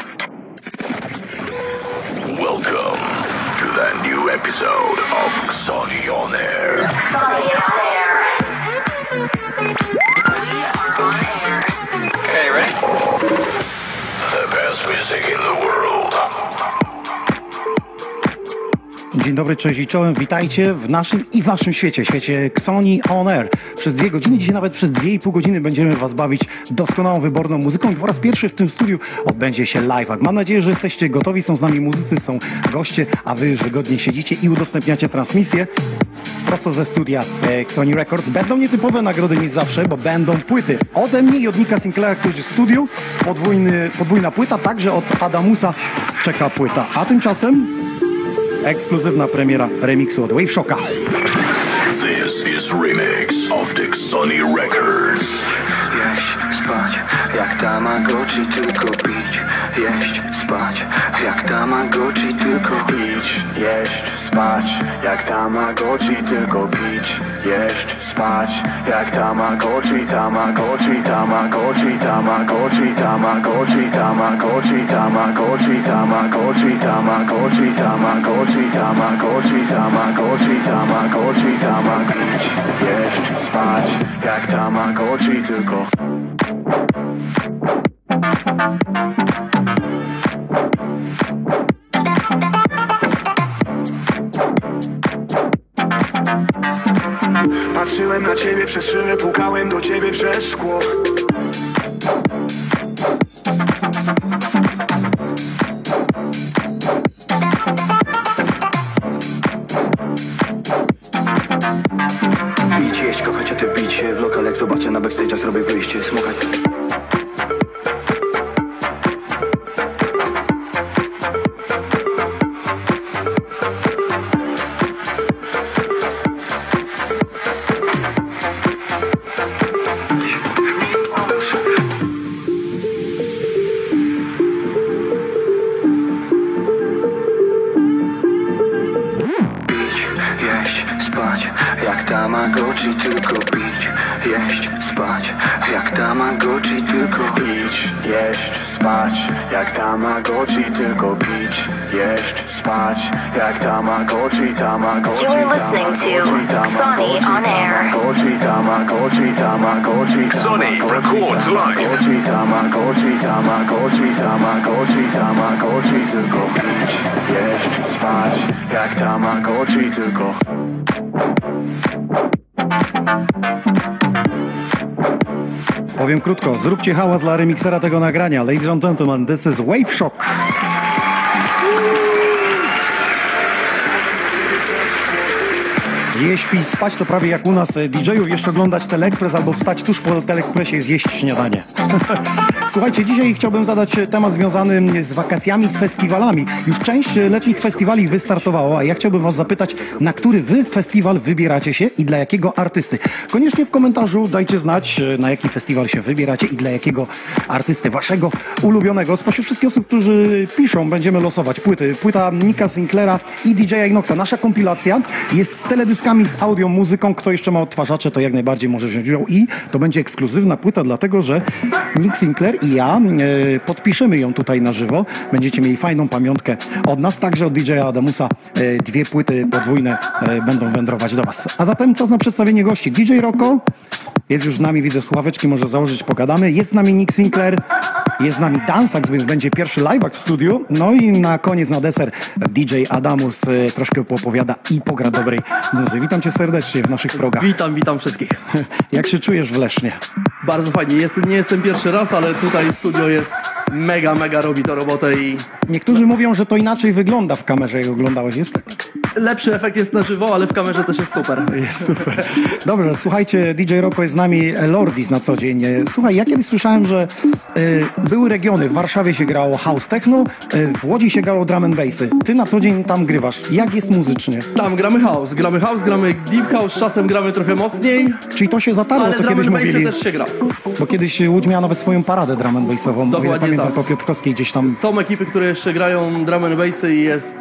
Podcast. Welcome to the new episode of Sonny on Air. Sony on Dzień dobry, cześć i czołem. Witajcie w naszym i waszym świecie, świecie Xoni On Air. Przez dwie godziny, dzisiaj nawet przez dwie i pół godziny będziemy was bawić doskonałą, wyborną muzyką i po raz pierwszy w tym studiu odbędzie się live. Mam nadzieję, że jesteście gotowi, są z nami muzycy, są goście, a wy już wygodnie siedzicie i udostępniacie transmisję prosto ze studia e, Xoni Records. Będą nietypowe nagrody niż zawsze, bo będą płyty ode mnie i od Nika Sinclaira, który jest w studiu. Podwójny, podwójna płyta, także od Adamusa czeka płyta. A tymczasem Ekskluzywna premiera remiksu od Wave Shocka. This is remix of the Sony Records. Jeść, spać, jak Tamagotchi, tylko pić Jeść, spać, jak Tamagotchi, tylko pić Jeść, spać, jak Tamagotchi, tylko pić Jeść, spać, jak Tamagotchi, Tamagotchi, Tamagotchi, Tamagotchi, Tamagotchi, Tamagotchi, Tamagotchi, Tamagotchi, Tamagotchi, Tamagotchi, Tamagotchi, Tamagotchi, Tamagotchi, Tamagotchi Jeść, spać, jak Tamagotchi, tylko Patrzyłem na ciebie przez szybę, pukałem do ciebie przez szkło. Pić, jeść, kochać, a ty pić W lokalach zobaczę, na backstage'ach zrobię wyjście Smukać Tamagotchi, Tamagotchi, Tamagotchi, Tamagotchi, tylko pić Jeść, spać Jak Tamagotchi, tylko Powiem krótko, zróbcie hałas dla remiksera tego nagrania. Ladies and gentlemen, this is Wave Shock. Jeść, pić, spać to prawie jak u nas e, DJ-ów, jeszcze oglądać Teleexpress albo wstać tuż po Teleexpressie i zjeść śniadanie. Słuchajcie, dzisiaj chciałbym zadać temat związany z wakacjami, z festiwalami. Już część letnich festiwali wystartowała, a ja chciałbym was zapytać, na który wy festiwal wybieracie się i dla jakiego artysty? Koniecznie w komentarzu dajcie znać, na jaki festiwal się wybieracie i dla jakiego artysty, waszego ulubionego. Spośród wszystkich osób, którzy piszą, będziemy losować płyty. Płyta Nika Sinclaira i DJ Inoxa. Nasza kompilacja jest z teledyskami, z audio, muzyką. Kto jeszcze ma odtwarzacze, to jak najbardziej może wziąć udział. I to będzie ekskluzywna płyta, dlatego że Nick Sinclair i ja e, podpiszemy ją tutaj na żywo. Będziecie mieli fajną pamiątkę od nas, także od DJ Adamusa. E, dwie płyty podwójne e, będą wędrować do was. A zatem czas na przedstawienie gości. DJ Rocco jest już z nami, widzę słuchaweczki, może założyć, pogadamy. Jest z nami Nick Sinclair, jest z nami Dansax, więc będzie pierwszy live'ak w studiu. No i na koniec, na deser DJ Adamus troszkę poopowiada i pogra dobrej muzyki. DJ, witam cię serdecznie w naszych progach. Witam, witam wszystkich. Jak się czujesz w Lesznie? Bardzo fajnie. Jestem, nie jestem pierwszy raz, ale tutaj studio jest mega, mega robi to robotę i Niektórzy mówią, że to inaczej wygląda w kamerze, jak oglądałeś. Jest tak? Lepszy efekt jest na żywo, ale w kamerze też jest super. Jest super. Dobrze, słuchajcie, DJ Rocco jest z nami, Lordis na co dzień. Słuchaj, ja kiedyś słyszałem, że y, były regiony, w Warszawie się grało house techno, y, w Łodzi się grało drum and bassy. Ty na co dzień tam grywasz. Jak jest muzycznie? Tam gramy house, gramy house, gramy deep house, czasem gramy trochę mocniej, Czyli to się zatarło, ale co drum kiedyś and bassy mówili? też się gra. Bo kiedyś Łódź miała nawet swoją paradę drum and bassową. Dokładnie pamiętam, tak. po Piotrkowskiej gdzieś tam. Są ekipy, które jeszcze grają drum and bassy i jest,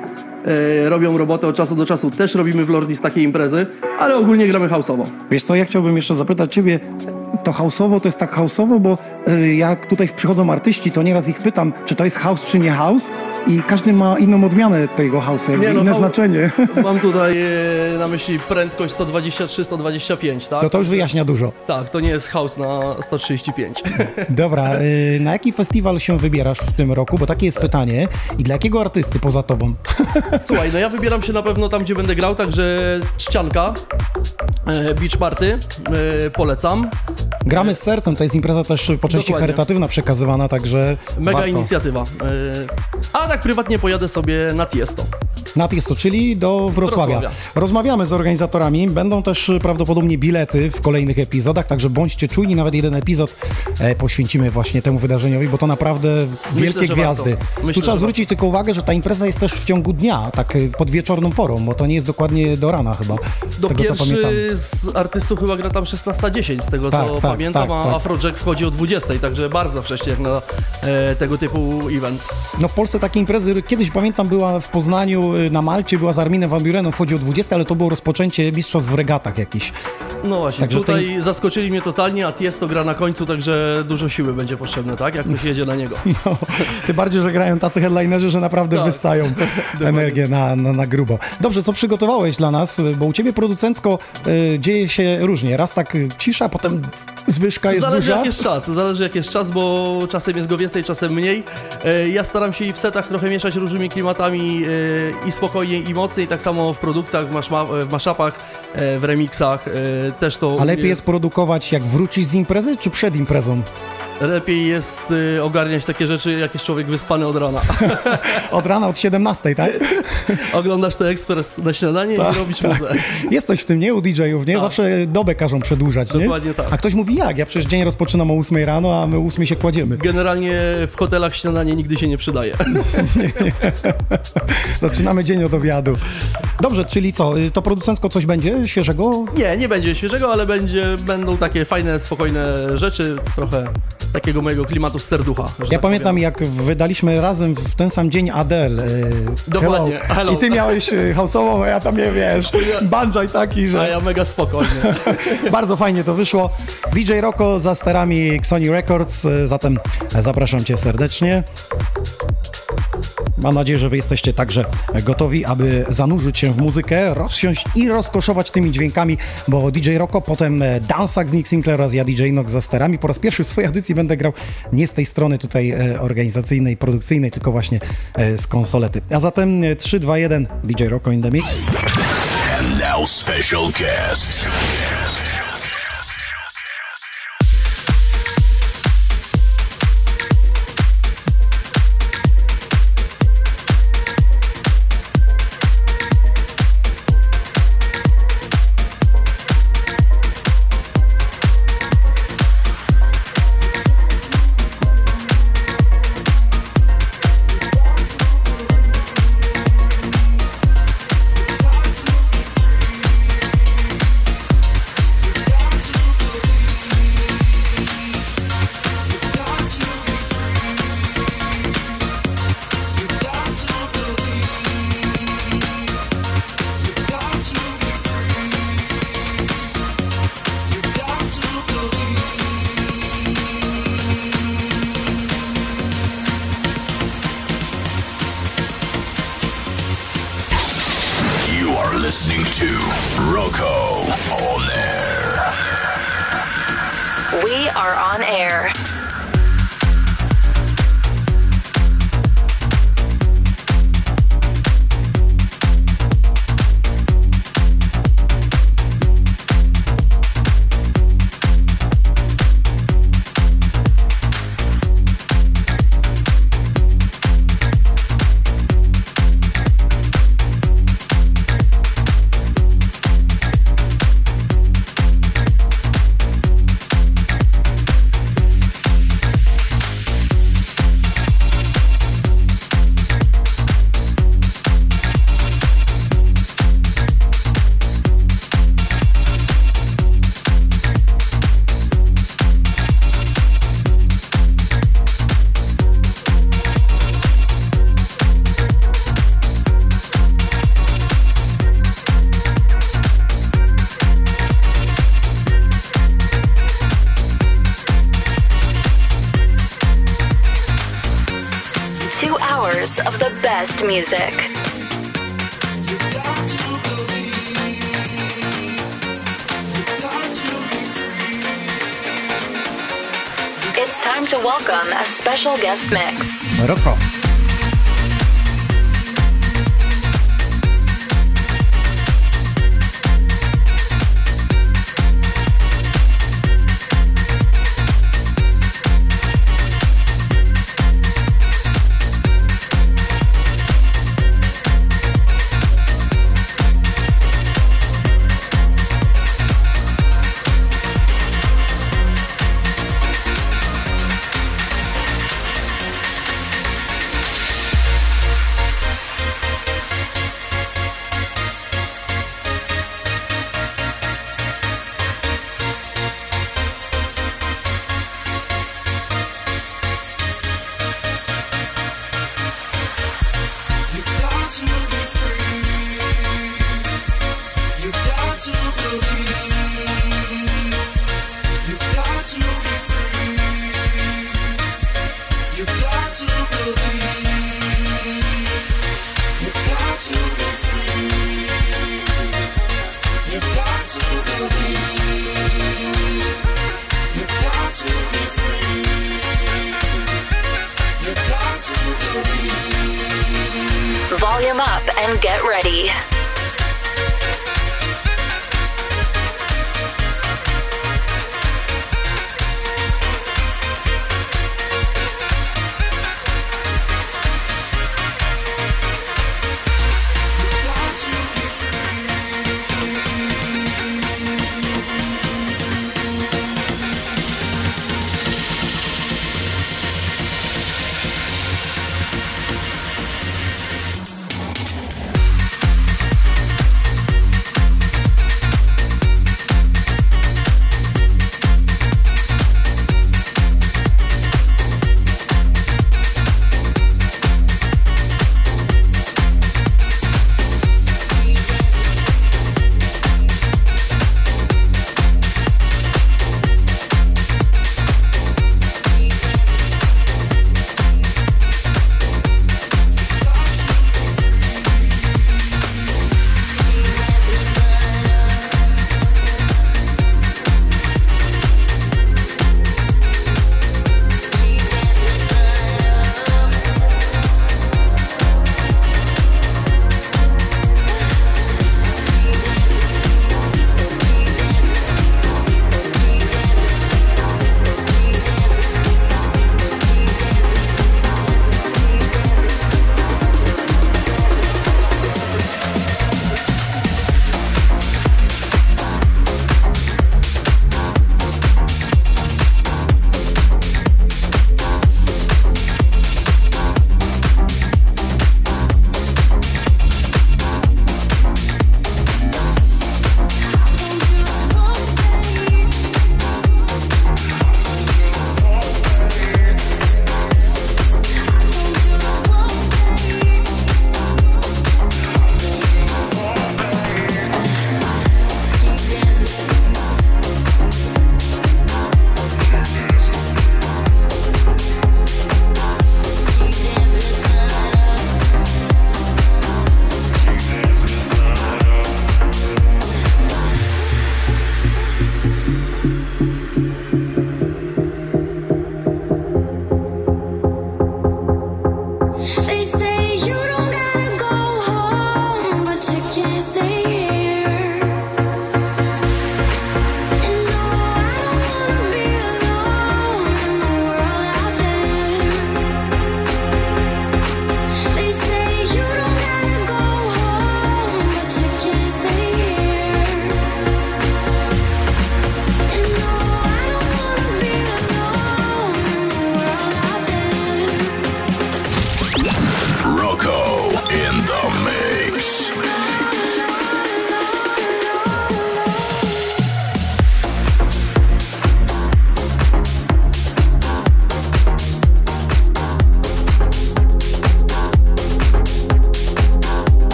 e, robią robotę od czasu do czasu. Też robimy w Lordis takie imprezy, ale ogólnie gramy house'owo. Wiesz co, ja chciałbym jeszcze zapytać ciebie, to house'owo to jest tak house'owo, bo y, jak tutaj przychodzą artyści, to nieraz ich pytam, czy to jest house, czy nie house i każdy ma inną odmianę tego house'u, Nie, no, inne znaczenie. Mam tutaj e, na myśli prędkość 123-125, tak? No to już wyjaśnia dużo. Tak, to nie jest house na 135. Dobra, y, na jaki festiwal się wybierasz w tym roku? Bo takie jest pytanie. I dla jakiego artysty poza tobą? Słuchaj, no ja wybieram się na pewno tam, gdzie będę grał, także Czcianka, e, Beach Party, polecam. Gramy z sercem, to jest impreza też po części Dokładnie. charytatywna przekazywana, także Mega warto. inicjatywa. E, A tak prywatnie pojadę sobie na Tiesto. Na Tiesto, czyli do Wrocławia. Wrocławia. Rozmawiamy z organizatorami, będą też prawdopodobnie bilety w kolejnych epizodach, także bądźcie czujni, nawet jeden epizod e, poświęcimy właśnie temu wydarzeniowi, bo to naprawdę wielkie że gwiazdy. Myślę, tu trzeba zwrócić tylko uwagę, że ta impreza jest też w ciągu dnia, tak y, pod wieczorną porą, bo to nie jest dokładnie do rana chyba, z Do tego co pamiętam. z artystów chyba gra tam 16.10, z tego Tak, co tak, pamiętam, tak, a tak. Afrojack wchodzi o 20.00, także bardzo wcześnie jak na e, tego typu event. No w Polsce takie imprezy, kiedyś pamiętam była w Poznaniu, y, na Malcie, była z Arminem Van Burenem, wchodzi o 20, ale to było rozpoczęcie mistrzostw w regatach jakiś. No właśnie, Także tutaj zaskoczyli mnie totalnie, a Tiesto gra na końcu, także dużo siły będzie potrzebne, tak? Jak ktoś jedzie na niego. No, tym bardziej, że grają tacy headlinerzy, że naprawdę Tak. wyssają energię na, na, na grubo. Dobrze, co przygotowałeś dla nas? Bo u ciebie producencko y, dzieje się różnie. Raz tak cisza, potem zwyżka jest Zależy duża. jak jest czas, zależy jak jest czas, bo czasem jest go więcej, czasem mniej. E, Ja staram się i w setach trochę mieszać różnymi klimatami e, i spokojnie i mocniej, tak samo w produkcjach, w, maszapach, e, w remixach też to... A lepiej jest produkować jak wrócisz z imprezy, czy przed imprezą? Lepiej jest e, ogarniać takie rzeczy, jak jest człowiek wyspany od rana. Od rana, od 17, tak? Oglądasz ten ekspres na śniadanie i robisz muzę. Jest coś w tym, nie? U DJ-ów, nie? Zawsze dobę każą przedłużać, nie? Dokładnie tak. A ktoś mówi jak? Ja przecież dzień rozpoczynam o 8 rano, a my o 8 się kładziemy. Generalnie w hotelach śniadanie nigdy się nie przydaje. Zaczynamy dzień od obiadu. Dobrze, czyli co? y, To producencko coś będzie świeżego? Nie, nie będzie świeżego, ale będzie, będą takie fajne, spokojne rzeczy, trochę takiego mojego klimatu z serducha. Ja tak pamiętam, powiem. jak wydaliśmy razem w ten sam dzień Adele. y, Dokładnie, Hello. Hello. I ty miałeś y, house'ową, a ja tam nie wiesz. Banjaj taki, A że ja mega spokojnie. bardzo fajnie to wyszło. DJ Rocco za sterami Sony Records, y, zatem zapraszam cię serdecznie. Mam nadzieję, że wy jesteście także gotowi, aby zanurzyć się w muzykę, rozsiąść i rozkoszować tymi dźwiękami, bo DJ Rocco, potem e, Dansak z Nick Sinclair oraz ja DJ Nox za sterami. Po raz pierwszy w swojej audycji będę grał nie z tej strony tutaj e, organizacyjnej, produkcyjnej, tylko właśnie e, z konsolety. A zatem e, 3, 2, 1, DJ Rocco in the mix. And now special guest. Hours of the best music. It's time to welcome a special guest mix. Roko.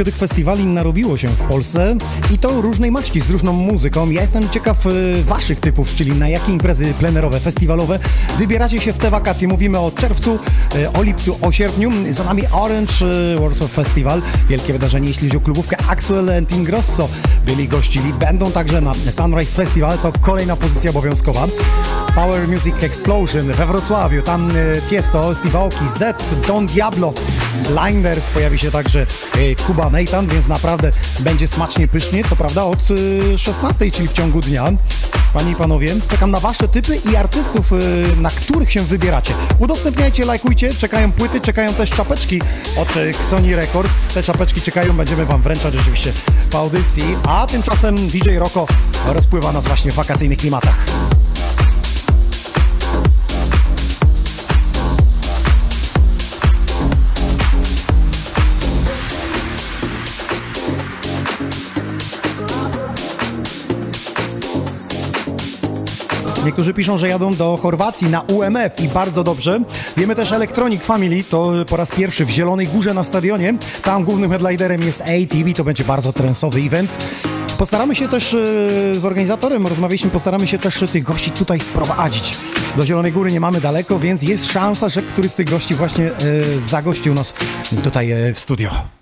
Troszkę tych festiwali narobiło się w Polsce i to różnej maści, z różną muzyką. Ja jestem ciekaw y, waszych typów, czyli na jakie imprezy plenerowe, festiwalowe wybieracie się w te wakacje. Mówimy o czerwcu, y, o lipcu, o sierpniu. Za nami Orange y, Warsaw Festival, wielkie wydarzenie, jeśli chodzi o klubówkę. Axwell and Ingrosso byli gościli, będą także na Sunrise Festival, to kolejna pozycja obowiązkowa. Power Music Explosion we Wrocławiu, tam Tiesto, Steve Aoki, Z, Don Diablo, Liners, pojawi się także Kuba Więc naprawdę będzie smacznie pysznie, co prawda od 16, czyli w ciągu dnia. Panie i panowie, czekam na wasze typy i artystów, na których się wybieracie. Udostępniajcie, lajkujcie, czekają płyty, czekają też czapeczki od Sony Records. Te czapeczki czekają, będziemy wam wręczać oczywiście w audycji, a tymczasem DJ Roko rozpływa nas właśnie w wakacyjnych klimatach. Niektórzy piszą, że jadą do Chorwacji na UMF i bardzo dobrze. Wiemy też Electronic Family, to po raz pierwszy w Zielonej Górze na stadionie. Tam głównym headlinerem jest ATV, to będzie bardzo trensowy event. Postaramy się też e, z organizatorem, rozmawialiśmy, postaramy się też tych gości tutaj sprowadzić. Do Zielonej Góry nie mamy daleko, więc jest szansa, że któryś z tych gości właśnie e, zagościł nas tutaj e, w studio.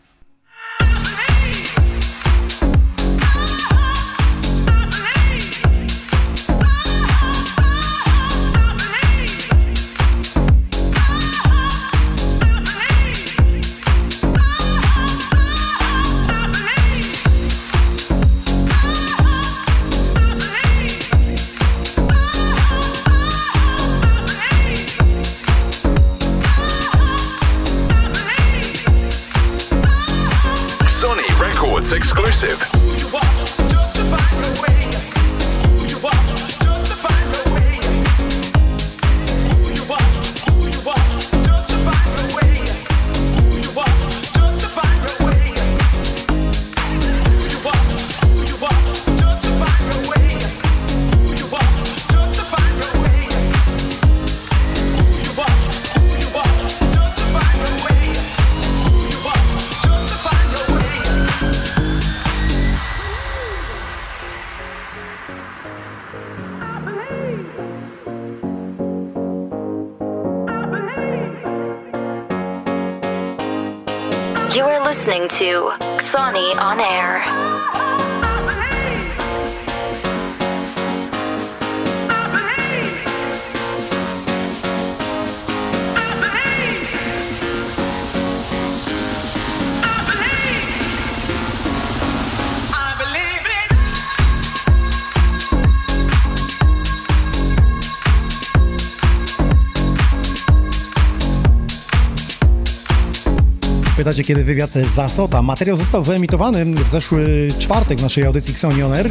Pytacie, kiedy wywiad Zasota. Materiał został wyemitowany w zeszły czwartek w naszej audycji Xonioner,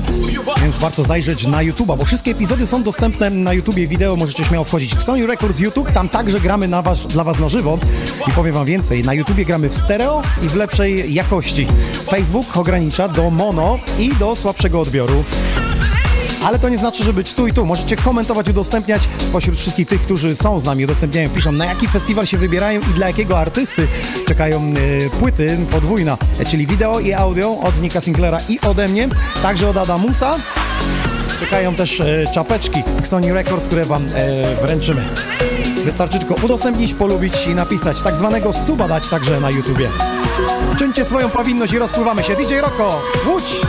więc warto zajrzeć na YouTube'a, bo wszystkie epizody są dostępne na YouTubie wideo, możecie śmiało wchodzić. Xoni Records YouTube, tam także gramy na was, dla Was na żywo i powiem Wam więcej, na YouTubie gramy w stereo i w lepszej jakości. Facebook ogranicza do mono i do słabszego odbioru ale to nie znaczy, że być tu i tu. Możecie komentować, udostępniać spośród wszystkich tych, którzy są z nami, udostępniają, piszą na jaki festiwal się wybierają i dla jakiego artysty czekają y, płyty podwójna, czyli wideo i audio od Nika Sinklera i ode mnie, także od Adamusa. Czekają też y, czapeczki Sony Records, które Wam y, wręczymy. Wystarczy tylko udostępnić, polubić i napisać, tak zwanego suba dać także na YouTubie. Czyńcie swoją powinność i rozpływamy się. DJ Roko, Łódź!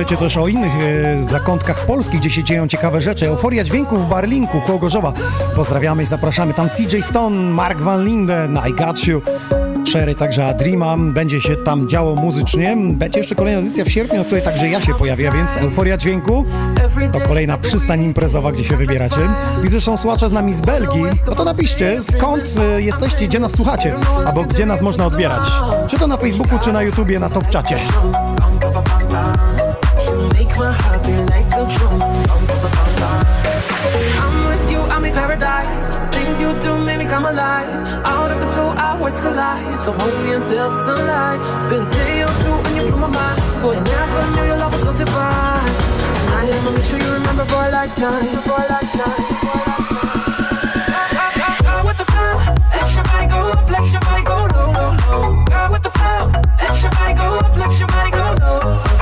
Piszecie też o innych e, zakątkach Polski, gdzie się dzieją ciekawe rzeczy. Euforia dźwięku w Barlinku, koło Gorzowa. Pozdrawiamy i zapraszamy. Tam CJ Stone, Mark Van Linden, I Got You. Sherry, także Adrima, będzie się tam działo muzycznie. Będzie jeszcze kolejna edycja w sierpniu, której także ja się pojawię, więc Euforia Dźwięku to kolejna przystań imprezowa, gdzie się wybieracie. Że są słuchacze z nami z Belgii. No to napiszcie, skąd e, jesteście, gdzie nas słuchacie, albo gdzie nas można odbierać. Czy to na Facebooku, czy na YouTubie, na Top Czacie. Paradise. The things you do make me come alive. Out of the blue, our worlds collide. So hold me until the sunlight. It's been a day or two and you blew my mind. Boy, I never knew your love was so divine. Tonight I'ma make sure you remember for a lifetime. For. With the flow, let your body go up, let your body go low, low, low. Girl with the flow, let your body go up, let your body go low.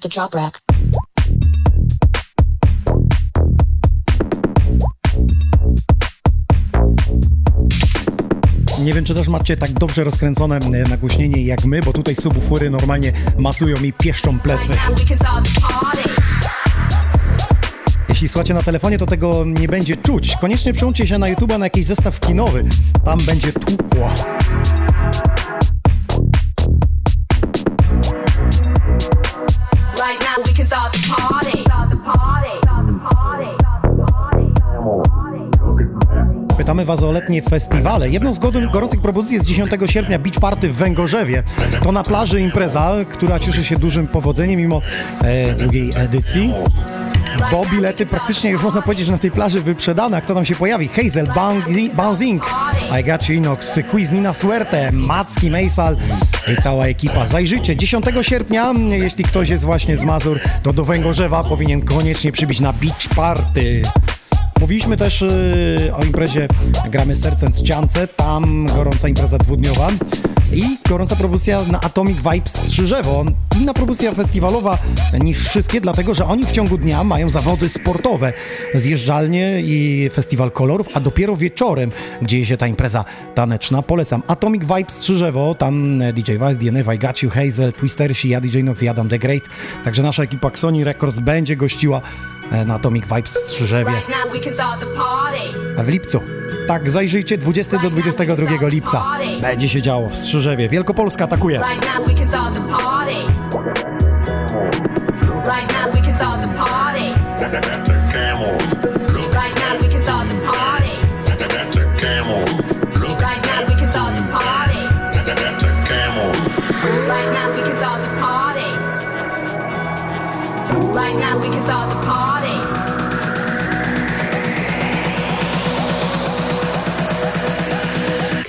The drop rack. Nie wiem, czy też macie tak dobrze rozkręcone e, nagłośnienie jak my, bo tutaj subwoofery normalnie masują mi pieszczą plecy. Jeśli słuchacie na telefonie, to tego nie będzie czuć. Koniecznie przełączcie się na YouTube na jakiś zestaw kinowy. Tam będzie tłukło. Pytamy Was o letnie festiwale. Jedną z go- gorących propozycji jest 10 sierpnia Beach Party w Węgorzewie. To na plaży impreza, która cieszy się dużym powodzeniem mimo e, drugiej edycji. Bo bilety praktycznie już można powiedzieć, że na tej plaży wyprzedane. Kto tam się pojawi? Hazel, Bouncing, I Got You Inox, Quiz Nina Suerte, Macki, Mejsal i cała ekipa. Zajrzyjcie, 10 sierpnia, jeśli ktoś jest właśnie z Mazur, to do Węgorzewa powinien koniecznie przybić na Beach Party. Mówiliśmy też y, o imprezie Gramy Sercem z Ciance, tam gorąca impreza dwudniowa i gorąca propozycja na Atomic Vibes Strzyżewo. Inna propozycja festiwalowa niż wszystkie, dlatego że oni w ciągu dnia mają zawody sportowe, zjeżdżalnie i festiwal kolorów, a dopiero wieczorem dzieje się ta impreza taneczna. Polecam. Atomic Vibes Strzyżewo, tam DJ Vice, DNF, I Got You, Hazel, Twistersi, ja DJ Nox i Adam The Great. Także nasza ekipa Xoni Records będzie gościła e, na Atomic Vibes Strzyżewie w lipcu. Tak, zajrzyjcie 20 do 22 lipca. Będzie się działo w Strzyżewie. Wielkopolska atakuje. Right now we can start the party.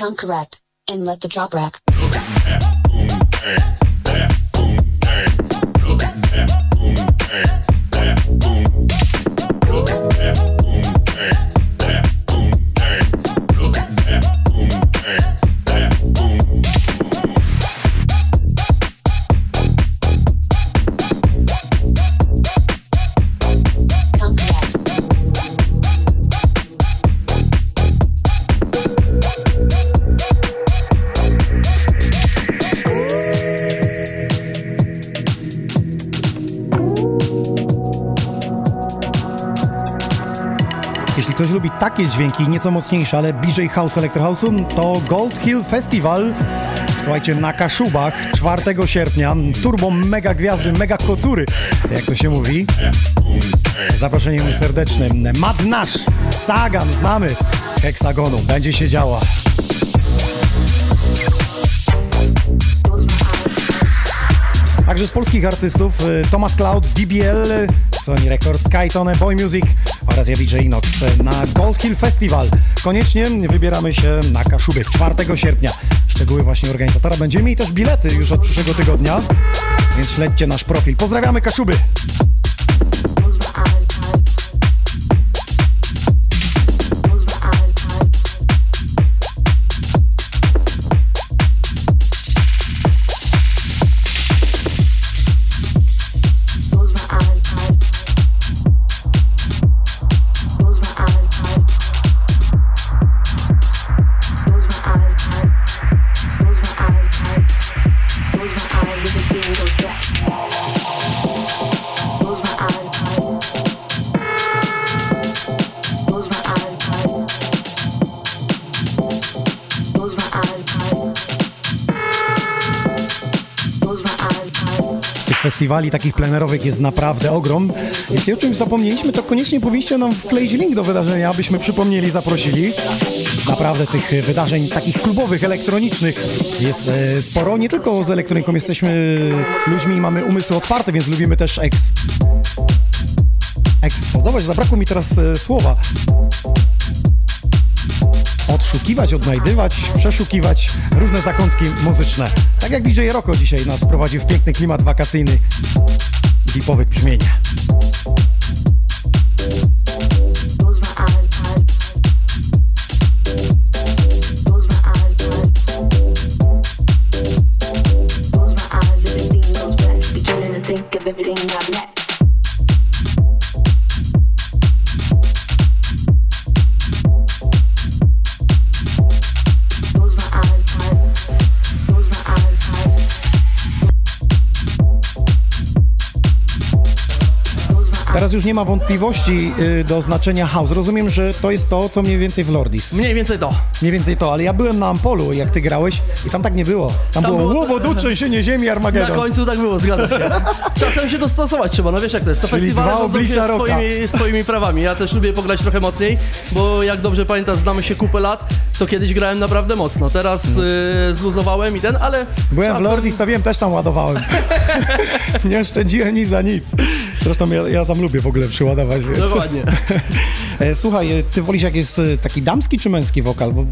Come correct, and let the drop rack. Ktoś lubi takie dźwięki, nieco mocniejsze, ale bliżej House Electro House'u, to Gold Hill Festival. Słuchajcie, na Kaszubach 4 sierpnia. Turbo mega gwiazdy, mega kocury, jak to się mówi. Zaproszeniem serdecznym. Mad Nash, Sagan, znamy z Heksagonu. Będzie się działo. Także z polskich artystów y, Thomas Cloud, DBL, Sony Records, Skytone, Boy Music oraz ja DJ Inox na Gold Hill Festival. Koniecznie wybieramy się na Kaszuby 4 sierpnia. Szczegóły właśnie organizatora. Będziemy mieli też bilety już od przyszłego tygodnia, więc śledźcie nasz profil. Pozdrawiamy Kaszuby! Festiwali takich plenerowych jest naprawdę ogrom. Jeśli o czymś zapomnieliśmy, to koniecznie powinniście nam wkleić link do wydarzenia, abyśmy przypomnieli, zaprosili. Naprawdę tych wydarzeń takich klubowych, elektronicznych jest e, sporo. Nie tylko z elektroniką jesteśmy ludźmi i mamy umysły otwarte, więc lubimy też eks... eksplodować. Zabrakło mi teraz e, słowa. Odszukiwać, odnajdywać, przeszukiwać różne zakątki muzyczne. Tak jak DJ Roko dzisiaj nas prowadził w piękny klimat wakacyjny deepowych brzmień. Teraz już nie ma wątpliwości y, do znaczenia house. Rozumiem, że to jest to, co mniej więcej w Lordis. Mniej więcej to. Mniej więcej to, ale ja byłem na Ampolu, jak ty grałeś i tam tak nie było. Tam, Tam było było- łowo, trzęsienie ziemi, Na Armagedon. końcu tak było, zgadza się. Czasem się dostosować trzeba, no wiesz jak to jest. To Czyli festiwale rządzą się roka. swoimi, swoimi prawami. Ja też lubię pograć trochę mocniej, bo jak dobrze pamiętasz, znamy się kupę lat, to kiedyś grałem naprawdę mocno. Teraz y, zluzowałem i ten, ale... Byłem w czasem- Lordis, to wiem, też tam ładowałem. nie oszczędziłem nic za nic. Zresztą ja, ja tam lubię w ogóle przyładować, więc... Dokładnie. E, Słuchaj, e, ty wolisz jak jest taki damski czy męski wokal? Bo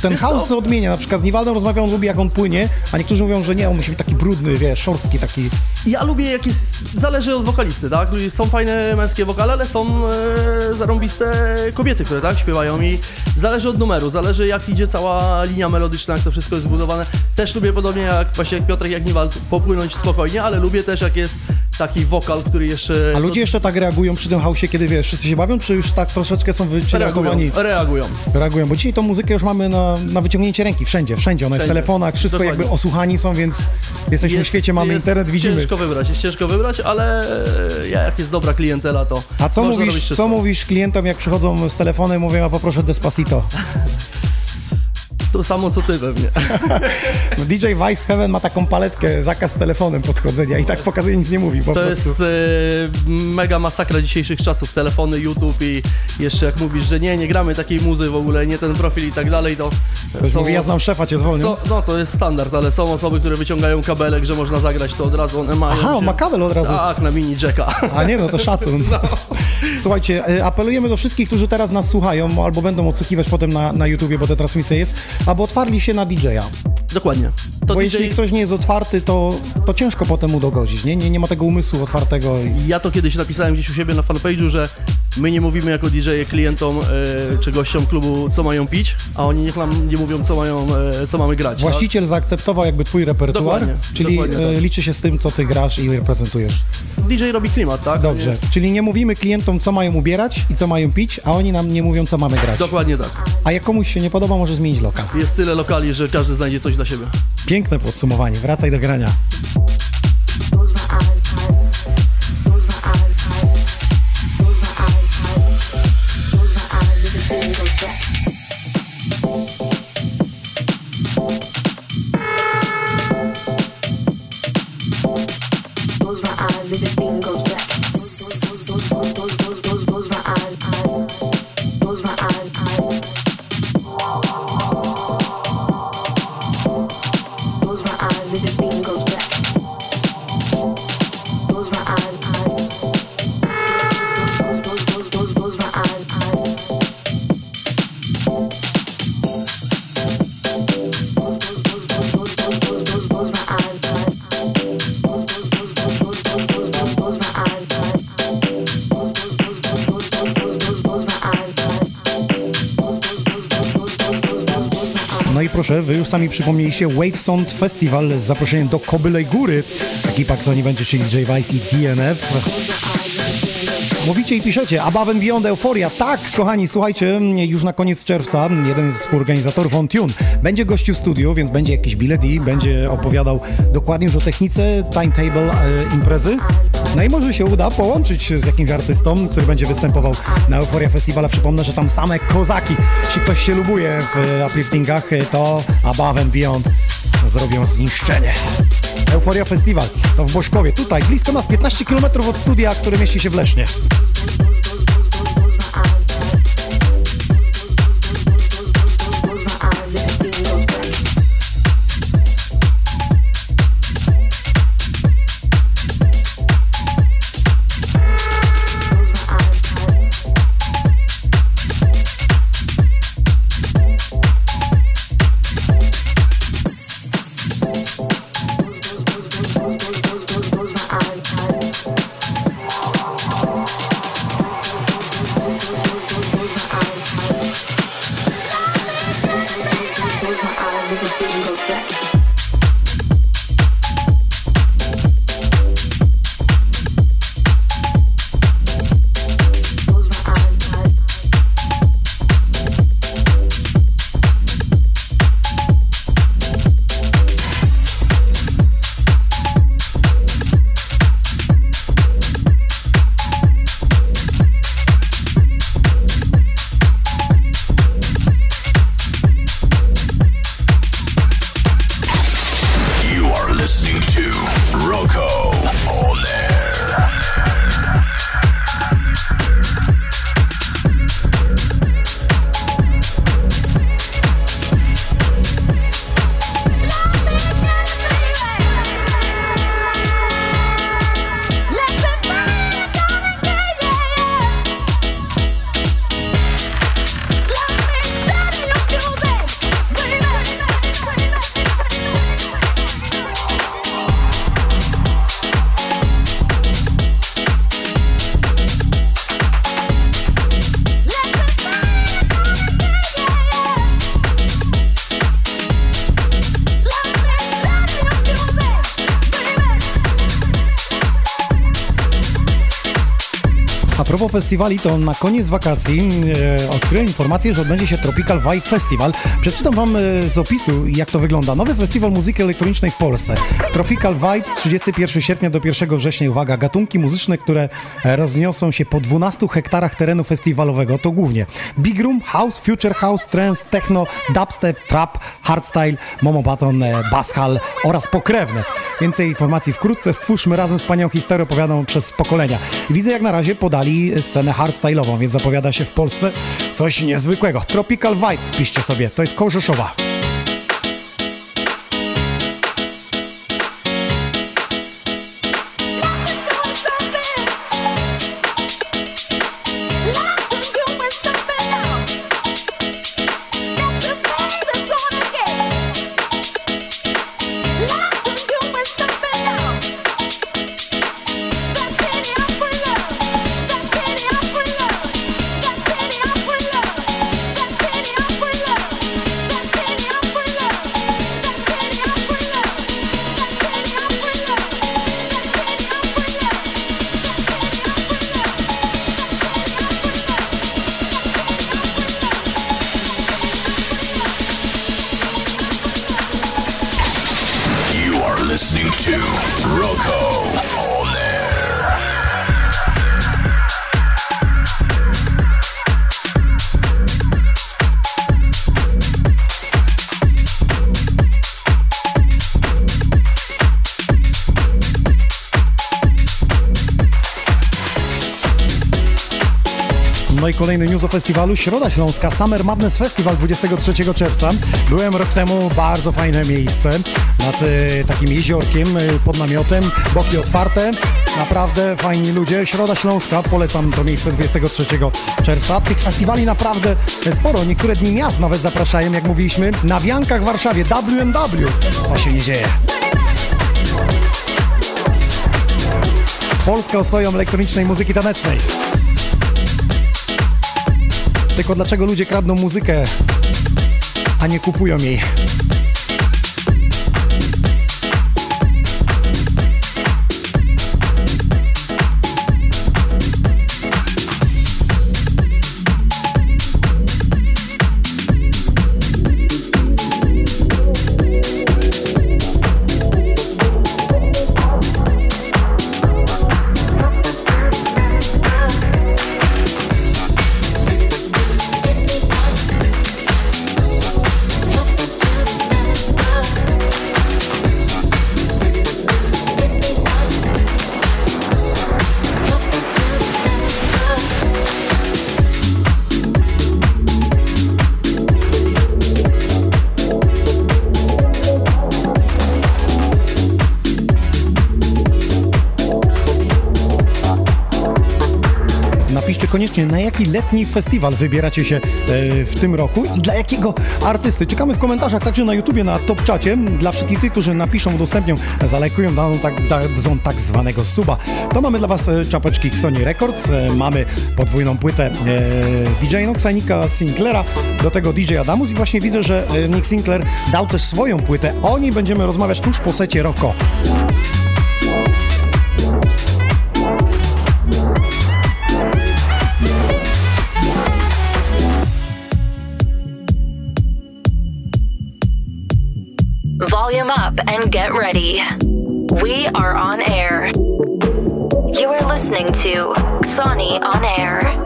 ten Wiesz house co? odmienia. Na przykład z Niwaldem rozmawiam, on lubi jak on płynie, a niektórzy mówią, że nie, on musi być taki brudny, wiesz, szorstki taki. Ja lubię jak jest, zależy od wokalisty, tak? Są fajne męskie wokale, ale są e, zarąbiste kobiety, które tak śpiewają i zależy od numeru, zależy jak idzie cała linia melodyczna, jak to wszystko jest zbudowane. Też lubię podobnie jak właśnie jak Piotrek, jak Niwald, popłynąć spokojnie, ale lubię też jak jest taki wokal, który jeszcze... A ludzie jeszcze tak reagują przy tym house'ie, kiedy wiesz, wszyscy się bawią, czy już tak troszeczkę są wycielagowani? reagują, reagują. Reagują, bo dzisiaj tą muzykę już mamy na, na wyciągnięcie ręki, wszędzie, wszędzie. Ona jest w Wszędzie. telefonach, wszystko Dokładnie. jakby osłuchani są, więc jesteśmy w świecie, mamy jest internet, widzimy. ciężko wybrać, jest ciężko wybrać, ale e, ja, jak jest dobra klientela, to A co mówisz, co mówisz klientom, jak przychodzą z telefonem, mówią, a poproszę Despacito. To samo co ty pewnie. No, DJ Vice Heaven ma taką paletkę, zakaz telefonem podchodzenia i tak pokazuje, nic nie mówi To prostu. jest e, mega masakra dzisiejszych czasów. Telefony, YouTube i jeszcze jak mówisz, że nie, nie gramy takiej muzy w ogóle, nie ten profil i tak dalej, to Ktoś mówi, ja znam szefa, cię zwolnił. są, No to jest standard, ale są osoby, które wyciągają kabelek, że można zagrać to od razu, one mają Aha, on ma kabel od razu. Tak, na mini jacka. A nie, no to szacun. Słuchajcie, e, apelujemy do wszystkich, którzy teraz nas słuchają albo będą odsłuchiwać potem na, na YouTubie, bo ta transmisja jest, aby otwarli się na DJ-a. Dokładnie. To Bo DJ... jeśli ktoś nie jest otwarty, to, to ciężko potem mu dogodzić, nie? Nie, nie ma tego umysłu otwartego. I... Ja to kiedyś napisałem gdzieś u siebie na fanpage'u, że my nie mówimy jako DJ-e klientom e, czy gościom klubu, co mają pić, a oni niech nam nie mówią, co mają, e, co mamy grać. Właściciel zaakceptował jakby twój repertuar, Dokładnie, czyli dokładnie e, tak. liczy się z tym, co ty grasz i reprezentujesz. Tak? DJ robi klimat, tak? Dobrze, Nie- czyli nie mówimy klientom, co mają ubierać i co mają pić, a oni nam nie mówią, co mamy grać. Dokładnie tak. A jak komuś się nie podoba, może zmienić lokal. Jest tyle lokali, że każdy znajdzie coś dla siebie. Piękne podsumowanie, wracaj do grania. Wy już sami przypomnieliście Wave Sound Festival z zaproszeniem do Kobylej Góry. Ekipa Sony będzie, czyli J Vice i DNF. Mówicie i piszecie, Above and Beyond Euphoria. Tak, kochani, słuchajcie, już na koniec czerwca jeden z współorganizatorów On Tune będzie gościł w studiu, więc będzie jakiś bilet i będzie opowiadał dokładnie już o technice, timetable e, imprezy. No i może się uda połączyć z jakimś artystą, który będzie występował na Euphoria Festivala. Przypomnę, że tam same kozaki. Jeśli ktoś się lubuje w upliftingach, to Above and Beyond zrobią zniszczenie. Euforia Festival to w Boszkowie, tutaj blisko nas 15 km od studia, które mieści się w Lesznie. Festiwali, to na koniec wakacji e, odkryłem informację, że odbędzie się Tropical Vibe Festival. Przeczytam wam e, z opisu, jak to wygląda. Nowy festiwal muzyki elektronicznej w Polsce. Tropical Vibe z 31 sierpnia do 1 września. Uwaga, gatunki muzyczne, które e, rozniosą się po 12 hektarach terenu festiwalowego, to głównie Big Room, House, Future House, Trance, Techno, Dubstep, Trap, Hardstyle, Momo Baton, e, Basshall oraz pokrewne. Więcej informacji wkrótce. Stwórzmy razem z panią historię opowiadaną przez pokolenia. Widzę jak na razie podali scenę hardstyle'ową, więc zapowiada się w Polsce coś niezwykłego. Tropical Vibe, piszcie sobie, to jest koło Rzeszowa. Kolejny news o festiwalu Środa Śląska Summer Madness Festival 23 czerwca. Byłem rok temu, bardzo fajne miejsce nad e, takim jeziorkiem e, pod namiotem, boki otwarte. Naprawdę fajni ludzie. Środa Śląska, polecam to miejsce 23 czerwca. Tych festiwali naprawdę sporo. Niektóre dni miast nawet zapraszają, jak mówiliśmy, na Wiankach w Warszawie, WMW. To się nie dzieje. Polska ostoją elektronicznej muzyki tanecznej. Tylko dlaczego ludzie kradną muzykę a nie kupują jej. Koniecznie, na jaki letni festiwal wybieracie się e, w tym roku i dla jakiego artysty. Czekamy w komentarzach także na YouTubie, na Top Czacie. Dla wszystkich tych, którzy napiszą, udostępnią, zalajkują, daną tak, dadzą tak zwanego suba. To mamy dla Was e, czapeczki Sony Records, e, mamy podwójną płytę DJ Noxa, Nika Sinclaira, do tego DJ Adamus i właśnie widzę, że Nick Sinclair dał też swoją płytę. O niej będziemy rozmawiać tuż po secie Roko. Ready. We are on air. You are listening to Sony on Air.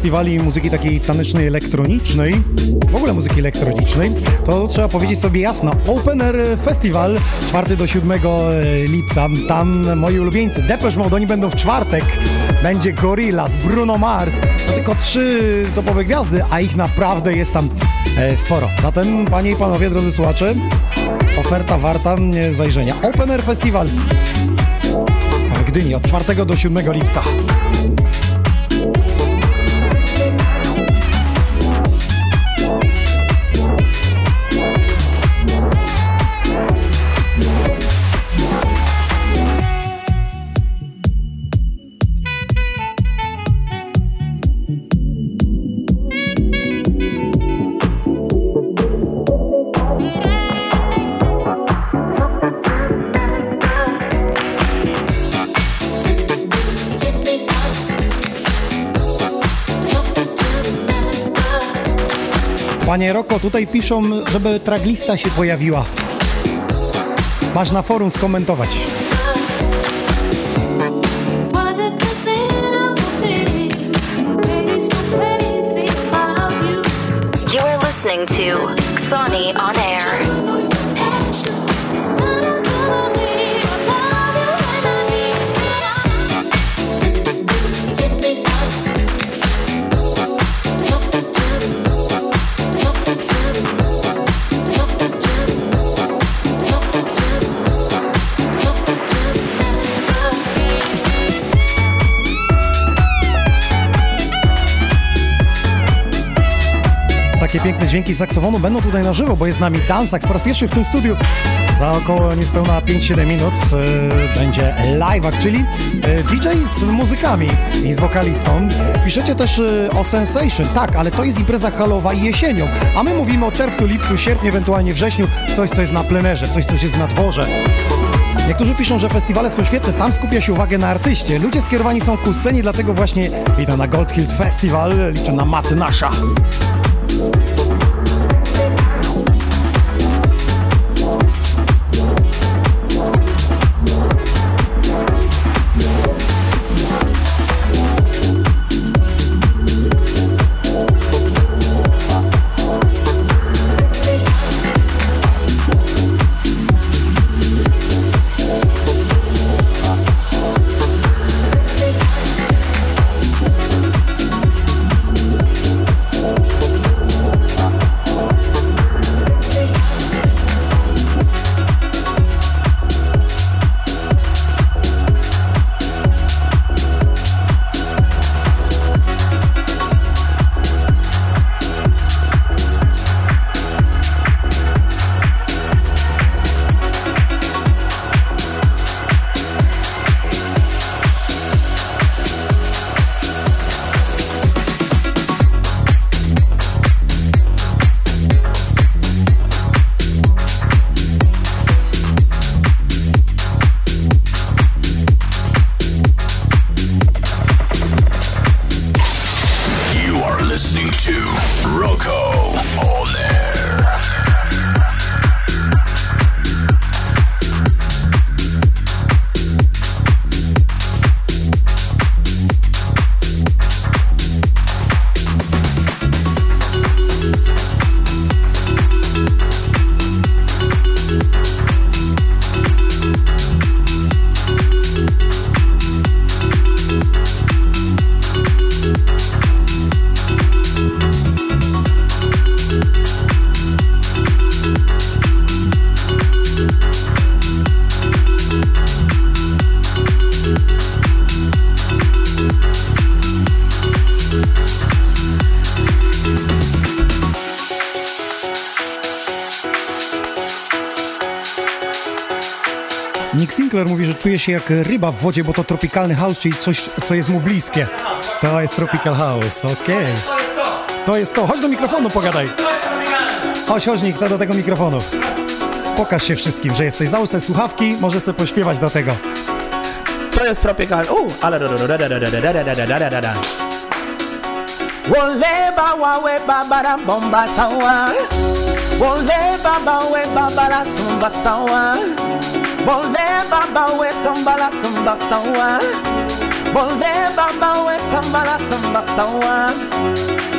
Festiwali muzyki takiej tanecznej, elektronicznej, w ogóle muzyki elektronicznej, to trzeba powiedzieć sobie jasno. Open Air Festival 4 do 7 lipca. Tam moi ulubieńcy Depeche Mode, oni będą w czwartek. Będzie Gorillaz, Bruno Mars. To tylko trzy topowe gwiazdy, a ich naprawdę jest tam e, sporo. Zatem, panie i panowie, drodzy słuchacze, oferta warta e, zajrzenia. Open Air Festival w Gdyni od 4 do 7 lipca. Panie Roko, tutaj piszą, żeby traglista się pojawiła. Masz na forum skomentować. Listening to Sony on Air. Dźwięki saksofonu będą tutaj na żywo, bo jest z nami Dan po raz pierwszy w tym studiu. Za około niespełna 5-7 minut e, będzie live, czyli e, DJ z muzykami i z wokalistą. Piszecie też e, o Sensation, tak, ale to jest impreza halowa i jesienią, a my mówimy o czerwcu, lipcu, sierpniu, ewentualnie wrześniu, coś co jest na plenerze, coś co jest na dworze. Niektórzy piszą, że festiwale są świetne, tam skupia się uwagę na artyście. Ludzie skierowani są ku scenie, dlatego właśnie idę na Gold Hill Festival, liczę na Maty Nasza. Się jak ryba w wodzie, bo to tropikalny house, czyli coś, co jest mu bliskie. To jest tropical house, okej. To jest to. Chodź do mikrofonu, pogadaj. Chodź, chodź, Nick, to do tego mikrofonu. Pokaż się wszystkim, że jesteś. Załóż te słuchawki, możesz sobie pośpiewać do tego. To jest tropical. U, ale Wole ba wa we ba ba da bomba sawa. Wole ba ba we ba ba la sumba sawa. Voleva baba we samba la samba sawa Voleva baba we samba la samba sawa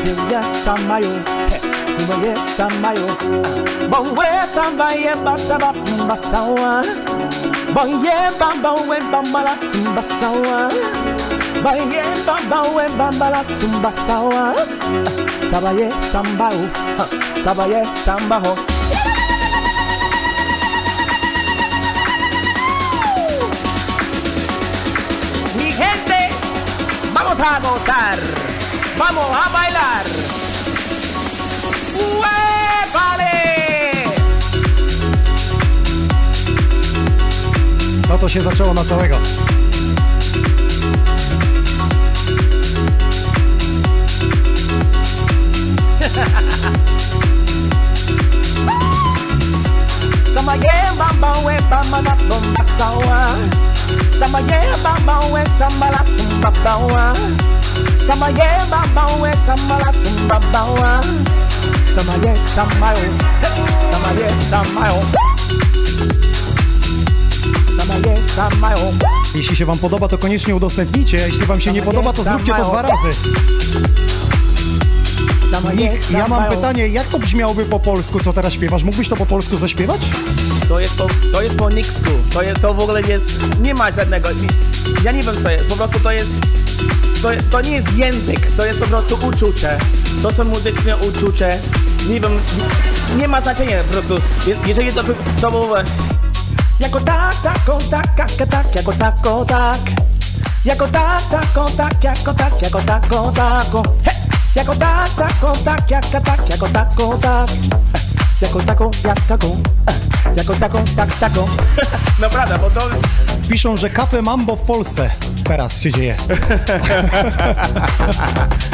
samba samayo Mwe samayo Bawe sambaye basaba pumba sawa we bamba la samba sawa we bamba la samba sawa Sabaye samba sambao Sabaye samba ho. A gozar, vamos a bailar. No to się zaczęło na całego. Sama bamba we bamba bomba sawa. Yeah bamba we samba la sumba bawa. Yeah bamba we samba la sumba bawa. Yeah samba yo. Yeah samba yo. Sama yeah samba yo. Jeśli się wam podoba, to koniecznie udostępnijcie. a Jeśli wam się nie podoba, to zróbcie to dwa razy. Nick, ja samba mam pytanie, jak to brzmiałoby po polsku, co teraz śpiewasz? Mógłbyś to po polsku zaśpiewać? To jest po, to jest po niksku. To, jest, to w ogóle jest. Nie ma żadnego. Ja nie wiem co jest. Po prostu to jest. To, to nie jest język, to jest po prostu uczucie. To są muzyczne uczucie. Nie wiem. Nie ma znaczenia po prostu. Je- Jeżeli to, to było. Jako tak, tako, tak, tak, tak, jako tako, tak. Jako tak, tako, tak, jako tak, jako tako, tako. He! Jako tak, tako, tak, jako tak, jako tak. Eh, Jako tako, jak tako. eh, Jako tako, tak, tako. Naprawdę, bo to... Piszą, że kafe mambo w Polsce teraz się dzieje.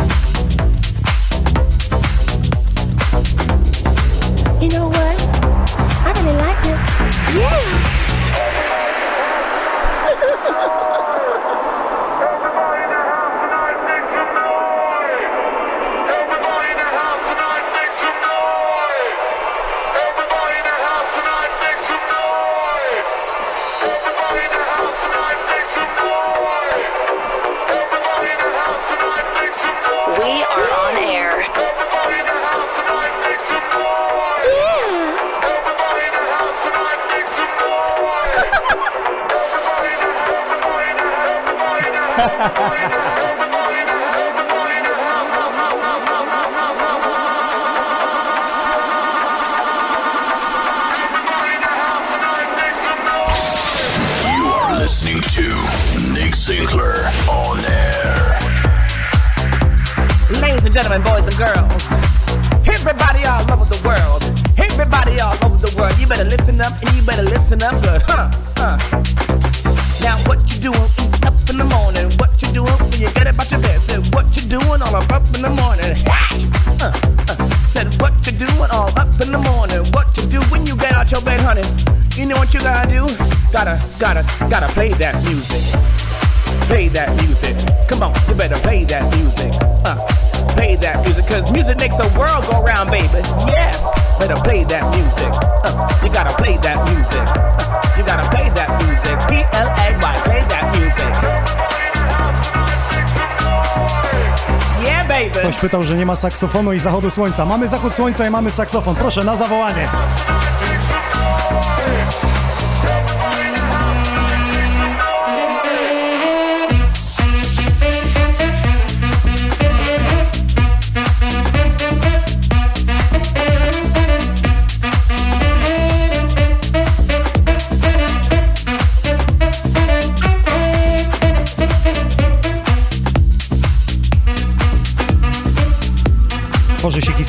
Ktoś pytał, że nie ma saksofonu i zachodu słońca. Mamy zachód słońca i mamy saksofon. Proszę, na zawołanie.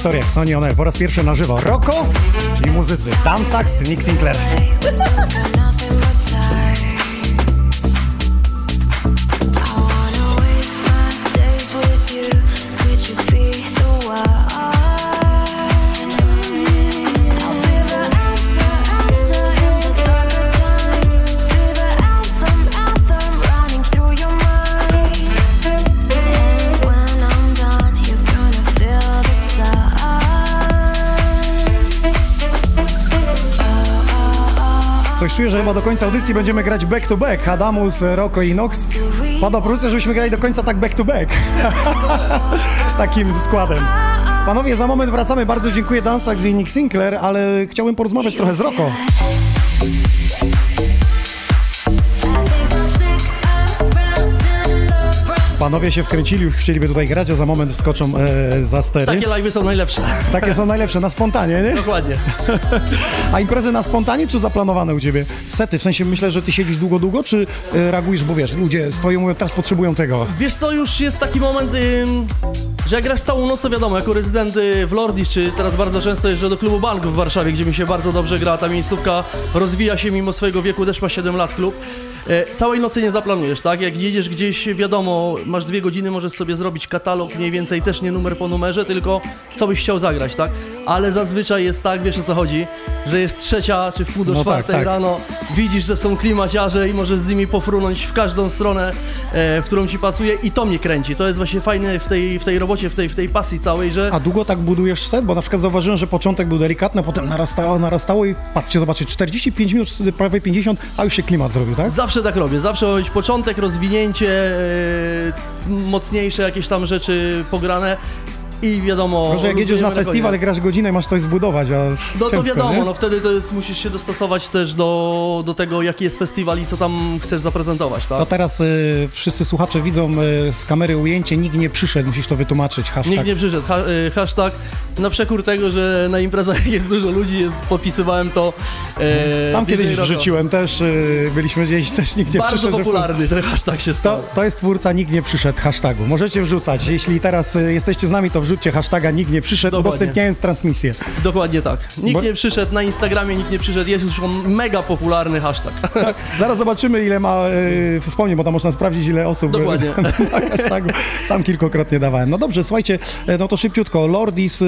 Tworzy się historia jak Sony On Air. Po raz pierwszy na żywo. Roko i muzycy. Dan Sachs, Nick Sinclair. czuję, że chyba do końca audycji będziemy grać back to back. Adamus, Roko i Nox. Pada propozycja, żebyśmy grali do końca tak back to back. Z takim składem. Panowie, za moment wracamy. Bardzo dziękuję Dansax i Nick Sinclair, ale chciałbym porozmawiać trochę z Roko. Panowie się wkręcili, już chcieliby tutaj grać, a za moment wskoczą e, za stery. Takie live'y są najlepsze. Takie są najlepsze, na spontanie, nie? Dokładnie. A imprezy na spontanie, czy zaplanowane u ciebie? Sety, w sensie myślę, że ty siedzisz długo, długo, czy e, reagujesz, bo wiesz, ludzie stoją, mówią, teraz potrzebują tego. Wiesz co, już jest taki moment, ym, że jak grasz całą noc, to wiadomo, jako rezydent y, w Lordis, czy teraz bardzo często jeżdżę do klubu Bank w Warszawie, gdzie mi się bardzo dobrze gra, ta miejscówka rozwija się mimo swojego wieku, też ma 7 lat klub. E, Całej nocy nie zaplanujesz, tak? Jak jedziesz gdzieś, wiadomo, masz dwie godziny, możesz sobie zrobić katalog mniej więcej, też nie numer po numerze, tylko co byś chciał zagrać, tak? Ale zazwyczaj jest tak, wiesz o co chodzi, że jest trzecia czy w pół do No tak, czwartej tak. rano, widzisz, że są klimaciarze i możesz z nimi pofrunąć w każdą stronę, e, w którą ci pasuje i to mnie kręci. To jest właśnie fajne w tej, w tej robocie, w tej, w tej pasji całej, że... A długo tak budujesz set? Bo na przykład zauważyłem, że początek był delikatny, potem narastało, narastało i patrzcie, zobaczcie, 45 minut, prawie 50, a już się klimat zrobił, tak? Zawsze tak robię, zawsze być początek, rozwinięcie, e, mocniejsze jakieś tam rzeczy pograne i wiadomo... Może jak jedziesz na festiwal koniec. grasz godzinę i masz coś zbudować, a No to ciężko, wiadomo, nie? no wtedy to jest, musisz się dostosować też do, do tego, jaki jest festiwal i co tam chcesz zaprezentować, tak? To teraz y, wszyscy słuchacze widzą y, z kamery ujęcie, nikt nie przyszedł, musisz to wytłumaczyć, hashtag. Nikt nie przyszedł. Ha, y, hashtag na przekór tego, że na imprezach jest dużo ludzi, jest, podpisywałem to. E, Sam kiedyś Roko. wrzuciłem, też y, byliśmy gdzieś, też nikt nie Bardzo przyszedł. popularny ten hashtag się stał. To, to jest twórca, nikt nie przyszedł hashtagu. Możecie wrzucać. Jeśli teraz y, jesteście z nami, to wrzućcie hashtaga nikt nie przyszedł, Dokładnie. udostępniając transmisję. Dokładnie tak. Nikt Bo- nie przyszedł, na Instagramie nikt nie przyszedł, jest już on mega popularny hashtag. Zaraz zobaczymy, ile ma y, wspomnień, bo tam można sprawdzić, ile osób y, Dokładnie. ma hashtagu. Sam kilkukrotnie dawałem. No dobrze, słuchajcie, y, no to szybciutko. Lordis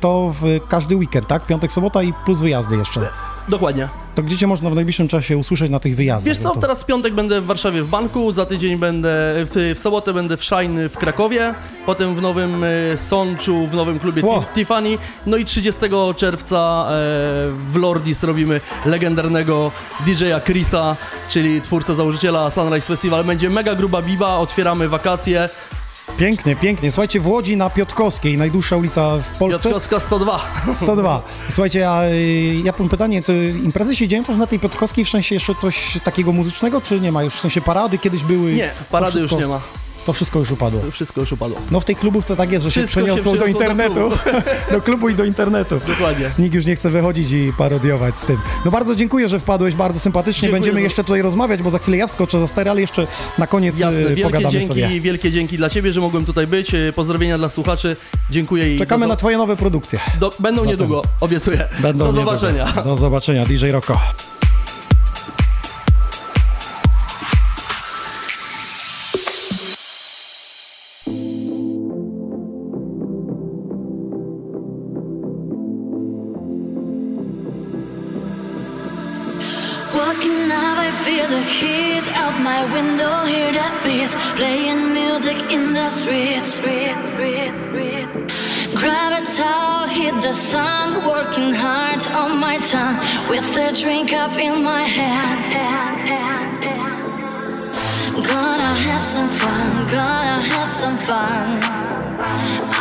to w każdy weekend, tak? Piątek, sobota i plus wyjazdy jeszcze. Dokładnie. To gdzie cię można w najbliższym czasie usłyszeć na tych wyjazdach? Wiesz No co, to... teraz w piątek będę w Warszawie w banku, za tydzień będę, w, w sobotę będę w Shine w Krakowie, potem w Nowym e, Sączu, w nowym klubie. Ti- Tiffany, no i 30 czerwca e, w Lordis robimy legendarnego DJ-a Chrisa, czyli twórcę, założyciela Sunrise Festival. Będzie mega gruba biba, otwieramy wakacje. Pięknie, pięknie. Słuchajcie, w Łodzi na Piotkowskiej, najdłuższa ulica w Polsce. Piotrkowska 102. 102. Słuchajcie, a y, ja mam pytanie, to imprezy się dzieją też na tej Piotrkowskiej, w sensie jeszcze coś takiego muzycznego, czy nie ma już? W sensie parady kiedyś były? Nie, parady już nie ma. To wszystko już upadło. Wszystko już upadło. No w tej klubówce tak jest, że Wszystko się się przeniosło do przeniosło do internetu. Do klubu. i do internetu. Dokładnie. Nikt już nie chce wychodzić i parodiować z tym. No bardzo dziękuję, że wpadłeś, bardzo sympatycznie. Dziękuję Będziemy za- jeszcze tutaj rozmawiać, bo za chwilę ja wskoczę za stery, ale jeszcze na koniec Jasne, y, wielkie pogadamy dzięki, sobie. wielkie dzięki dla Ciebie, że mogłem tutaj być. E, Pozdrowienia dla słuchaczy. Dziękuję i Czekamy do, na twoje nowe produkcje. do, Będą Zatem- niedługo, obiecuję. Będą do niedługo. zobaczenia. Do zobaczenia, DJ Roko. Streets. Street, street, street. Grab a towel, hit the sun. Working hard on my tongue with a drink up in my hand. Gonna have some fun, gonna have some fun.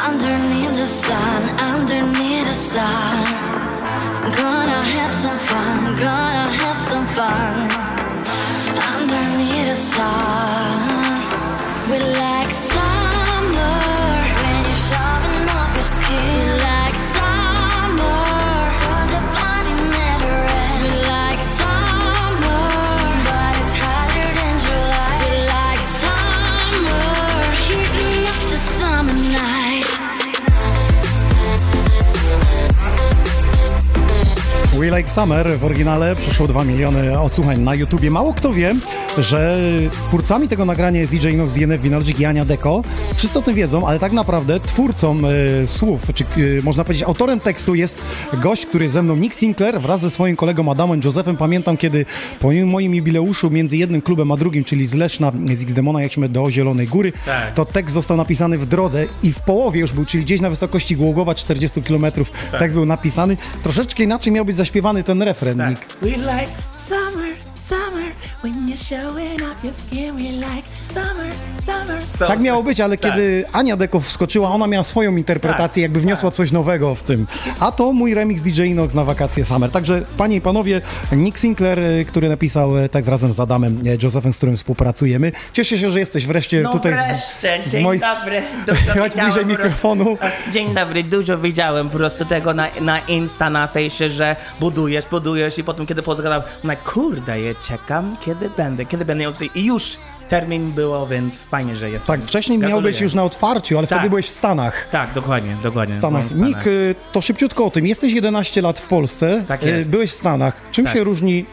Underneath the sun, underneath the sun. Gonna have some fun, gonna have some fun underneath the sun. Like Summer w oryginale przeszło 2 miliony odsłuchań na YouTubie. Mało kto wie, że twórcami tego nagrania jest DJ Inox, DNF, Vinalgic i Ania Deko. Wszyscy o tym wiedzą, ale tak naprawdę twórcą e, słów, czy e, można powiedzieć autorem tekstu jest gość, który jest ze mną, Nick Sinclair, wraz ze swoim kolegą Adamem Josephem. Pamiętam, kiedy po moim jubileuszu między jednym klubem a drugim, czyli z Leszna, z X-Demona, jechaliśmy do Zielonej Góry, Tak. to tekst został napisany w drodze i w połowie już był, czyli gdzieś na wysokości Głogowa, 40 km, Tak. tekst był napisany. Troszeczkę inaczej miał być zaśpiewany ten refren, Tak. Nick. We like summer, summer, when you're showing off your skin. We like summer, summer. So, Tak miało być, ale Tak. kiedy Ania Deko wskoczyła, ona miała swoją interpretację, Tak, jakby wniosła coś nowego w tym. A to mój remix DJ Inox na wakacje Summer. Także panie i panowie, Nick Sinclair, y, który napisał y, tekst razem z Adamem e, Josephem, z którym współpracujemy. Cieszę się, że jesteś wreszcie No tutaj. wreszcie, dzień moich- dobry. Chodź bliżej mikrofonu. Dzień dobry, dużo widziałem po prostu tego na, na Insta, na fejsie, że budujesz, budujesz i potem kiedy pozgadał, no kurde, ja czekam, kiedy będę, kiedy będę i już termin było, więc fajnie, że jest. Tak, wcześniej miał Gratuluję. być już na otwarciu, ale Tak. wtedy byłeś w Stanach. Tak, dokładnie, dokładnie. W Stanach. Nick, y, to szybciutko o tym. Jesteś 11 lat w Polsce, Tak y, jest. byłeś w Stanach. Czym Tak. się różni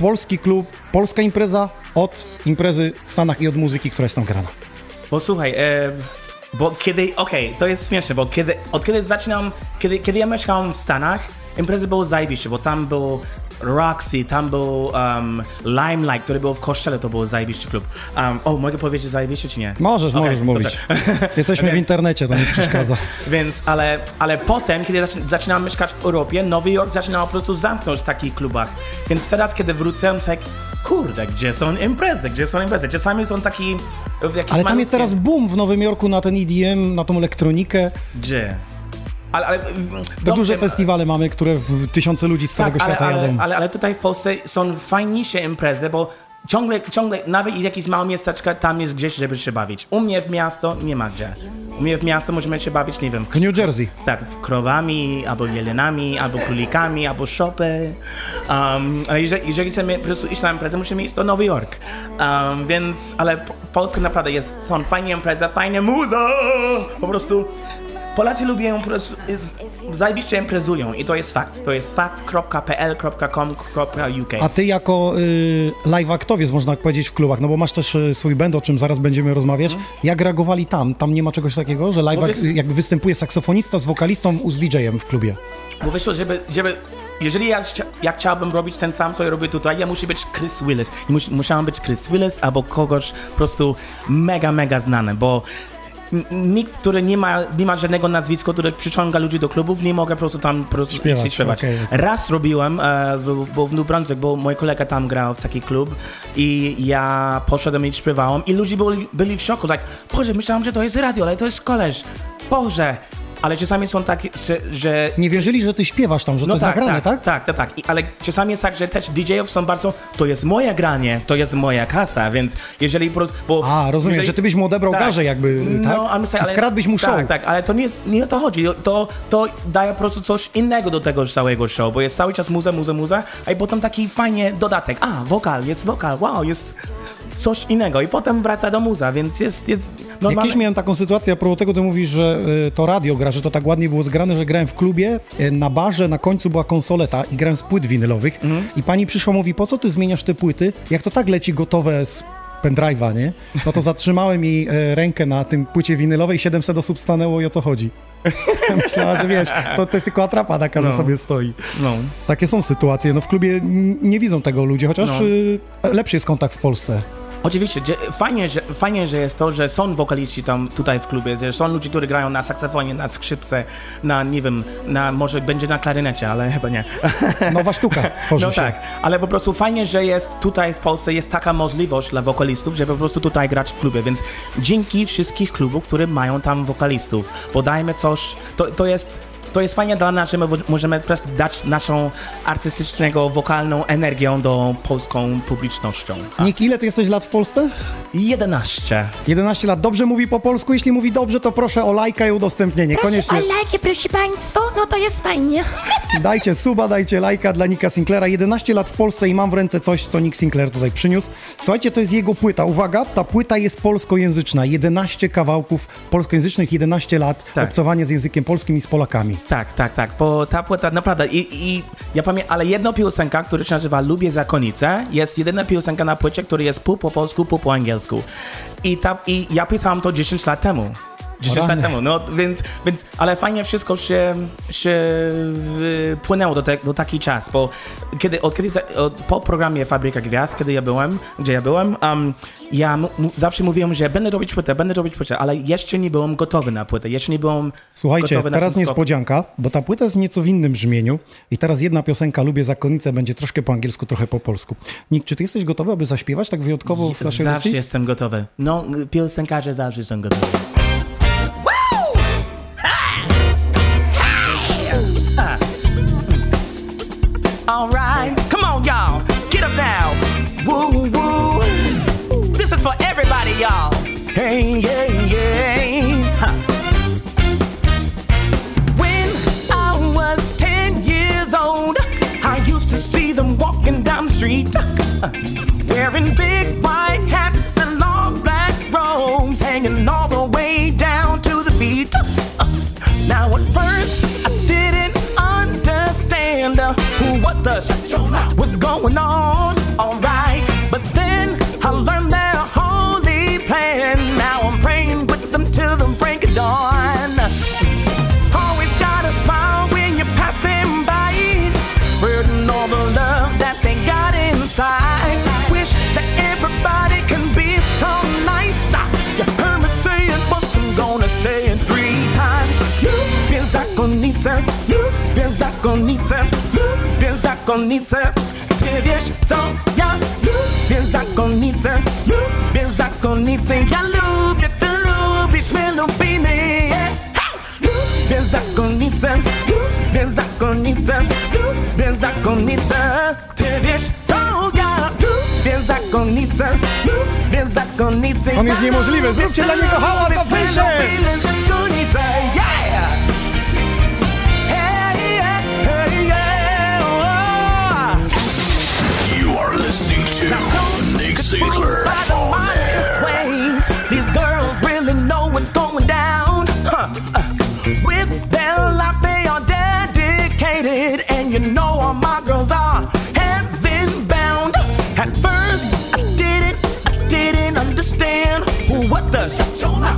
polski klub, polska impreza od imprezy w Stanach i od muzyki, która jest tam grana? Bo słuchaj, e, bo kiedy, okej, to jest śmieszne, bo kiedy, od kiedy zaczynam, kiedy, kiedy ja mieszkałem w Stanach, imprezy były zajebiście, bo tam był Roxy, tam był um, Limelight, który był w kościele, to był zajebiście klub. Um, o, mogę powiedzieć zajebiście czy nie? Możesz, Okej, możesz mówić. dobrze. Jesteśmy w Więc- internecie, to nie przeszkadza. Więc, ale, ale potem, kiedy zaczy, zaczynałem mieszkać w Europie, Nowy Jork zaczynał po prostu zamknąć w takich klubach. Więc teraz, kiedy wrócę, to tak, kurde, gdzie są imprezy, gdzie są imprezy? Czasami są taki... Ale tam malutkie- jest teraz boom w Nowym Jorku na ten EDM, na tą elektronikę. Gdzie? Ale, ale, dobrze, duże festiwale mamy, które w tysiące ludzi z całego tak, świata ale, jadą. ale, ale tutaj w Polsce są fajniejsze imprezy, bo ciągle, ciągle, nawet jakieś małe miasteczka, tam jest gdzieś, żeby się bawić. U mnie w miasto nie ma gdzie. U mnie w miasto możemy się bawić, nie wiem, W New Jersey. tak, w krowami, albo jelenami, albo królikami, albo shopy. Um, ale jeżeli, jeżeli chcemy po prostu iść na imprezę, musimy iść do Nowy Jork. Um, więc, ale po- Polska naprawdę jest, są fajne imprezy, fajne muza! Po prostu Polacy lubią po prostu, y, zajebiście imprezują i to jest fakt. To jest fakt.pl.com.uk. A ty jako y, live aktowiec, można tak powiedzieć, w klubach, no bo masz też y, swój band, o czym zaraz będziemy rozmawiać. Jak reagowali tam? Tam nie ma czegoś takiego, że live, wiesz- jakby występuje saksofonista z wokalistą z DJ-em w klubie? Bo wyszło, żeby, żeby jeżeli ja, ja chciałbym robić ten sam, co ja robię tutaj, ja musi być Chris Willis. Mus, musiałem być Chris Willis albo kogoś po prostu mega, mega znany, bo nikt, który nie ma, nie ma żadnego nazwiska, który przyciąga ludzi do klubów, nie mogę po prostu tam po prostu Śpiewać, śpiewać. okej. Raz robiłem, e, bo, bo w New Brunswick, bo mój kolega tam grał w taki klub i ja poszedłem i śpiewałem i ludzie byli, byli w szoku, tak, Boże, myślałem, że to jest radio, ale to jest koleż. Boże. Ale czasami są takie, że, że Nie wierzyli, że ty śpiewasz tam, że to jest nagrane, tak? tak, tak, tak, tak. I, ale czasami jest tak, że też DJ-ów są bardzo, to jest moje granie, to jest moja kasa, więc jeżeli po prostu, bo... A, rozumiem, jeżeli, że ty byś mu odebrał garzę jakby, tak? No, a my sobie, ale, skradłbyś mu show. Tak, tak, ale to nie, nie o to chodzi, to, to daje po prostu coś innego do tego całego show, bo jest cały czas muza, muza, muza, a i potem taki fajnie dodatek, a, wokal, jest wokal, wow, jest coś innego i potem wraca do muza, więc jest, jest normalnie... Jakieś miałem taką sytuację, a propos tego, ty mówisz, że y, to radio gra, że to tak ładnie było zgrane, że grałem w klubie, y, na barze na końcu była konsoleta i grałem z płyt winylowych Mhm. i pani przyszła, mówi, po co ty zmieniasz te płyty, jak to tak leci gotowe z pendrive'a, nie? No to zatrzymałem jej e, rękę na tym płycie winylowej, 700 osób stanęło i o co chodzi. Myślała, że wiesz, to, to jest tylko atrapa taka, że No. sobie stoi. No. Takie są sytuacje, no w klubie nie widzą tego ludzie, chociaż No. y, lepszy jest kontakt w Polsce. Oczywiście, fajnie że, fajnie, że jest to, że są wokaliści tam tutaj w klubie, że są ludzie, którzy grają na saksofonie, na skrzypce, na nie wiem, na może będzie na klarynecie, ale chyba nie. Nowa sztuka tworzy No się. tak, ale po prostu fajnie, że jest tutaj w Polsce jest taka możliwość dla wokalistów, żeby po prostu tutaj grać w klubie, więc dzięki wszystkich klubów, które mają tam wokalistów, bo dajmy coś, to, to jest to jest fajnie dla nas, że my możemy po prostu dać naszą artystycznego, wokalną energię do polską publicznością. A Nick, ile ty jesteś lat w Polsce? 11. 11 lat. Dobrze mówi po polsku? Jeśli mówi dobrze, to proszę o lajka i udostępnienie. Koniecznie lajki, proszę państwo, no to jest fajnie. dajcie suba, dajcie lajka dla Nika Sinclaira. 11 lat w Polsce i mam w ręce coś, co Nick Sinclair tutaj przyniósł. Słuchajcie, to jest jego płyta. Uwaga, ta płyta jest polskojęzyczna. 11 kawałków polskojęzycznych, 11 lat Tak. obcowanie z językiem polskim i z Polakami. Tak, tak, tak, bo ta płyta naprawdę i, i ja pamiętam, ale jedna piosenka, która się nazywa Lubię Zakonnicę, jest jedyna piosenka na płycie, która jest pół po polsku, pół po angielsku. I, ta, i ja pisałam to 10 lat temu. 10 lat temu, no więc, więc, ale fajnie wszystko się, się płynęło do, te, do taki czas, bo kiedy, od kiedy, od, po programie Fabryka Gwiazd, kiedy ja byłem, gdzie ja byłem, um, ja zawsze mówiłem, że będę robić płytę, będę robić płytę, ale jeszcze nie byłem gotowy na płytę, jeszcze nie byłem Słuchajcie, gotowy na teraz niespodzianka, bo ta płyta jest nieco w innym brzmieniu i teraz jedna piosenka Lubię Zakonnicę będzie troszkę po angielsku, trochę po polsku. Nick, czy ty jesteś gotowy, aby zaśpiewać tak wyjątkowo w naszej Zawsze wersji? jestem gotowy. No, piosenkarze zawsze są gotowi. All right, come on, y'all, get up now. Woo woo. This is for everybody, y'all. Hey, yeah, yeah. Huh. When I was 10 years old, I used to see them walking down the street, wearing big white hats and long black robes, hanging all the way down to the feet. Now, at first, what the was going on. Alright, but zakonnicę. Ty wiesz co ja lubię zakonnicę, lubię zakonnicę. Ja lubię, ty lubisz, my lubimy. Yeah. Lubię zakonnicę, lubię zakonnicę, lubię zakonnicę. Ty wiesz co ja lubię zakonnicę, lubię zakonnicę. On jest niemożliwy, zróbcie dla niego hałas na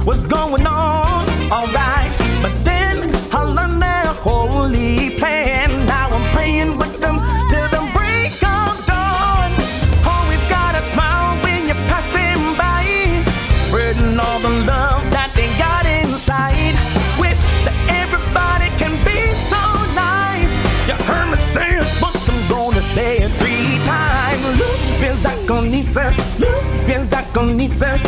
was going on. Alright, but then I learned their holy plan. Now I'm praying with them till the break of dawn. Always gotta smile when you're passing by, spreading all the love that they got inside. Wish that everybody can be so nice. You heard me say it once, I'm gonna say it three times. Lubię zakonnicę, lubię zakonnicę,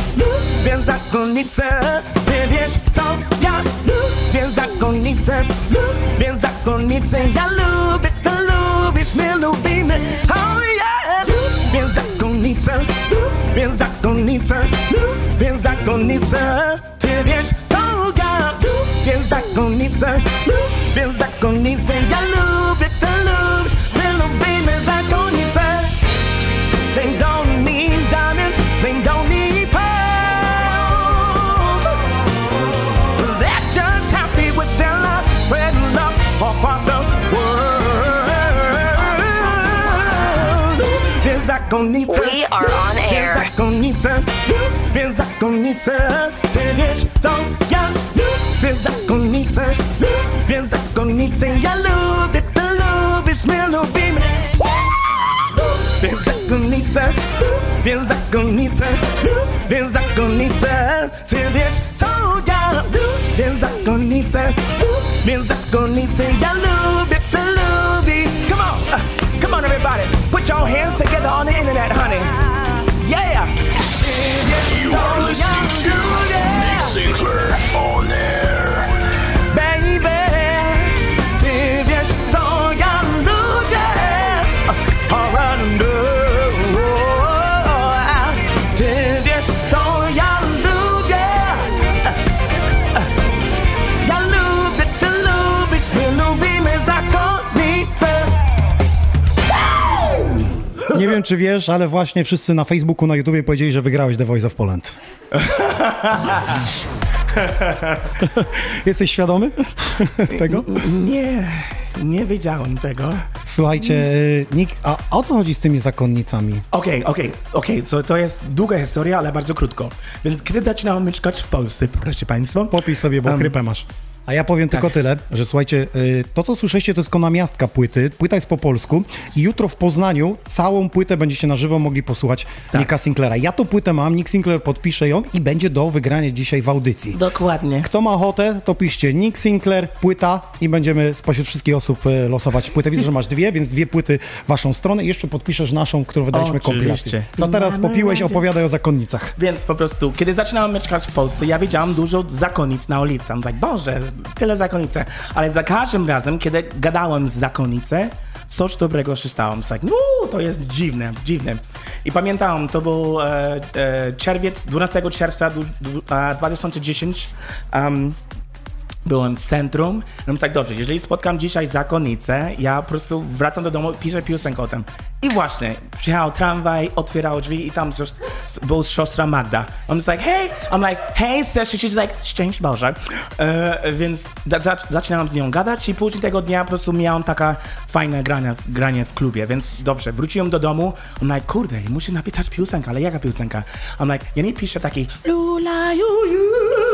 lubię zakonnicę. Ty wiesz co ja lubię zakonnicę, lubię zakonnicę. Ja lubię, ty lubisz, my lubimy. Oh yeah, lubię zakonnicę, lubię zakonnicę, lubię zakonnicę. Ty wiesz co ja lubię zakonnicę, lubię zakonnicę. We are on air. Lubię zakonnicę. Lubię zakonnicę. Ty wiesz co? Ja lubię zakonnicę. Lubię zakonnicę. Ja lubię, ty lubisz, my lubimy. Lubię zakonnicę. Lubię zakonnicę. Lubię zakonnicę. Ty wiesz co? Ja lubię zakonnicę. Lubię zakonnicę. Ja lubię, ty lubisz. Come on. Come on everybody. Put your hands together on the internet, wiem, czy wiesz, ale właśnie wszyscy na Facebooku, na YouTubie powiedzieli, że wygrałeś The Voice of Poland. Jesteś świadomy tego? Nie, nie wiedziałem tego. Słuchajcie, y, Nick, a o co chodzi z tymi zakonnicami? Okej, okej, okej, so to jest długa historia, ale bardzo krótko. Więc kiedy zaczynałem mieszkać w Polsce, proszę Państwa, Popij sobie, bo chrypę masz. A ja powiem tylko tyle, że słuchajcie, y, to co słyszeliście to jest konamiastka płyty, płyta jest po polsku i jutro w Poznaniu całą płytę będziecie na żywo mogli posłuchać Nicka Sinclaira. Ja tą płytę mam, Nick Sinclair podpisze ją i będzie do wygrania dzisiaj w audycji. Dokładnie. Kto ma ochotę, to piszcie Nick Sinclair, płyta i będziemy spośród wszystkich osób e, losować płytę. Widzę, że masz dwie, więc dwie płyty waszą stronę i jeszcze podpiszesz naszą, którą wydaliśmy kompilację. To teraz popiłeś, opowiadaj o zakonnicach. Więc po prostu, kiedy zaczynałem mieszkać w Polsce, ja widziałem dużo zakonnic na ulicy. I'm like, Boże, tyle zakonnice. Ale za każdym razem, kiedy gadałem z zakonnicą, coś dobrego. It's like, no, to jest dziwne, dziwne. I pamiętam, to był e, e, czerwiec, 12 czerwca du, du, e, 2010. Um, byłem w centrum. No tak, dobrze, jeżeli spotkam dzisiaj zakonnicę, ja po prostu wracam do domu, piszę piosenkę o tym. I właśnie, przyjechał tramwaj, otwierał drzwi i tam sios- był siostra Magda. I'm like, hey, I'm like, hey, sister, she's like, szczęść Boże. E, więc da, zac- zaczynałem z nią gadać i później tego dnia po prostu miałem taka fajne granie, granie w klubie, więc dobrze, wróciłem do domu, I'm like, kurde, muszę napisać piosenkę, ale jaka piosenka? I'm like, ja nie piszę takiej, lula, ju, ju,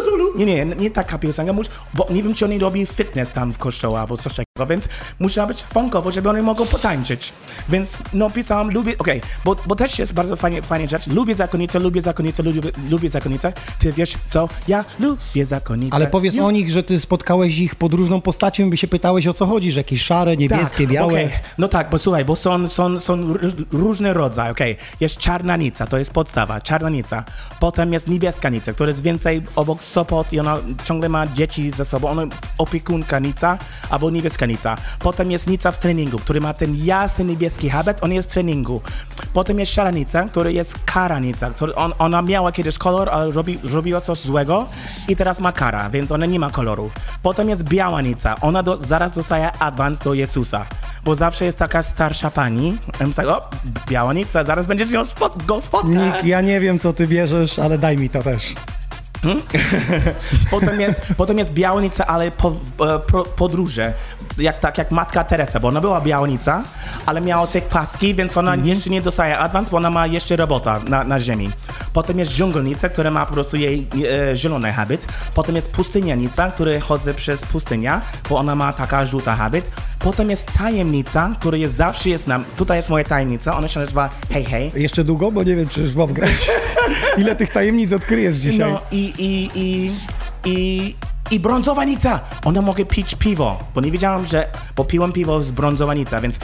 zulu. Nie, nie, nie taka piosenka, mus, bo nie wiem, czy oni robią fitness tam w kościoła albo coś takiego, więc muszę być funkowo, żeby oni mogą potańczyć. Więc no pisałem, lubię, okej, bo, bo też jest bardzo fajnie, fajnie rzecz, lubię zakonnicę, lubię zakonnicę, lubię, lubię zakonnicę, ty wiesz co, ja lubię zakonnicę. Ale powiedz o nich, że ty spotkałeś ich pod różną postacią, by się pytałeś o co chodzi, że jakieś szare, niebieskie, tak, białe. okej. No tak, bo słuchaj, bo są, są, są róż- różne rodzaje, okej. Jest czarna nica, to jest podstawa, czarna nica. Potem jest niebieska nica, która jest więcej obok Sopot i ona ciągle ma dzieci ze sobą. Ona opiekunka nica albo niebieska nica. Potem jest nica w treningu, który ma ten jasny niebieski habit, on jest w treningu. Potem jest szara nica, która jest kara nica, który on, ona miała kiedyś kolor, ale robi, robiła coś złego i teraz ma kara, więc ona nie ma koloru. Potem jest biała nica, ona do, zaraz dostaje awans do Jezusa, bo zawsze jest taka starsza pani, ja o, biała nica, zaraz będziesz ją spot, go spotkać. Nick, ja nie wiem co ty bierzesz, ale daj mi to też. Potem jest, potem jest białonica, ale po, e, pro, podróże. Jak, tak jak matka Teresa, bo ona była białonica, ale miała te paski, więc ona jeszcze nie dostaje awans, bo ona ma jeszcze robota na, na ziemi. Potem jest dżungelnica, która ma po prostu jej e, zielony habit. Potem jest pustynianica, która chodzi przez pustynię, bo ona ma taka żółta habit. Potem jest tajemnica, która jest zawsze jest nam. Tutaj jest moja tajemnica, ona się nazywa Hej Hej. Jeszcze długo, bo nie wiem, czy już mam grać. Ile tych tajemnic odkryjesz dzisiaj? No i, i, i, i, i brązowa nica. Ona mogę pić piwo, bo nie wiedziałam, że, bo piłem piwo z brązowa nica, więc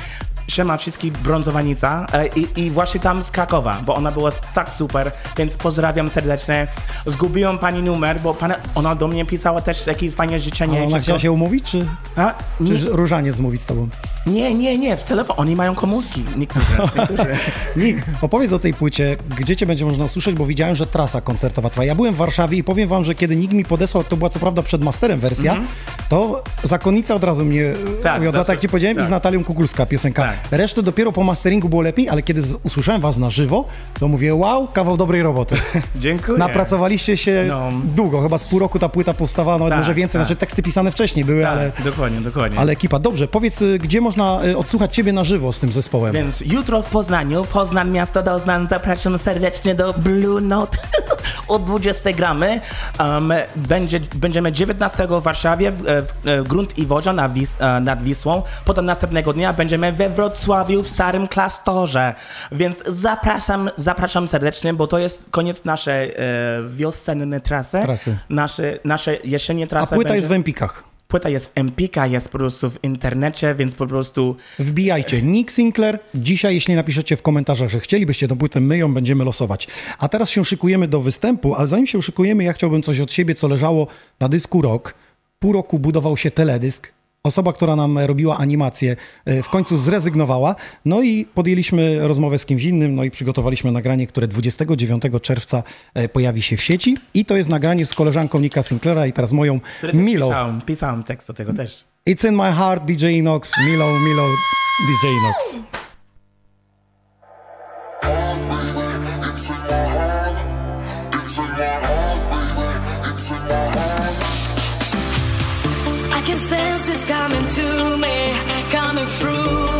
siema wszystkich brązowa nica e, i, i właśnie tam z Krakowa, bo ona była tak super, więc pozdrawiam serdecznie. Zgubiłem pani numer, bo pana, ona do mnie pisała też jakieś fajne życzenie. A ona chciała się umówić, czy, A? czy Nie, różaniec zmówić z tobą? nie, nie, nie, w telefon, oni mają komórki, niektórzy. niektórzy. Nick, opowiedz o tej płycie, gdzie cię będzie można usłyszeć, bo widziałem, że trasa koncertowa trwa. Ja byłem w Warszawie i powiem wam, że kiedy Nick mi podesłał, to była co prawda przed masterem wersja, to zakonnica od razu mnie. Tak, tak ci powiedziałem, i tak. z Natalią Kukulska piosenka. Tak. Resztę dopiero po masteringu było lepiej, ale kiedy usłyszałem was na żywo, to mówię, wow, kawał dobrej roboty. Dziękuję. Napracowaliście się No. długo, chyba z pół roku ta płyta powstawała, nawet Tak, może więcej, tak. znaczy teksty pisane wcześniej były, ale, Tak, dokładnie, dokładnie. ale ekipa. Dobrze, powiedz, y, gdzie można y, odsłuchać ciebie na żywo z tym zespołem? Więc jutro w Poznaniu, Poznań miasto Doznań, zapraszam serdecznie do Blue Note o 20 gramy. Um, będzie, będziemy 19 w Warszawie, w, w, w Grunt i Wodzia nad, Wis, e, nad Wisłą. Potem następnego dnia będziemy we Wrocławiu w Starym Klasztorze. Więc zapraszam, zapraszam serdecznie, bo to jest koniec naszej e, wiosenne trasy. Trasy. Nasze, nasze jesiennie A trasy. płyta będzie. jest w Empikach. Płyta jest w Empika, jest po prostu w internecie, więc po prostu Wbijajcie Nick Sinclair. Dzisiaj, jeśli napiszecie w komentarzach, że chcielibyście tą płytę, my ją będziemy losować. A teraz się szykujemy do występu, ale zanim się szykujemy, ja chciałbym coś od siebie, co leżało na dysku rok. Pół roku budował się teledysk. Osoba, która nam robiła animację, e, w końcu zrezygnowała. No i podjęliśmy rozmowę z kimś innym, no i przygotowaliśmy nagranie, które 29 czerwca e, pojawi się w sieci. I to jest nagranie z koleżanką Nika Sinclaira i teraz moją Milą. pisałem, pisałem tekst do tego też. It's in my heart, DJ Inox, Milo, Milo, DJ Inox. It's in my heart, baby. It's in my heart. Can sense it coming to me, coming through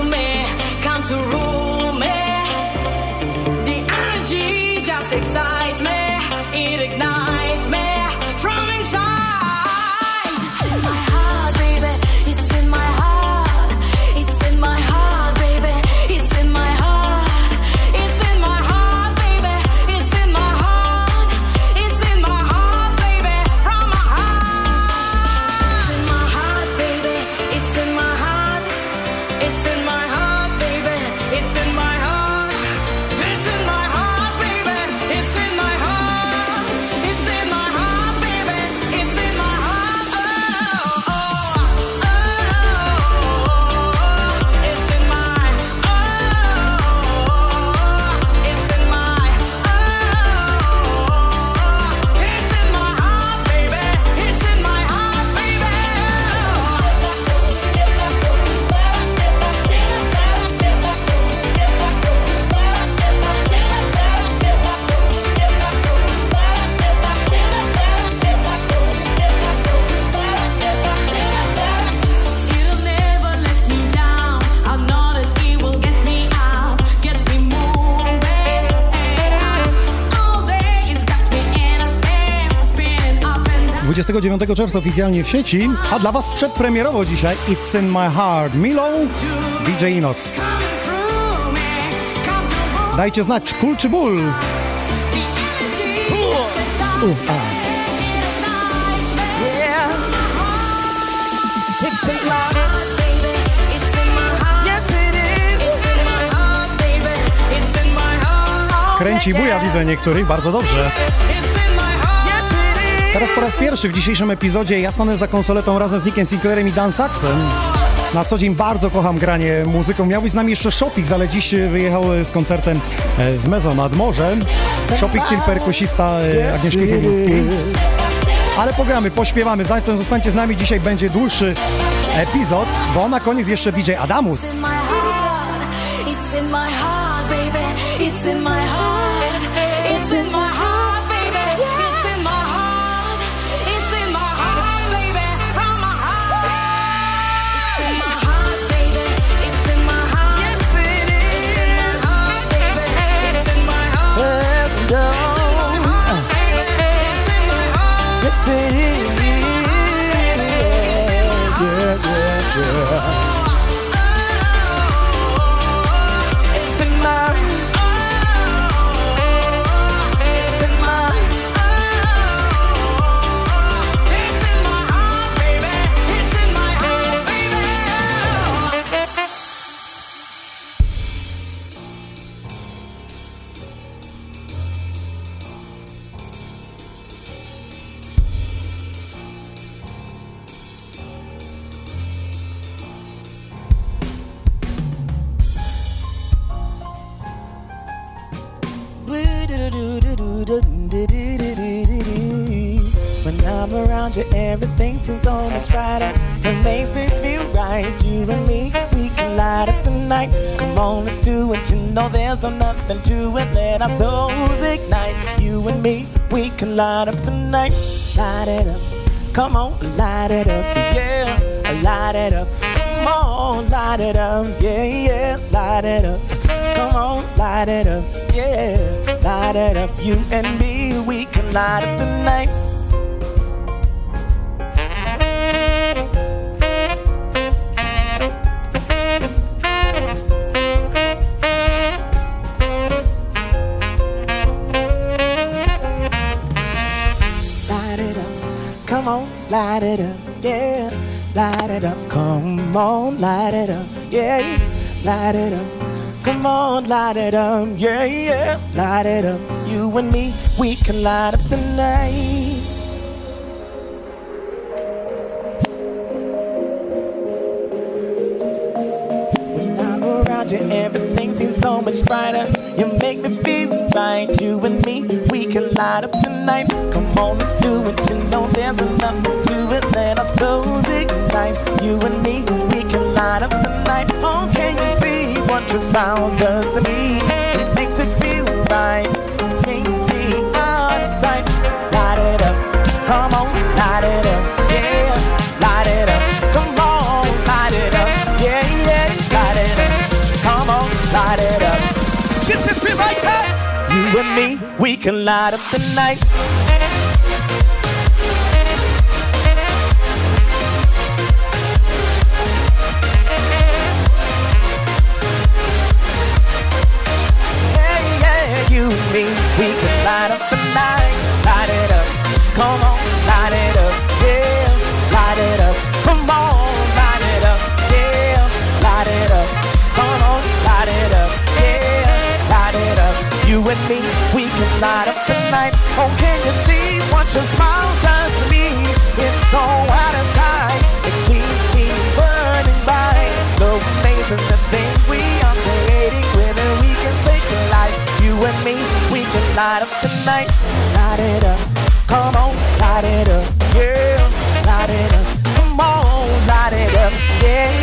29 czerwca oficjalnie w sieci, a dla Was przedpremierowo dzisiaj It's in My Heart. Milo, DJ Inox. Dajcie znać, czy kul czy ból. U, a. Yeah. It's in my heart, baby. It's in my heart. Yes, it is. It's in my heart, baby. It's in my heart. Kręci buja, widzę niektórych, bardzo dobrze. Teraz po raz pierwszy w dzisiejszym epizodzie ja stanę za konsoletą razem z Nickiem Sinclairem i Dan Saxem. Na co dzień bardzo kocham granie muzyką. Miał być z nami jeszcze Shopix, ale dziś wyjechał z koncertem e, z Mezo nad morzem. Shopix, czyli perkusista e, Agnieszki Chylińskiej. Ale pogramy, pośpiewamy. Zatem zostańcie z nami. Dzisiaj będzie dłuższy epizod, bo na koniec jeszcze DJ Adamus. It's in my heart, baby. It's in my Yeah, so much brighter. It makes me feel right. You and me, we can light up the night. Come on, let's do it. You know there's no nothing to it. Let our souls ignite. You and me, we can light up the night. Light it up. Come on, light it up. Yeah, light it up. Come on, light it up. Yeah, yeah, light it up. Come on, light it up. Yeah, light it up. You and me, we can light up the night. Light it up, yeah. Light it up, come on, light it up, yeah. Light it up, come on, light it up, yeah, yeah. Light it up, you and me, we can light up the night. When I'm around you, everything seems so much brighter. You make me feel right. You and me, we can light up the night. Come on, let's do it. You know there's to within our souls ignite. You and me, we can light up the night. Oh, can you see what your smile does to me? It makes it feel right. Light it up, come on, light it up, yeah. Light it up, come on, light it up, yeah, yeah. Light it up, come on, light it up. This is You and me, we can light up the night. And me, we can light up the night. Oh, can you see what your smile does to me? It's so out of sight, it keeps me burning bright. So amazing this thing we are creating, whether we can take a life. You and me, we can light up the night, light it up. Come on, light it up, yeah, light it up. Come on, light it up, yeah,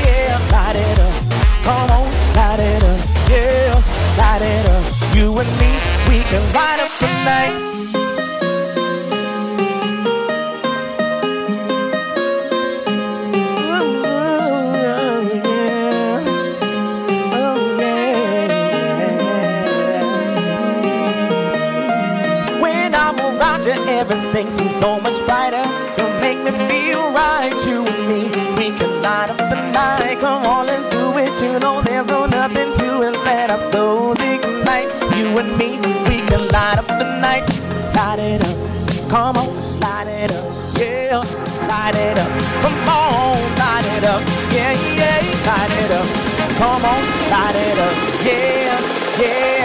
You and me, we can light up the night. When I'm around you, everything seems so much brighter. And me, we can light up the night. Light it up. Come on, light it up. Yeah, light it up. Come on, light it up. Yeah, yeah, light it up. Come on, light it up. Yeah, yeah.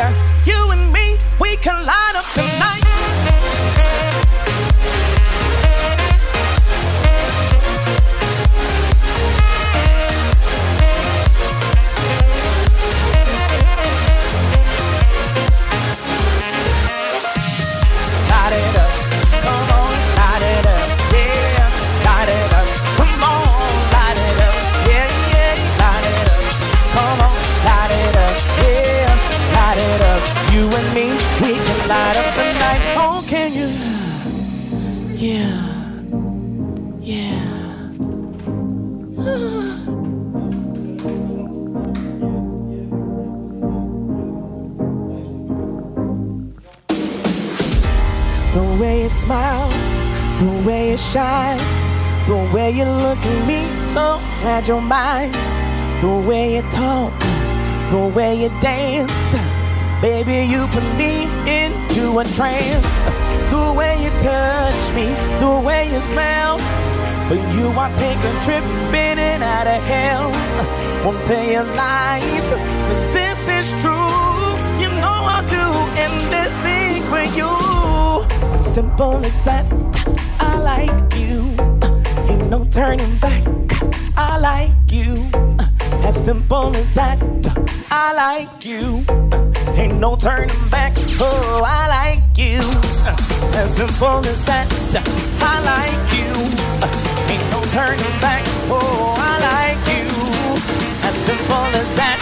Smile, the way you shine, the way you look at me, so glad you're mine. The way you talk, the way you dance, baby, you put me into a trance. The way you touch me, the way you smell. For you, I take a trip in and out of hell. Won't tell you lies, cause this is true. Simple as that, I like you. Ain't no turning back, I like you. As simple as that, I like you. Ain't no turning back, oh, I like you. As simple as that, I like you. Ain't no turning back, oh, I like you. As simple as that,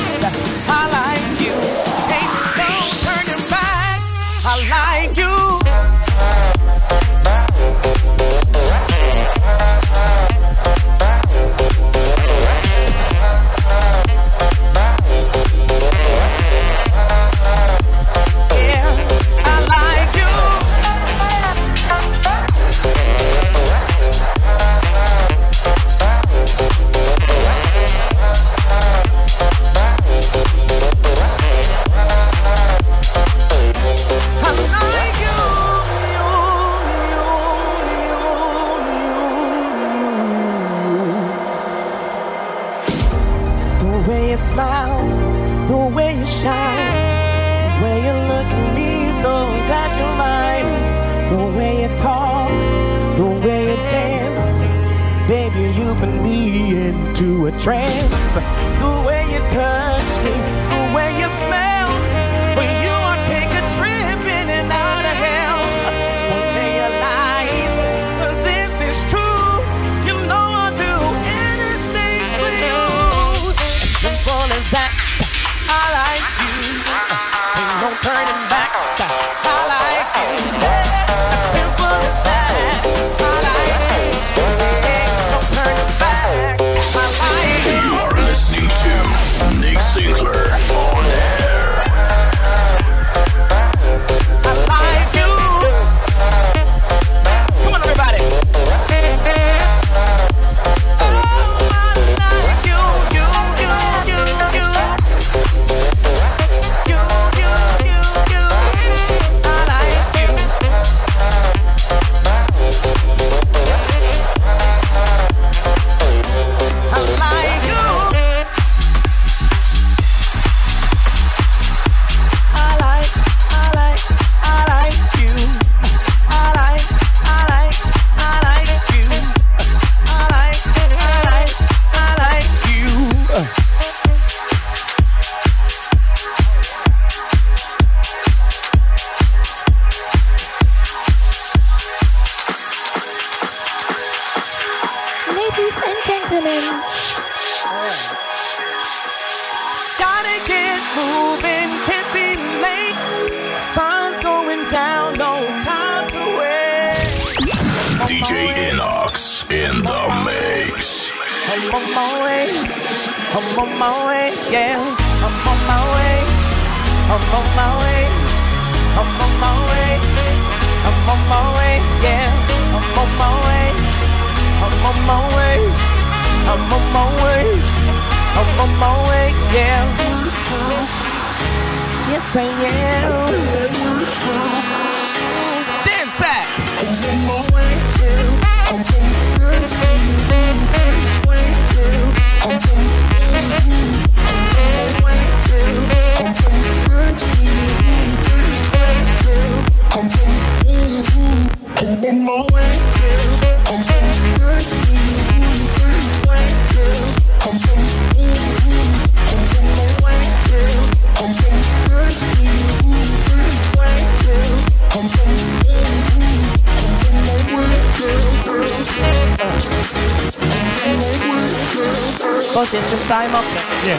Cały mokry. Nie.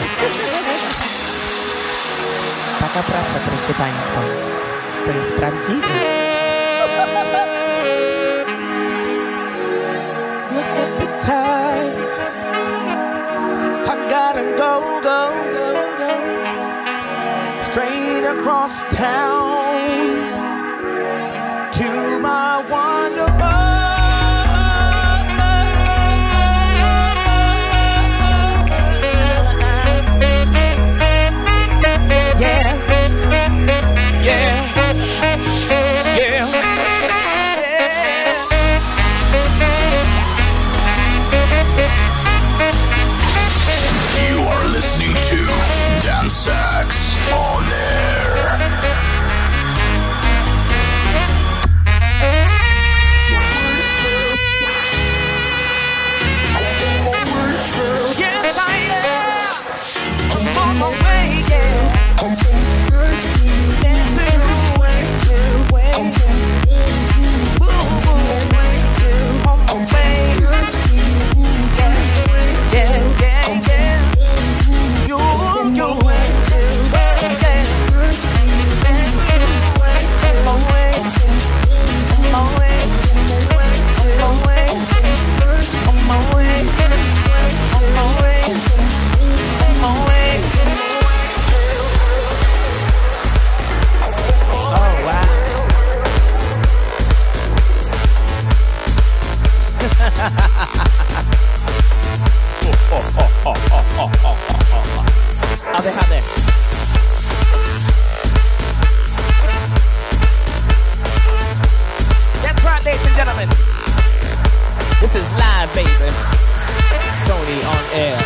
Taka praca, proszę Państwa. To jest prawdziwe. Is live, baby. Sony on air.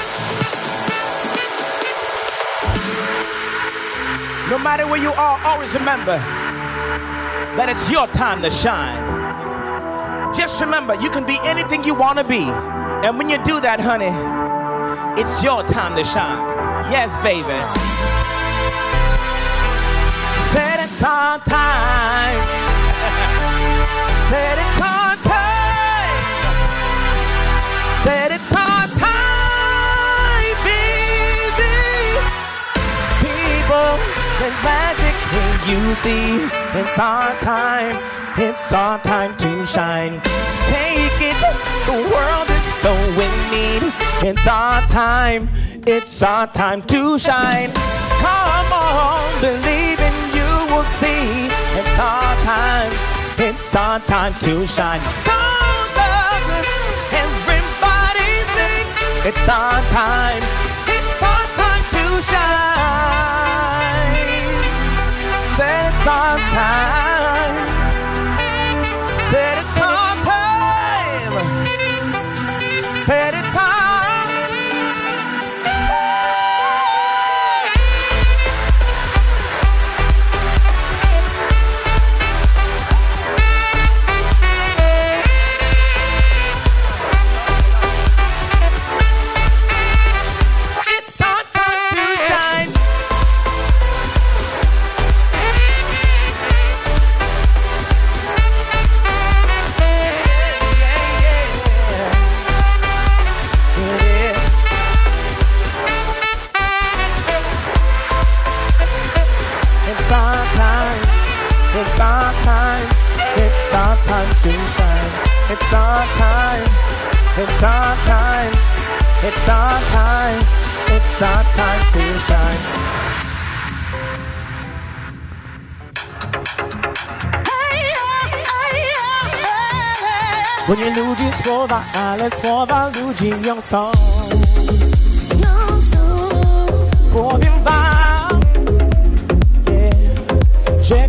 No matter where you are, always remember that it's your time to shine. Just remember, you can be anything you want to be. And when you do that, honey, it's your time to shine. Yes, baby. Said it's our time. Said it's our time, baby. People, there's magic in you see. It's our time. It's our time to shine. Take it. The world is so in need. It's our time. It's our time to shine. Come on, believe in you will see. It's our time. It's our time to shine. It's our time. It's our time to shine. It's our time. to shine. It's our time. It's our time. It's our time. It's our time to shine. When ludzi słowa, ale słowa ludzi nią są. Powiem wam, yeah,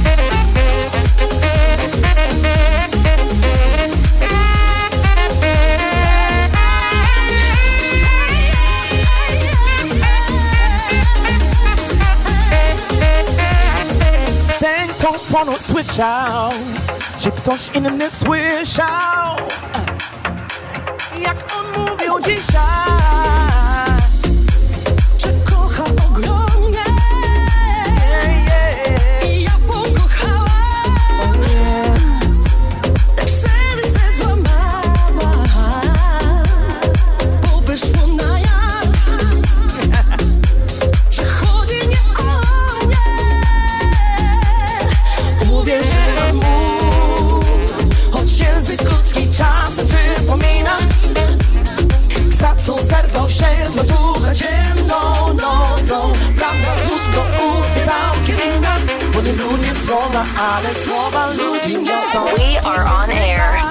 Ktoś ponoć słyszał, że ktoś inny słyszał, jak on mówił dzisiaj. słowa, ale słowa ludzi. We are on air.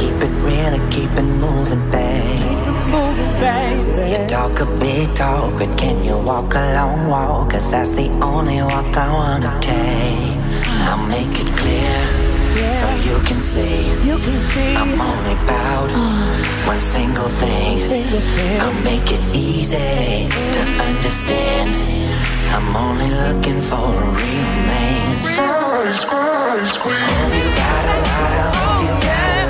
Keep it real and keep it moving, babe. You talk a big talk, but can you walk a long walk? Cause that's the only walk I wanna take. I'll make it clear so you can see. You can see I'm only about uh. one single thing. single thing. I'll make it easy to understand. I'm only looking for a real man. Hope you got a lot of, hope you got a lot of. Hope you got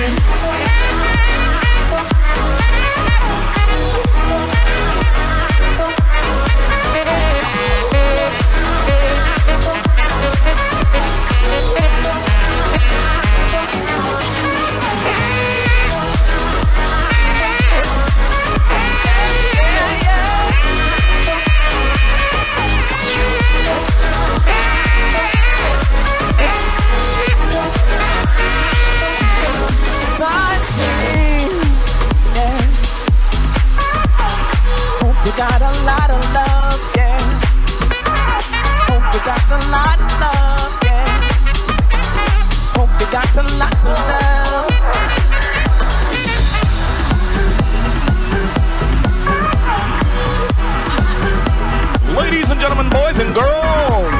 Ladies and gentlemen, boys and girls,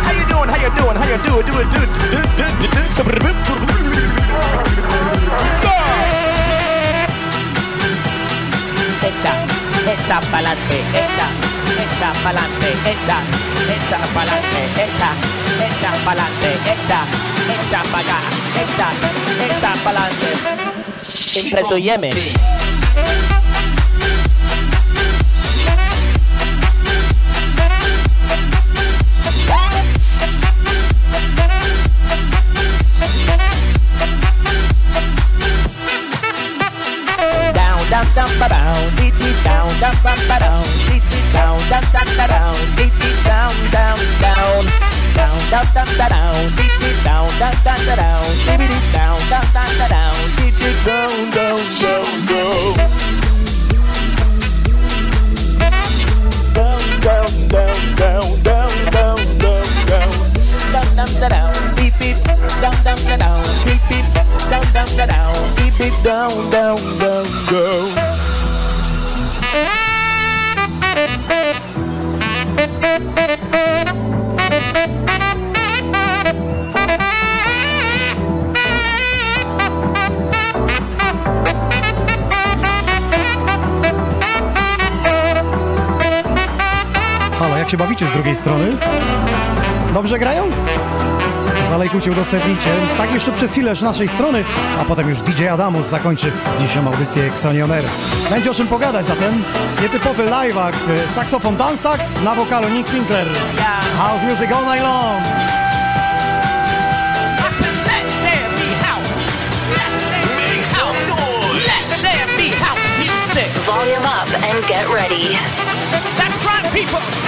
how you doing? How you doing? How you doing? Do it, do it, do it, do it, do it, Echa, echa pa'lante, echa, echa pa'lante, echa, echa pa'lante, echa, echa pa'lante, echa, echa pa' acá, echa, echa pa'lante. Impresuyeme. down, down, down, ba down, dee dee down, down, ba down, dee dee down, down, down, down, dee dee down, down, down, down, down, down, down, dee dee down, down, down, down, dee down, down, down, down, dee dee down, down, down, down. Down, down, down, down, down, down, down, down. Down, down, down, beep, beep. Down, down, down, beep, beep. Down, down, down, beep, beep. Down, down, down, down. Jak się bawicie z drugiej strony? Dobrze grają? zalejkujcie, udostępnijcie. Tak jeszcze przez chwilę z naszej strony, a potem już DJ Adamus zakończy dzisiejszą audycję Xonioner. Będzie o czym pogadać zatem. Nietypowy live act, saksofon Dan Sax na wokalu Nick Sinclair. House music all night long. Volume up and get ready. That's right, people.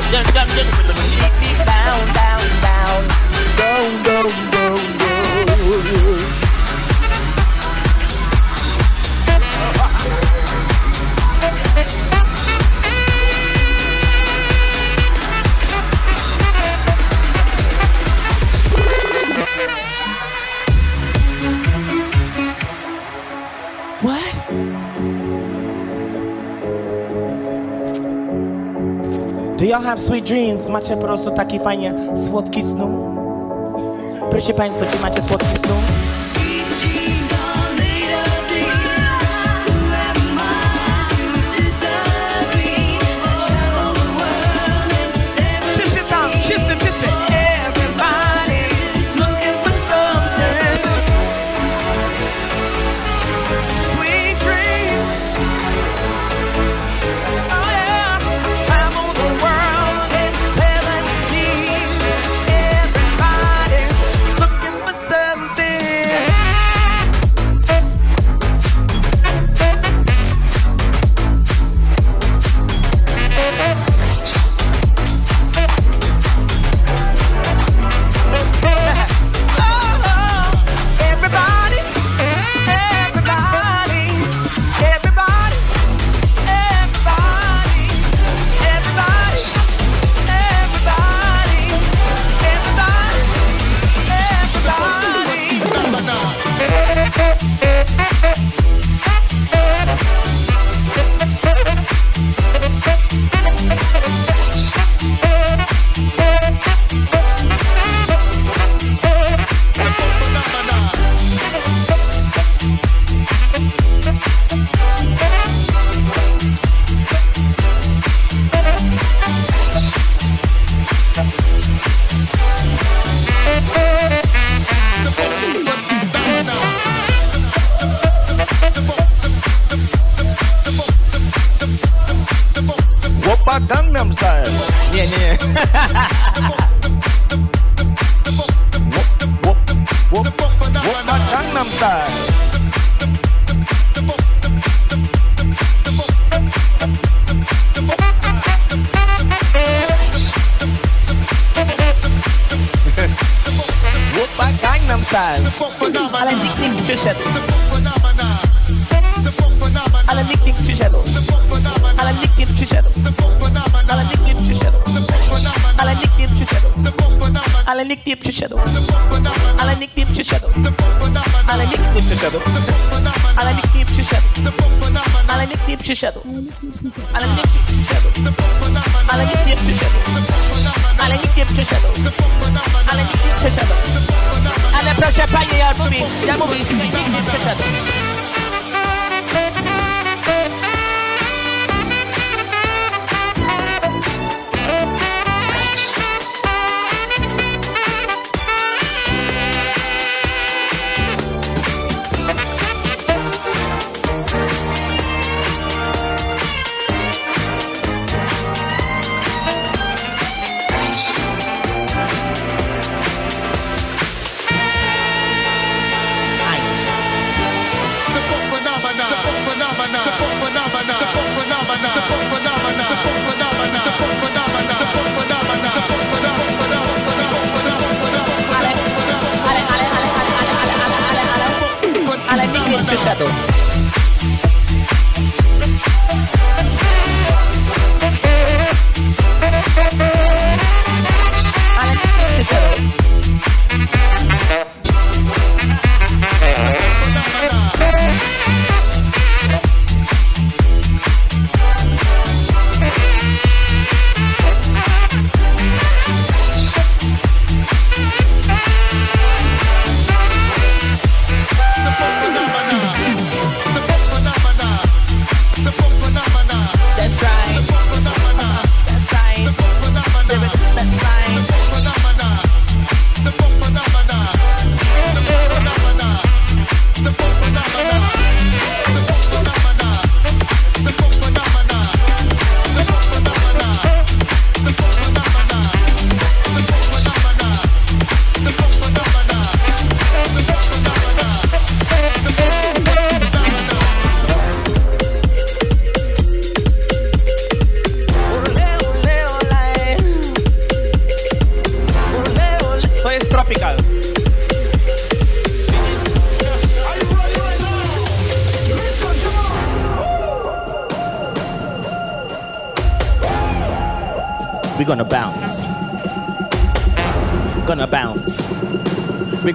Take me down, down, down, down, down, down. Do y'all have sweet dreams? Macie po prostu taki fajnie słodki snu? Proszę Państwa, czy macie słodki snu?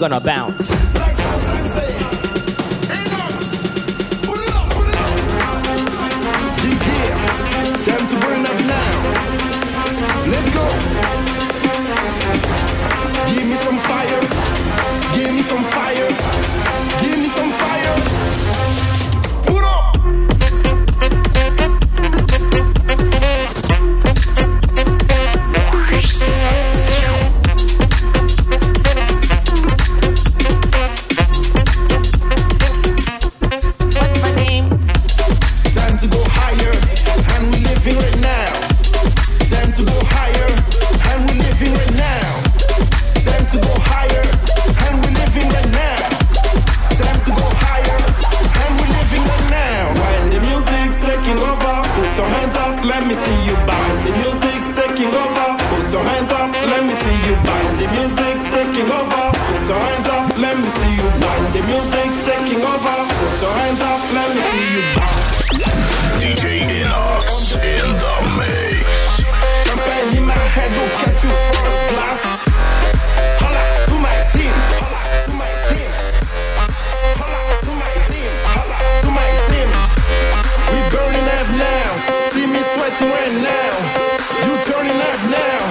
gonna back.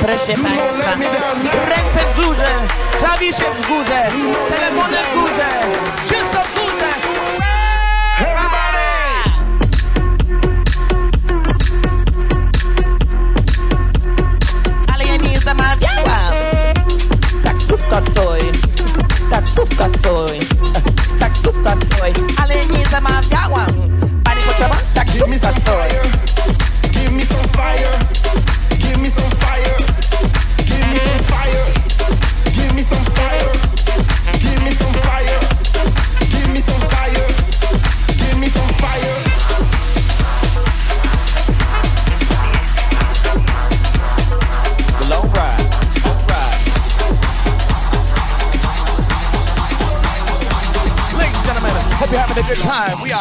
Proszę Państwa, ręce w górze, klawisze w górze, telefony w górze, wszystko w górze. Ale ja nie zamawiałam. Taksówka stoi, taksówka stoi, taksówka stoi, ale nie zamawiałam. Pani potrzeba? Taksówka stoi. Give me some fire.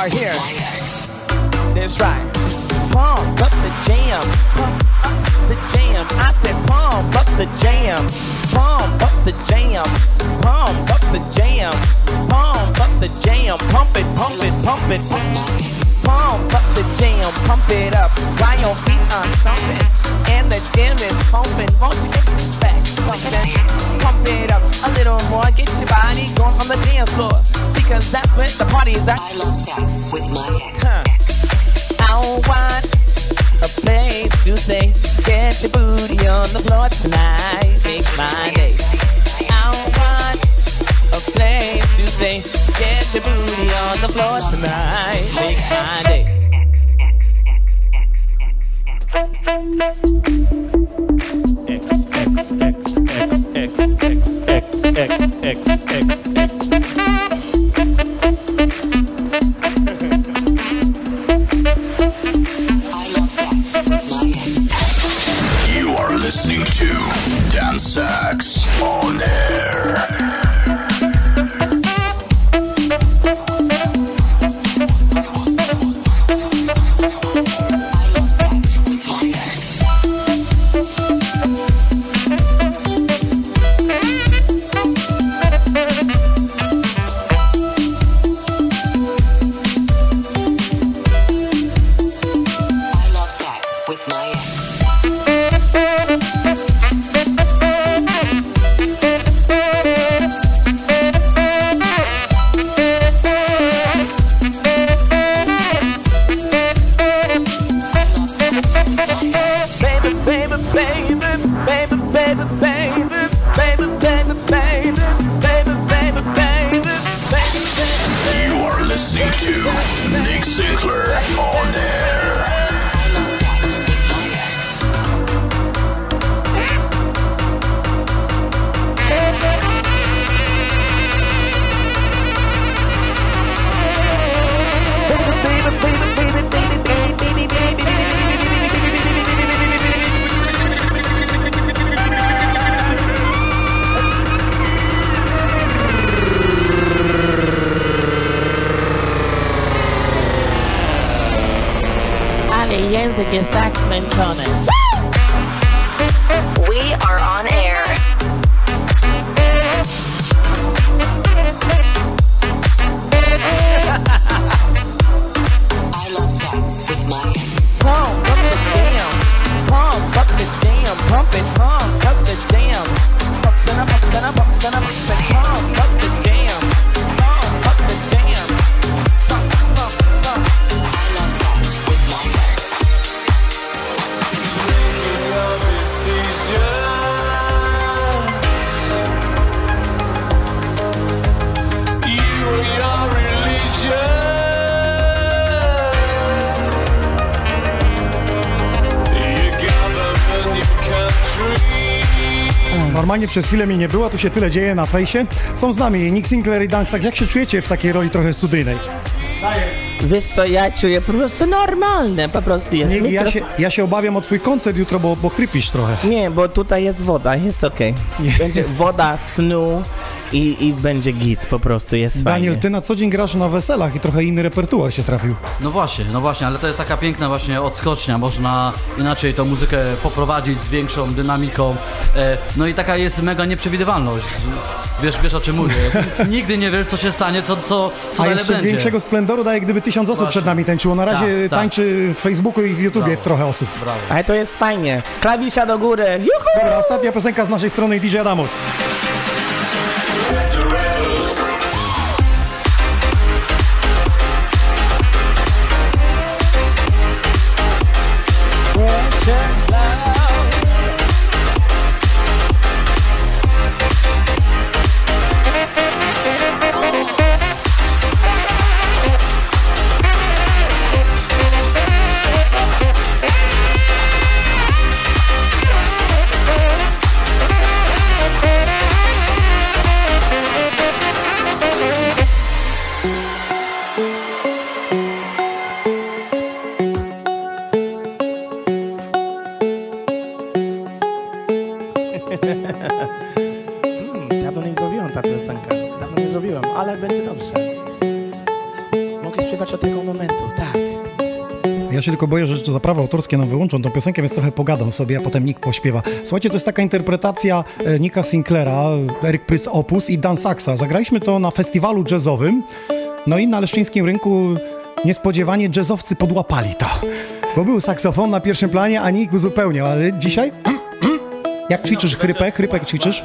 Here. That's right. Pump up the jam. Pump up the jam. I said pump up the jam. Pump up the jam. Pump up the jam. Pump up the jam. Pump it, pump it, pump it. Pump up the jam. Pump it up. While your uh, feet are stomping. And the jam is pumping. Won't you get back? Pump it up a little more. Get your body going on the dance floor. Because that's when the party is at. I love sex with my ex. Huh. I want a place to stay. Get your booty on the floor tonight. Make my day. I want a place to stay. Get your booty on the floor tonight. Make my day. You przez chwilę mnie nie było, tu się tyle dzieje na fejsie. Są z nami Nick Sinclair i Danksak. Jak się czujecie w takiej roli trochę studyjnej? Wiesz co, ja czuję po prostu normalne, po prostu jest Nie, ja, się, ja się obawiam o twój koncert jutro, bo, bo chrypisz trochę. Nie, bo tutaj jest woda, jest okej. Będzie woda, snu i, i będzie git, po prostu jest Daniel, fajnie. ty na co dzień grasz na weselach i trochę inny repertuar się trafił. No właśnie, no właśnie, ale to jest taka piękna właśnie odskocznia, można inaczej tą muzykę poprowadzić z większą dynamiką, e, no i taka jest mega nieprzewidywalność, wiesz, wiesz o czym mówię, Nigdy nie wiesz co się stanie, co, co, co A dalej jeszcze będzie. większego splendoru daje, gdyby tysiąc osób Właśnie. przed nami tańczyło. Na razie Tak, tak. tańczy w Facebooku i w YouTubie trochę osób. Ale to jest fajnie. Klawisza do góry, juhu! Dobra, ostatnia piosenka z naszej strony DJ Adamus. Tylko boję, że za prawa autorskie nam wyłączą tą piosenkę, więc trochę pogadam sobie, a potem Nick pośpiewa. Słuchajcie, to jest taka interpretacja e, Nicka Sinclaira, Eric Prys Opus i Dan Saxa. Zagraliśmy to na festiwalu jazzowym, no i na Leszczyńskim Rynku niespodziewanie jazzowcy podłapali to. Bo był saksofon na pierwszym planie, a Nick uzupełniał, ale dzisiaj... Jak ćwiczysz chrypę? Chrypę ćwiczysz?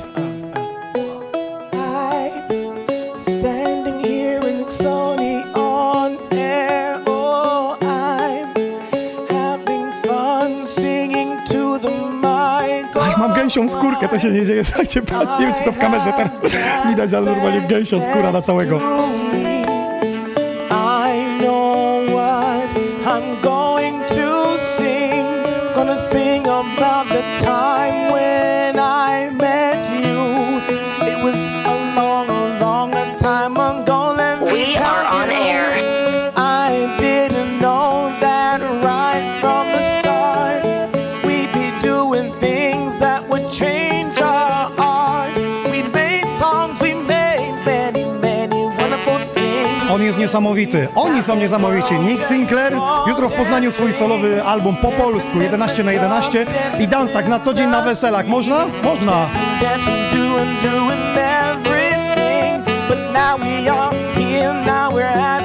Gęsią skórkę, to się nie dzieje. Słuchajcie, patrz, nie wiem czy to w kamerze teraz widać, ale normalnie gęsią skóra na całego. Niesamowity. Oni są niesamowici. Nick Sinclair jutro w Poznaniu swój solowy album po polsku 11 na 11 i Dansak na co dzień na weselach. Można? Można. But now we are here, now we're at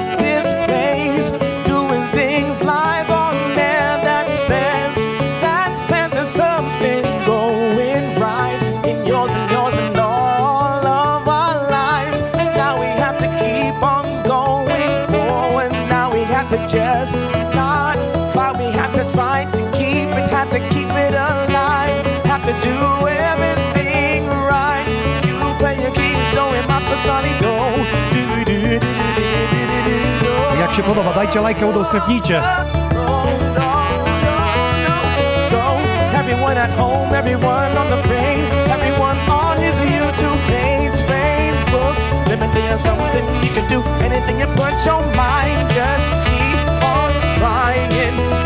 Facebook. Let me tell you something, you can do anything you put your mind. Just keep on trying,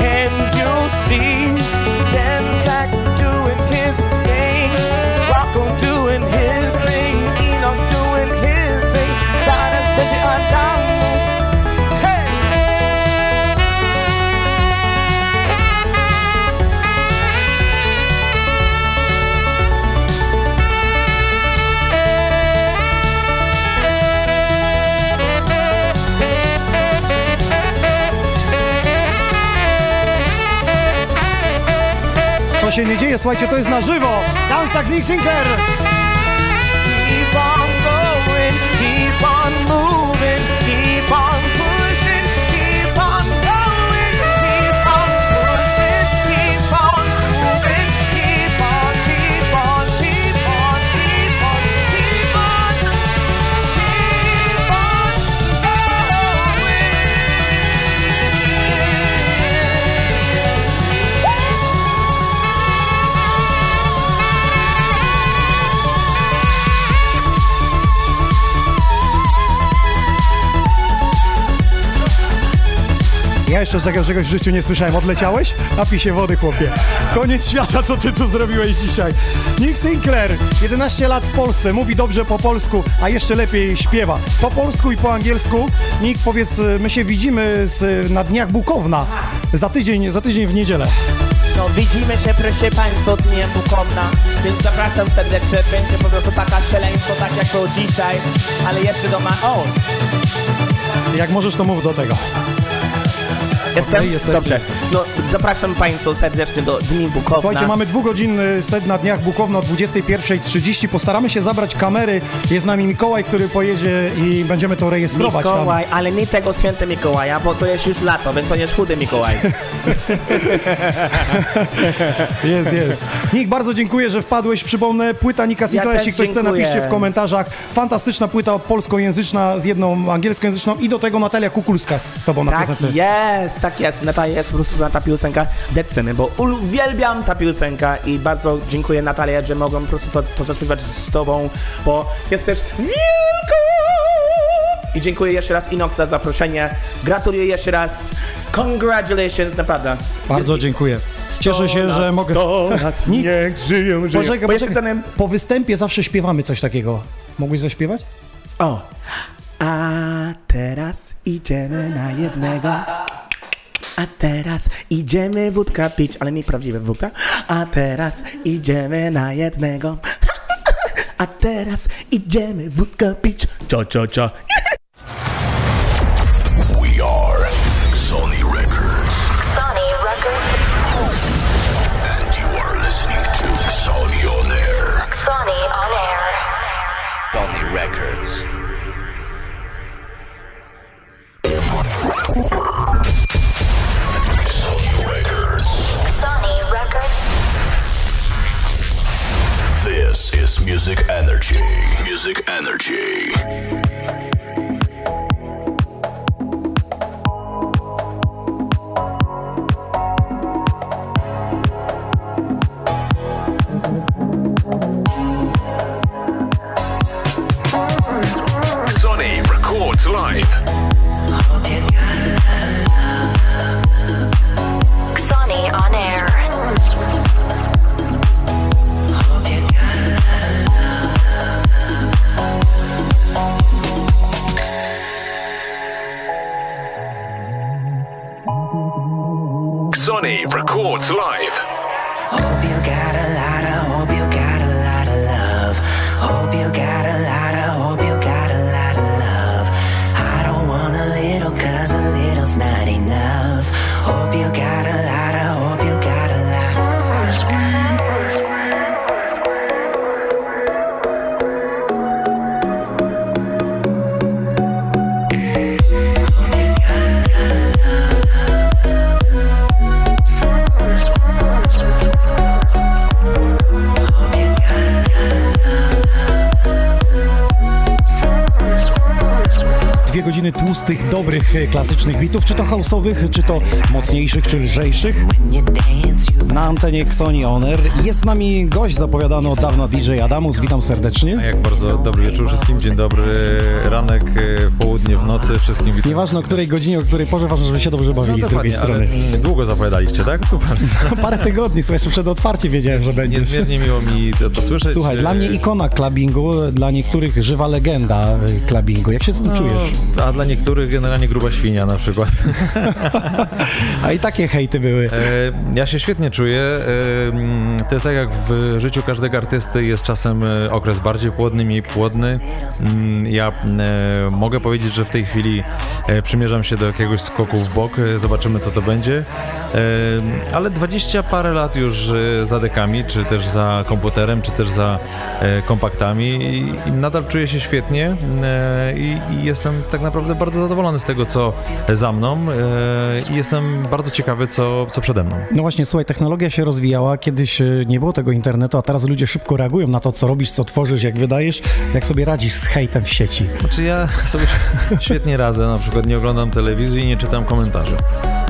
and you'll see. Dan Sachs doing his thing, Rocco doing his thing, Enoch's doing his thing. God has put down. Się nie dzieje. Słuchajcie, to jest na żywo. Dansak Nick Sinclair. Ja jeszcze takiego czegoś w życiu nie słyszałem. Odleciałeś? Napij się wody, chłopie. Koniec świata, co ty tu zrobiłeś dzisiaj. Nick Sinclair, 11 lat w Polsce, mówi dobrze po polsku, a jeszcze lepiej śpiewa. Po polsku i po angielsku. Nick, powiedz, my się widzimy z, na dniach Bukowna. Za tydzień, za tydzień w niedzielę. No widzimy się, proszę Państwa, dniem Bukowna, więc zapraszam serdecznie, będzie po prostu taka szaleństwo, tak jak to dzisiaj, ale jeszcze do ma... O, Jak możesz, to mów do tego. Jestem? Okej, jesteś, Dobrze. jesteś. No zapraszam Państwa serdecznie do Dni Bukowna. Słuchajcie, mamy dwugodzinny set na dniach Bukowna o 21.30. Postaramy się zabrać kamery. Jest z nami Mikołaj, który pojedzie i będziemy to rejestrować Mikołaj, ale nie tego święty Mikołaja, bo to jest już lato, więc on jest chudy Mikołaj. tam. Jest, jest. Nick, bardzo dziękuję, że wpadłeś. Przypomnę, płyta Nika Sinclair, też jeśli ktoś chce, dziękuję. napiszcie w komentarzach. Fantastyczna płyta polskojęzyczna z jedną angielskojęzyczną i do tego Natalia Kukulska z tobą na Tak piosence. jest, tak jest. Natalia jest po prostu ta piosenka Decymy, bo uwielbiam ta piosenka i bardzo dziękuję Natalia, że mogłem po prostu to, to zaśpiewać z tobą, bo jesteś wielką! I dziękuję jeszcze raz Inox za zaproszenie. Gratuluję jeszcze raz. Congratulations, naprawdę. Bardzo dziękuję. Cieszę się, że mogę... Niech żyją, żyją. Poczekaj, poczekaj. ten... Po występie zawsze śpiewamy coś takiego. Mogłeś zaśpiewać? O. A teraz idziemy na jednego. A teraz idziemy wódka pić, ale nie prawdziwe wódka. A teraz idziemy na jednego. A teraz idziemy wódka pić. Cio, cio, cio. Music Energy. Music Energy. Live. Sony records live. Godziny tłustych, dobrych, e, klasycznych bitów, czy to house'owych, czy to mocniejszych, czy lżejszych. Na antenie Xoni Oner jest z nami gość zapowiadany od dawna DJ Adamus. Witam serdecznie. Jak bardzo dobry wieczór wszystkim, dzień dobry, ranek, e, południe, w nocy, wszystkim witam. Nieważne o której godzinie, o której porze, ważne, żeby się dobrze bawili z drugiej No strony. ale długo zapowiadaliście, tak? Super. Parę tygodni, słuchaj, jeszcze przed otwarciem wiedziałem, że będzie. Niezmiernie miło mi to, to słyszeć. Słuchaj, dla mnie ikona clubbingu, dla niektórych żywa legenda clubbingu. Jak się z tym No, czujesz? A dla niektórych generalnie gruba świnia na przykład. A i takie hejty były. E, Ja się świetnie czuję. E, mm, To jest tak jak w życiu każdego artysty jest czasem e, okres bardziej płodny, mniej płodny. Mm, Ja mogę powiedzieć, że w tej chwili przymierzam się do jakiegoś skoku w bok. Zobaczymy co to będzie. Ale 20 parę lat już za dekami, czy też za komputerem, czy też za kompaktami i, nadal czuję się świetnie i, i jestem tak naprawdę bardzo zadowolony z tego, co za mną e, i jestem bardzo ciekawy, co, co przede mną. No właśnie, słuchaj, technologia się rozwijała, kiedyś e, nie było tego internetu, a teraz ludzie szybko reagują na to, co robisz, co tworzysz, jak wydajesz, jak sobie radzisz z hejtem w sieci. Znaczy ja sobie świetnie radzę, na przykład nie oglądam telewizji i nie czytam komentarzy.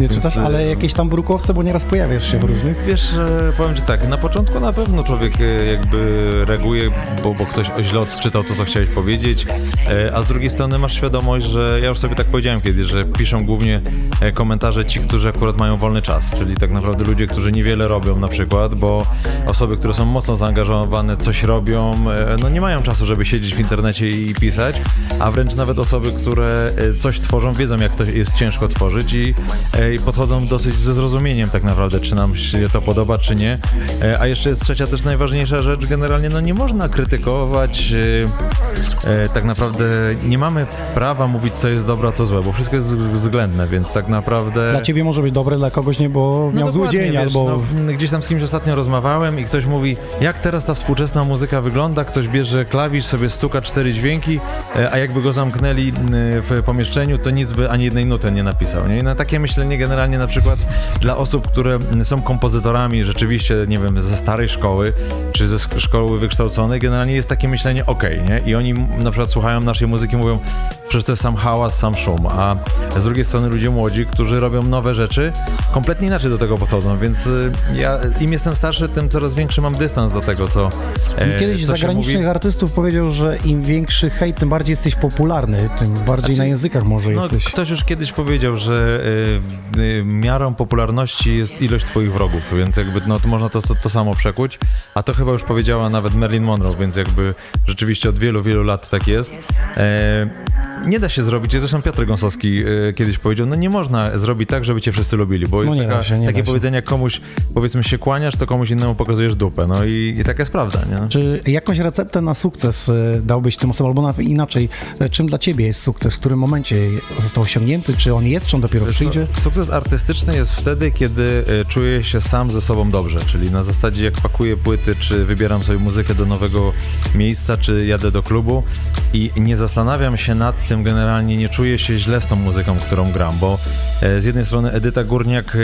Nie Więc, czytasz, e, ale jakieś tam brukowce, bo nieraz pojawiasz się w różnych. Wiesz, e, powiem Ci tak, na początku na pewno człowiek e, jakby reaguje, bo, bo ktoś źle odczytał to, co chciałeś powiedzieć, e, a z drugiej strony masz świadomość, że ja już sobie tak powiedziałem kiedyś, że piszą głównie komentarze ci, którzy akurat mają wolny czas, czyli tak naprawdę ludzie, którzy niewiele robią na przykład, bo osoby, które są mocno zaangażowane, coś robią, no nie mają czasu, żeby siedzieć w internecie i pisać, a wręcz nawet osoby, które coś tworzą, wiedzą jak to jest ciężko tworzyć i, i podchodzą dosyć ze zrozumieniem tak naprawdę, czy nam się to podoba, czy nie. E, A jeszcze jest trzecia też najważniejsza rzecz, generalnie no nie można krytykować, e, e, tak naprawdę nie mamy prawa mówić co jest dobre, a co złe, bo wszystko jest wz- względne, więc tak naprawdę... Dla ciebie może być dobre, dla kogoś nie, bo miał zły No dokładnie, dzień wiesz, albo... No, gdzieś tam z kimś ostatnio rozmawiałem i ktoś mówi, jak teraz ta współczesna muzyka wygląda, ktoś bierze klawisz, sobie stuka cztery dźwięki, a jakby go zamknęli w pomieszczeniu, to nic by ani jednej nuty nie napisał. Nie? I na takie myślenie generalnie na przykład dla osób, które są kompozytorami rzeczywiście, nie wiem, ze starej szkoły, czy ze szkoły wykształconej, generalnie jest takie myślenie ok, nie? I oni na przykład słuchają naszej muzyki, mówią, przecież to jest sam hałas, sam szum, a z drugiej strony ludzie młodzi, którzy robią nowe rzeczy, kompletnie inaczej do tego podchodzą, więc y, ja im jestem starszy, tym coraz większy mam dystans do tego, co e, Kiedyś co zagranicznych mówi. artystów powiedział, że im większy hejt, tym bardziej jesteś popularny, tym bardziej Znaczy, na językach może No, jesteś. ktoś już kiedyś powiedział, że y, miarą popularności jest ilość twoich wrogów, więc jakby no, to można to, to, samo przekuć, a to chyba już powiedziała nawet Marilyn Monroe, więc jakby rzeczywiście od wielu, wielu lat tak jest. E, nie da się zrobić, zresztą Piotr Gąsowski e, kiedyś powiedział, no nie można zrobić tak, żeby cię wszyscy lubili, bo jest No taka, się, takie powiedzenie, jak komuś powiedzmy się kłaniasz, to komuś innemu pokazujesz dupę, no i, i taka jest prawda, nie? Czy jakąś receptę na sukces e, dałbyś tym osobom, albo nawet inaczej, e, czym dla ciebie jest sukces, w którym momencie został osiągnięty, czy on jest, czy on dopiero przyjdzie? Sukces artystyczny jest wtedy, kiedy e, czuję się sam ze sobą dobrze, czyli na zasadzie jak pakuję płyty, czy wybieram sobie muzykę do nowego miejsca, czy jadę do klubu i nie zastanawiam się nad tym generalnie, nie czuję się źle z tą muzyką, którą gram, bo e, z jednej strony Edyta Górniak e,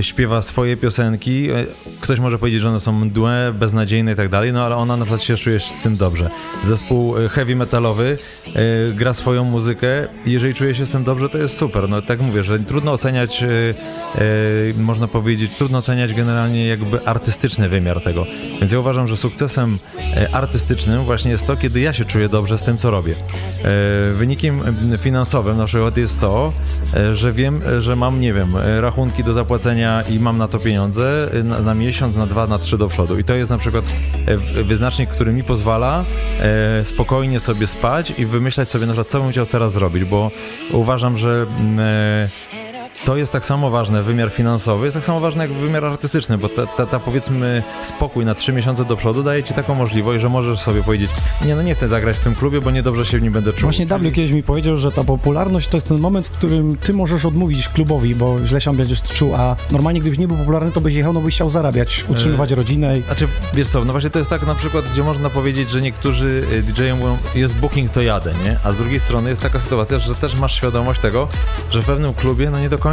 śpiewa swoje piosenki, e, ktoś może powiedzieć, że one są mdłe, beznadziejne i tak dalej, no ale ona na przykład się czuje z tym dobrze. Zespół e, heavy metalowy e, gra swoją muzykę jeżeli czuje się z tym dobrze, to jest super. No tak mówię, że trudno oceniać, e, e, można powiedzieć, trudno oceniać generalnie jakby artystyczny wymiar tego. Więc ja uważam, że sukcesem e, artystycznym właśnie jest to, kiedy ja się czuję dobrze z tym, co robię. E, wynikiem e, finansowym na przykład jest to, e, że wiem, e, że mam, nie wiem, e, rachunki do zapłacenia i mam na to pieniądze e, na, na miesiąc, na dwa, na trzy do przodu. I to jest na przykład e, wyznacznik, który mi pozwala e, spokojnie sobie spać i wymyślać sobie na przykład, co bym chciał teraz zrobić, bo uważam, że mm, e, to jest tak samo ważne, wymiar finansowy jest tak samo ważny jak wymiar artystyczny, bo ta, ta, ta powiedzmy spokój na trzy miesiące do przodu daje ci taką możliwość, że możesz sobie powiedzieć, nie no nie chcę zagrać w tym klubie, bo niedobrze się w nim będę czuł. Właśnie W kiedyś mi powiedział, że ta popularność to jest ten moment, w którym ty możesz odmówić klubowi, bo źle się będziesz czuł, a normalnie gdybyś nie był popularny, to byś jechał, no byś chciał zarabiać, utrzymywać rodzinę. I... Znaczy, wiesz co, no właśnie to jest tak na przykład, gdzie można powiedzieć, że niektórzy y, DJ-e mówią, jest booking, to jadę, nie? A z drugiej strony jest taka sytuacja, że też masz świadomość tego, że w pewnym klubie, no nie do końca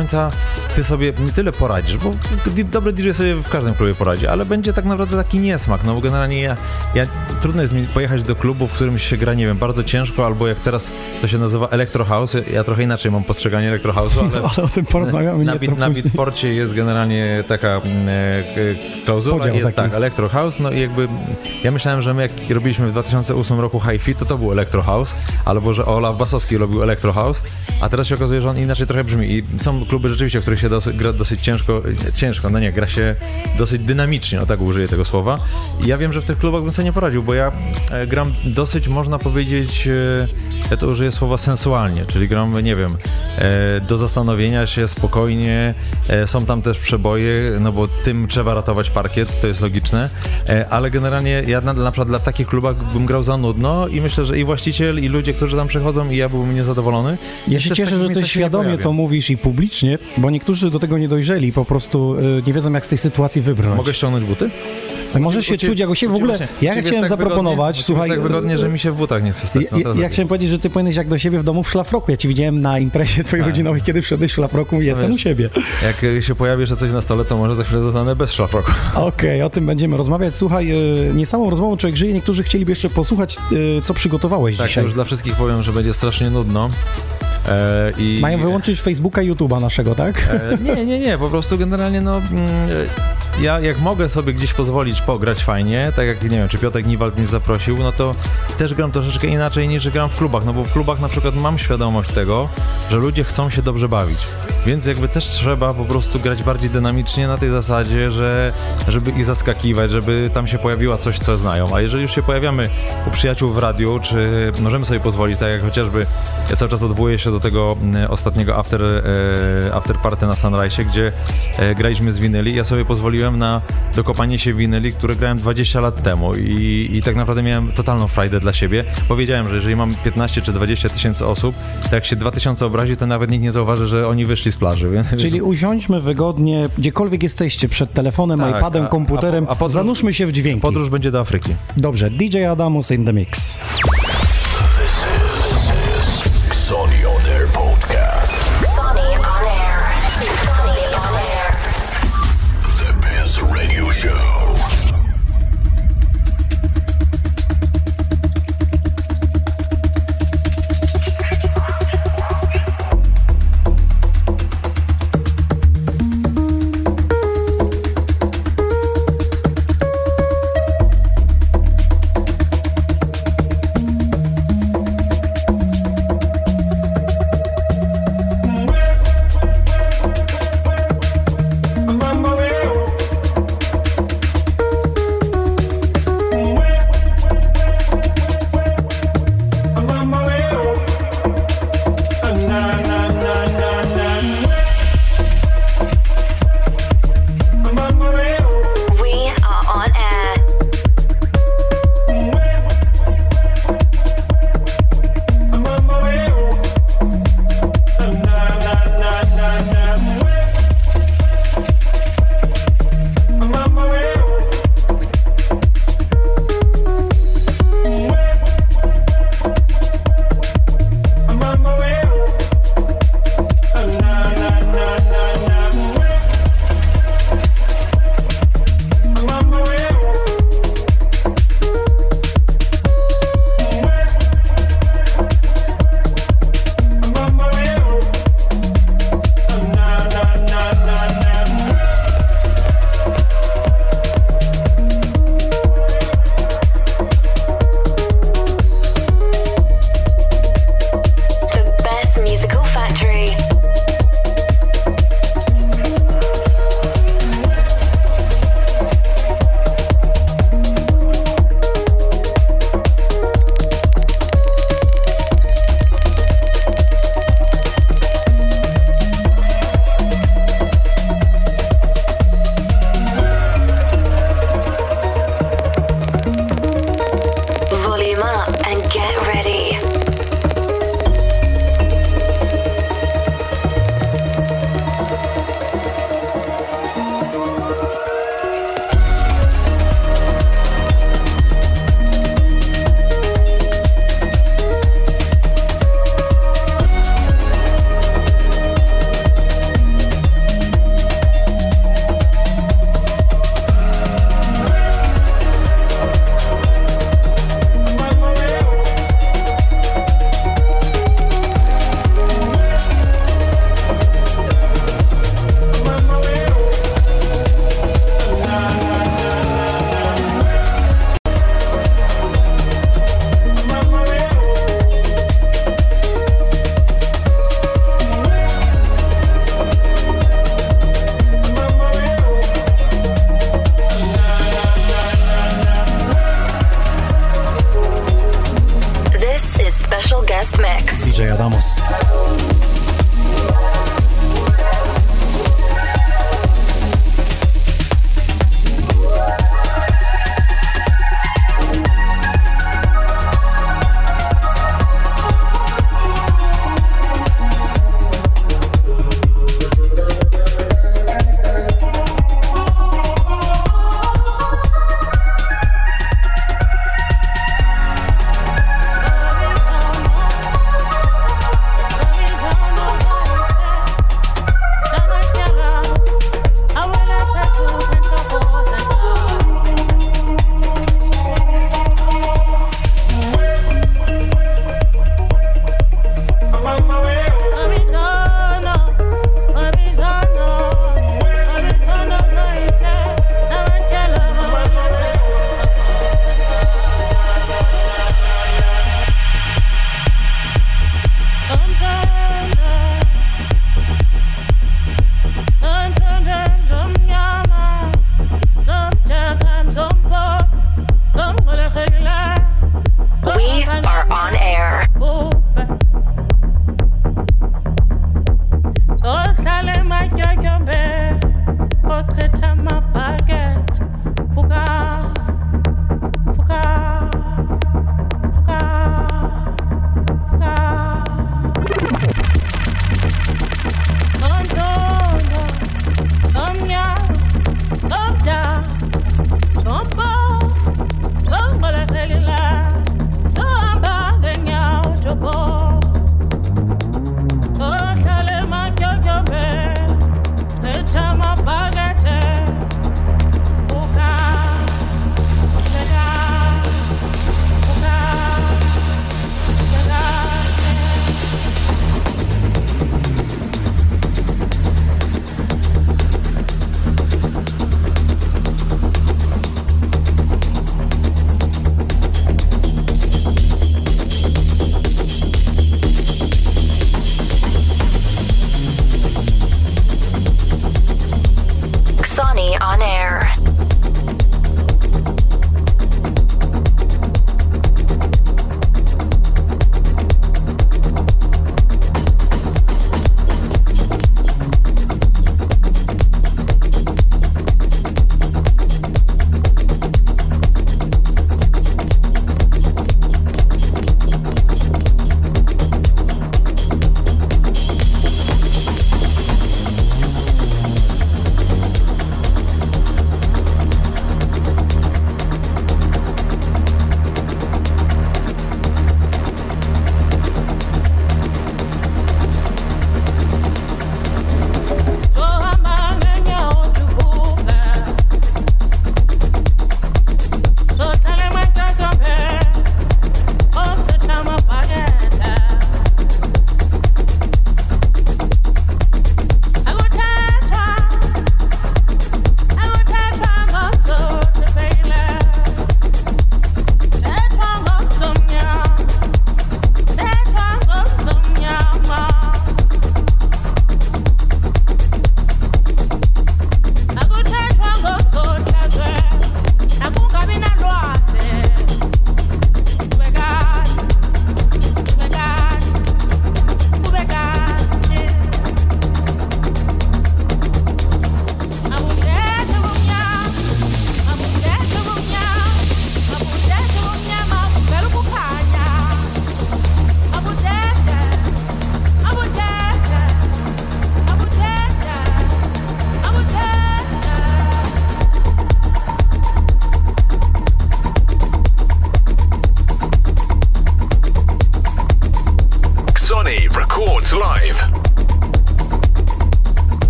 ty sobie nie tyle poradzisz, bo dobry DJ sobie w każdym klubie poradzi, ale będzie tak naprawdę taki niesmak, no bo generalnie ja, ja trudno jest mi pojechać do klubu, w którym się gra, nie wiem, bardzo ciężko, albo jak teraz to się nazywa Electro House, ja trochę inaczej mam postrzeganie Electro House'u, ale... Ale o tym porozmawiamy na, bit, na później. Bitforcie jest generalnie taka mm, e, klauzula, Podział jest taki. tak, Electro House, no i jakby ja myślałem, że my jak robiliśmy w 2008 roku Hi-Fi, to to był Electro House, albo że Olaf Basowski robił Electro House, a teraz się okazuje, że on inaczej trochę brzmi i są kluby rzeczywiście, w których się dosyć, gra dosyć ciężko, ciężko, no nie, gra się dosyć dynamicznie, o tak użyję tego słowa. I ja wiem, że w tych klubach bym sobie nie poradził, bo ja e, gram dosyć, można powiedzieć, e, ja to użyję słowa sensualnie, czyli gram, nie wiem, e, do zastanowienia się spokojnie, są tam też przeboje, no bo tym trzeba ratować parkiet, to jest logiczne, ale generalnie ja na, na przykład dla takich klubach bym grał za nudno i myślę, że i właściciel, i ludzie, którzy tam przychodzą i ja byłbym niezadowolony. Ja się cieszę, że ty świadomie to mówisz i publicznie, bo niektórzy do tego nie dojrzeli, po prostu y, nie wiedzą jak z tej sytuacji wybrnąć. Mogę ściągnąć buty? Możesz się czuć jako się w ogóle. Ja chciałem tak zaproponować, wygodnie, słuchaj. tak wygodnie, że mi się w butach nie chce stać. No Ja, ja lepiej. chciałem powiedzieć, że ty powinieneś jak do siebie w domu w szlafroku. Ja ci widziałem na imprezie twojej rodzinowej, kiedy wszedłeś w szlafroku i jestem wiesz. u siebie. Jak e, się pojawi jeszcze coś na stole, to może za chwilę zostanę bez szlafroku. Okej, o tym będziemy rozmawiać. Słuchaj, y, nie samą rozmową człowiek żyje, niektórzy chcieliby jeszcze posłuchać, y, co przygotowałeś Tak, dzisiaj. już dla wszystkich powiem, że będzie strasznie nudno. E, i, Mają wyłączyć Facebooka i YouTube'a naszego, tak? E, nie, nie, nie, po prostu generalnie no... Mm, e, ja jak mogę sobie gdzieś pozwolić pograć fajnie, tak jak nie wiem, czy Piotrek Niwald mnie zaprosił, no to też gram troszeczkę inaczej niż gram w klubach, no bo w klubach na przykład mam świadomość tego, że ludzie chcą się dobrze bawić, więc jakby też trzeba po prostu grać bardziej dynamicznie na tej zasadzie, że żeby ich zaskakiwać, żeby tam się pojawiła coś, co znają, a jeżeli już się pojawiamy u przyjaciół w radiu, czy możemy sobie pozwolić, tak jak chociażby ja cały czas odwołuję się do tego mm, ostatniego after, e, after party na Sunrise, gdzie e, graliśmy z winyli. Ja sobie pozwoliłem na dokopanie się winyli, które grałem 20 lat temu i, i tak naprawdę miałem totalną frajdę dla siebie. Powiedziałem, że jeżeli mam 15 czy 20 tysięcy osób, to jak się 2000 obrazi, to nawet nikt nie zauważy, że oni wyszli z plaży. Więc, Czyli usiądźmy wygodnie, gdziekolwiek jesteście, przed telefonem, Tak, iPadem, a- a komputerem, po- a podróż- zanurzmy się w dźwięki. Podróż będzie do Afryki. Dobrze, DJ Adamus in the mix.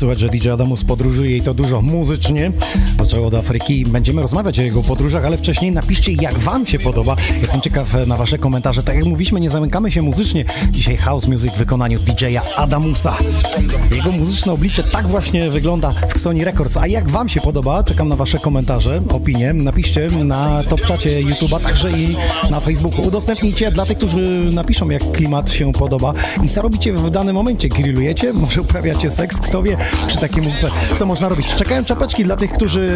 Słychać, że DJ Adamus podróżuje i to dużo muzycznie. Zaczął od Afryki. Będziemy rozmawiać o jego podróżach, ale wcześniej napiszcie, jak Wam się podoba. Jestem ciekaw e, na Wasze komentarze. Tak jak mówiliśmy, nie zamykamy się muzycznie. Dzisiaj house music w wykonaniu DJ-a Adamusa. Jego muzyczne oblicze tak właśnie wygląda w Sony Records. A jak Wam się podoba? Czekam na Wasze komentarze, opinie. Napiszcie na top czacie YouTube'a, także i na Facebooku. Udostępnijcie dla tych, którzy napiszą, jak klimat się podoba i co robicie w danym momencie. Grillujecie? Może uprawiacie seks? Kto wie przy takiej muzyce, co można robić. Czekają czapeczki dla tych, którzy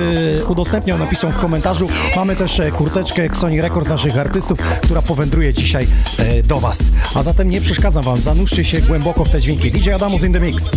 udostępnią, napiszą w komentarzu. Mamy też e, kurteczkę Sony Records naszych artystów, która powędruje dzisiaj e, do Was. A zatem nie przeszkadzam Wam, zanurzcie się głęboko w te dźwięki. DJ Adamus in the mix.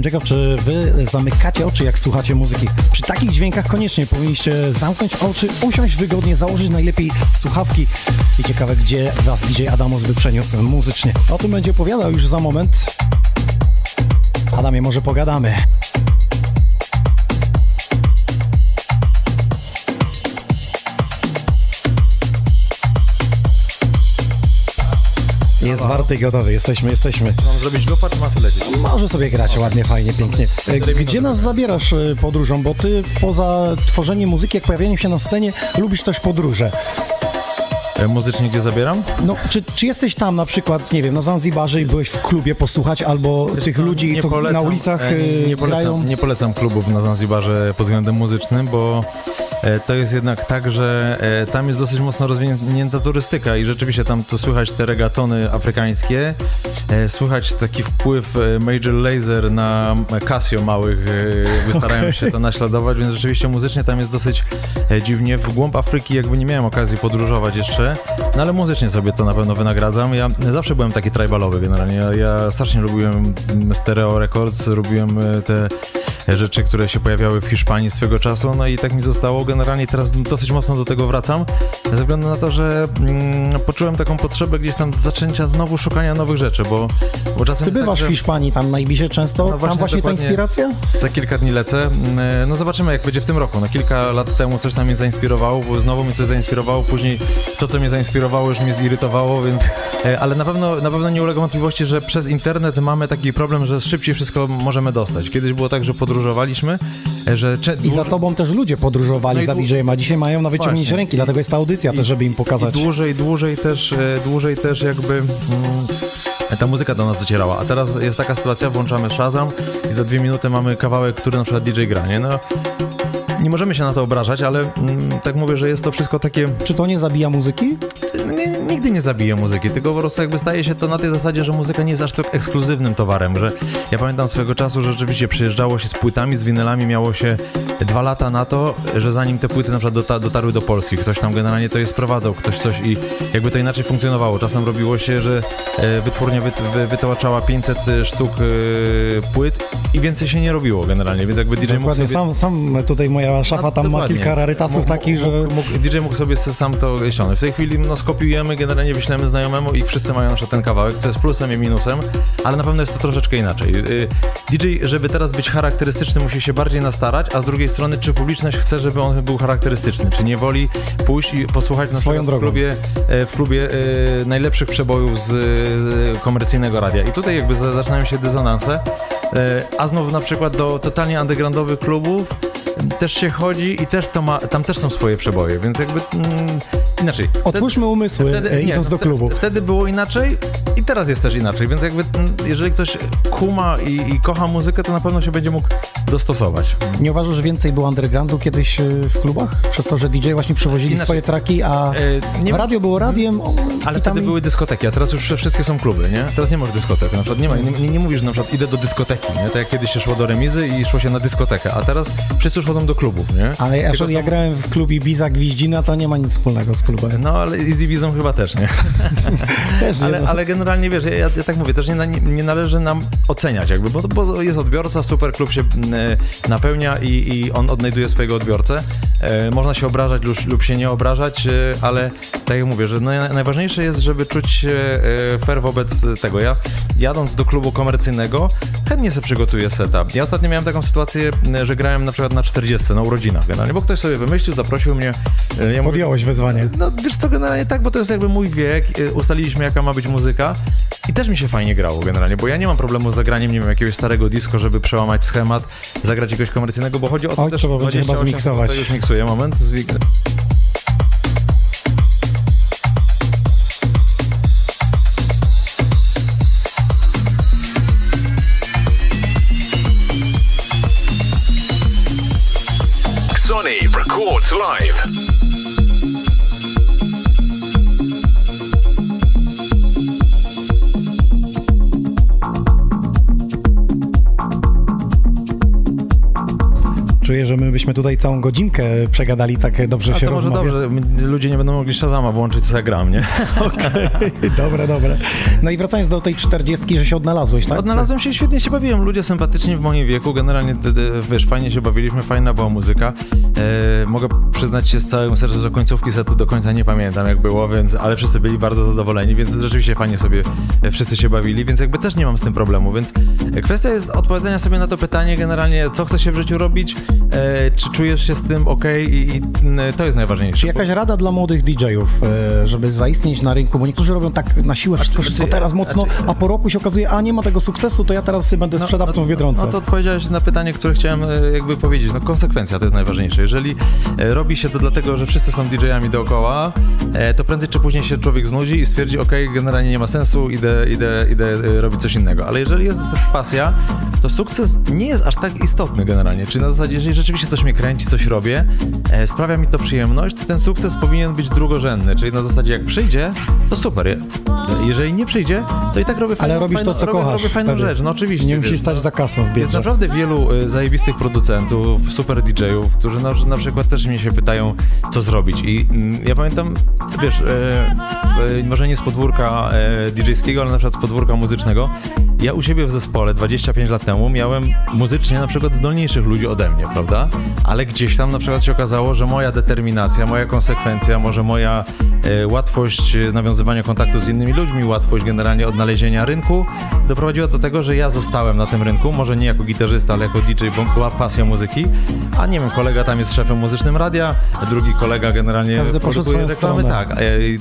Jestem ciekaw, czy wy zamykacie oczy, jak słuchacie muzyki. Przy takich dźwiękach koniecznie powinniście zamknąć oczy, usiąść wygodnie, założyć najlepiej słuchawki. I ciekawe, gdzie was DJ Adamus by przeniósł muzycznie. O tym będzie opowiadał już za moment. Adamie, może pogadamy. Jest warty i gotowy, jesteśmy, jesteśmy. Mam zrobić lupa, czy ma sobie lecieć? Może sobie grać ładnie, fajnie, pięknie. Gdzie nas zabierasz e, podróżą? Bo ty poza tworzeniem muzyki, jak pojawianiem się na scenie, lubisz też podróże. e, muzycznie gdzie zabieram? No, czy, czy jesteś tam na przykład, nie wiem, na Zanzibarze i byłeś w klubie posłuchać albo Wiesz tych ludzi, co polecam, na ulicach e, nie, nie, grają? polecam, nie polecam klubów na Zanzibarze pod względem muzycznym, bo to jest jednak tak, że e, tam jest dosyć mocno rozwinięta turystyka i rzeczywiście tam to słychać te regatony afrykańskie, e, słychać taki wpływ e, Major Lazer na Casio małych, e, jakby starają Okej. się to naśladować, więc rzeczywiście muzycznie tam jest dosyć e, dziwnie. W głąb Afryki jakby nie miałem okazji podróżować jeszcze, no ale muzycznie sobie to na pewno wynagradzam. Ja zawsze byłem taki tribalowy generalnie. Ja, ja strasznie lubiłem mm, stereo records, lubiłem e, te rzeczy, które się pojawiały w Hiszpanii swego czasu, no i tak mi zostało. Generalnie teraz dosyć mocno do tego wracam, ze względu na to, że mm, poczułem taką potrzebę gdzieś tam zaczęcia znowu szukania nowych rzeczy, bo, bo czasem Ty jest bywasz tak, w że... Hiszpanii, tam najbliżej często, No tam właśnie, właśnie ta inspiracja? Za kilka dni lecę. Mm, No zobaczymy, jak będzie w tym roku. No kilka lat temu coś tam mnie zainspirowało, bo znowu mnie coś zainspirowało, później to, co mnie zainspirowało, już mnie zirytowało, więc... e, Ale na pewno, na pewno nie ulega wątpliwości, że przez internet mamy taki problem, że szybciej wszystko możemy dostać. Kiedyś było tak, że podróżowaliśmy, e, że... cze- I za tobą też ludzie podróżowali No i za DJ-em, a dzisiaj mają na wyciągnięcie Właśnie. ręki, dlatego jest ta audycja też, żeby im pokazać. I dłużej, dłużej też, e, dłużej też jakby mm, ta muzyka do nas docierała. A teraz jest taka sytuacja, włączamy Shazam i za dwie minuty mamy kawałek, który na przykład DJ gra, nie? No, nie możemy się na to obrażać, ale mm, tak mówię, że jest to wszystko takie... Czy to nie zabija muzyki? Nigdy nie zabije muzyki, tylko po prostu jakby staje się to na tej zasadzie, że muzyka nie jest aż tak ekskluzywnym towarem, że ja pamiętam swego czasu, że rzeczywiście przyjeżdżało się z płytami, z winylami, miało się dwa lata na to, że zanim te płyty na przykład dota- dotarły do Polski, ktoś tam generalnie to je sprowadzał, ktoś coś i jakby to inaczej funkcjonowało. Czasem robiło się, że e, wytwórnia wyt- wy- wytłaczała 500 sztuk e, płyt i więcej się nie robiło generalnie, więc jakby DJ mógł Dokładnie, sobie... sam, sam tutaj moja szafa tam ma Dokładnie. kilka rarytasów Mógł- takich, że... mógł, mógł, DJ mógł sobie sam to ściągnąć. W tej chwili no, skopiujemy, generalnie wyślemy znajomemu i wszyscy mają na ten kawałek, co jest plusem i minusem, ale na pewno jest to troszeczkę inaczej. Y, DJ, żeby teraz być charakterystyczny, musi się bardziej nastarać, a z drugiej strony, czy publiczność chce, żeby on był charakterystyczny, czy nie woli pójść i posłuchać na Swoją w drogą. klubie, e, w klubie e, najlepszych przebojów z komercyjnego radia. I tutaj jakby za- zaczynają się dysonanse, a znów na przykład do totalnie undergroundowych klubów też się chodzi i też to ma, tam też są swoje przeboje, więc jakby mm, inaczej. Otwórzmy umysły, e, idąc do wte- klubu. Wtedy było inaczej i teraz jest też inaczej, więc jakby mm, jeżeli ktoś kuma i, i kocha muzykę, to na pewno się będzie mógł dostosować. Nie uważasz, że więcej było undergroundu kiedyś e, w klubach? Przez to, że DJ właśnie przywozili Inaczej. swoje traki, a nie- radio było radiem, Ale i wtedy były dyskoteki, a teraz już wszystkie są kluby, nie? Teraz nie masz dyskotek, na przykład nie, ma, nie, nie, nie mówisz, że na przykład idę do dyskoteki, nie? Tak jak kiedyś się szło do remizy i szło się na dyskotekę, a teraz wszyscy już chodzą do klubów, nie? Ale ja, ja grałem w klubie Ibiza Gwiździna, to nie ma nic wspólnego z klubem. No, ale Easy Vizą chyba też, nie? Też nie, ale, no. ale generalnie, wiesz, ja, ja tak mówię, też nie, nie, należy nam oceniać jakby, bo, bo jest odbiorca, super klub się e, napełnia i, i on odnajduje swojego odbiorcę. E, można się obrażać lub, lub się nie obrażać, e, ale tak jak mówię, że naj, najważniejsze jest, żeby czuć się e, fair wobec tego. Ja jadąc do klubu komercyjnego, chętnie sobie przygotuję setup. Ja ostatnio miałem taką sytuację, m, że grałem na przykład na 40 na urodzinach generalnie, bo ktoś sobie wymyślił, zaprosił mnie. e, Ja mówię, Podjąłeś wyzwanie. no wiesz co, generalnie tak, bo to jest jakby mój wiek, y, ustaliliśmy jaka ma być muzyka i też mi się fajnie grało generalnie, bo ja nie mam problemu z zagraniem, nie wiem, jakiegoś starego disco, żeby przełamać schemat, zagrać jakiegoś komercyjnego, bo chodzi o to Oj, też... trzeba będzie chyba 28, zmiksować. To już miksuję, moment. Zwik... live. Tutaj całą godzinkę przegadali, tak dobrze A się to może rozmawia. dobrze, ludzie nie będą mogli Shazama włączyć, co ja gram, nie? Dobre, dobre. No i wracając do tej czterdziestki, że się odnalazłeś, tak? Odnalazłem się, świetnie się bawiłem, ludzie sympatyczni w moim wieku, generalnie, wiesz, fajnie się bawiliśmy, fajna była muzyka. E, mogę przyznać się z całym sercem, że końcówki setu do końca nie pamiętam jak było, więc, ale wszyscy byli bardzo zadowoleni, więc rzeczywiście fajnie sobie e, wszyscy się bawili, więc jakby też nie mam z tym problemu, więc kwestia jest odpowiedzenia sobie na to pytanie generalnie, co chce się w życiu robić, e, czy czujesz się z tym ok i, i n- to jest najważniejsze. Czy jakaś rada dla młodych DJ-ów, e, żeby zaistnieć na rynku? Bo niektórzy robią tak na siłę wszystko, wszystko teraz mocno, a po roku się okazuje, a nie ma tego sukcesu, to ja teraz będę sprzedawcą w Biedronce. No to odpowiedziałeś na pytanie, które chciałem e, jakby powiedzieć. No konsekwencja to jest najważniejsze. Jeżeli e, robi się to dlatego, że wszyscy są DJ-ami dookoła, to prędzej czy później się człowiek znudzi i stwierdzi, ok, generalnie nie ma sensu, idę, idę, idę robić coś innego. Ale jeżeli jest pasja, to sukces nie jest aż tak istotny generalnie. Czyli na zasadzie, jeżeli rzeczywiście coś mnie kręci, coś robię, e, sprawia mi to przyjemność, to ten sukces powinien być drugorzędny. Czyli na zasadzie, jak przyjdzie, to super. Je- Jeżeli nie przyjdzie, to i tak robię fajną, Ale robisz fajną, to, co robię, kochasz. robię fajną wtedy. rzecz. No oczywiście. Nie musisz stać no. za kasą w Jest biedrze. naprawdę wielu y, zajebistych producentów, super DJ-ów, którzy na, na przykład też mnie się pytają, co zrobić. I mm, ja pamiętam, wiesz, e, może nie z podwórka e, DJ-skiego, ale na przykład z podwórka muzycznego. Ja u siebie w zespole 25 lat temu miałem muzycznie na przykład zdolniejszych ludzi ode mnie, prawda? Ale gdzieś tam na przykład się okazało, że moja determinacja, moja konsekwencja, może moja e, łatwość e, nawiązywania kontaktu z innymi ludźmi, łatwość generalnie odnalezienia rynku doprowadziła do tego, że ja zostałem na tym rynku, może nie jako gitarzysta, ale jako DJ, bo była pasja muzyki, a nie wiem, kolega tam jest szefem muzycznym radia, drugi kolega generalnie Każdy produkuje reklamy, stronę. tak, e,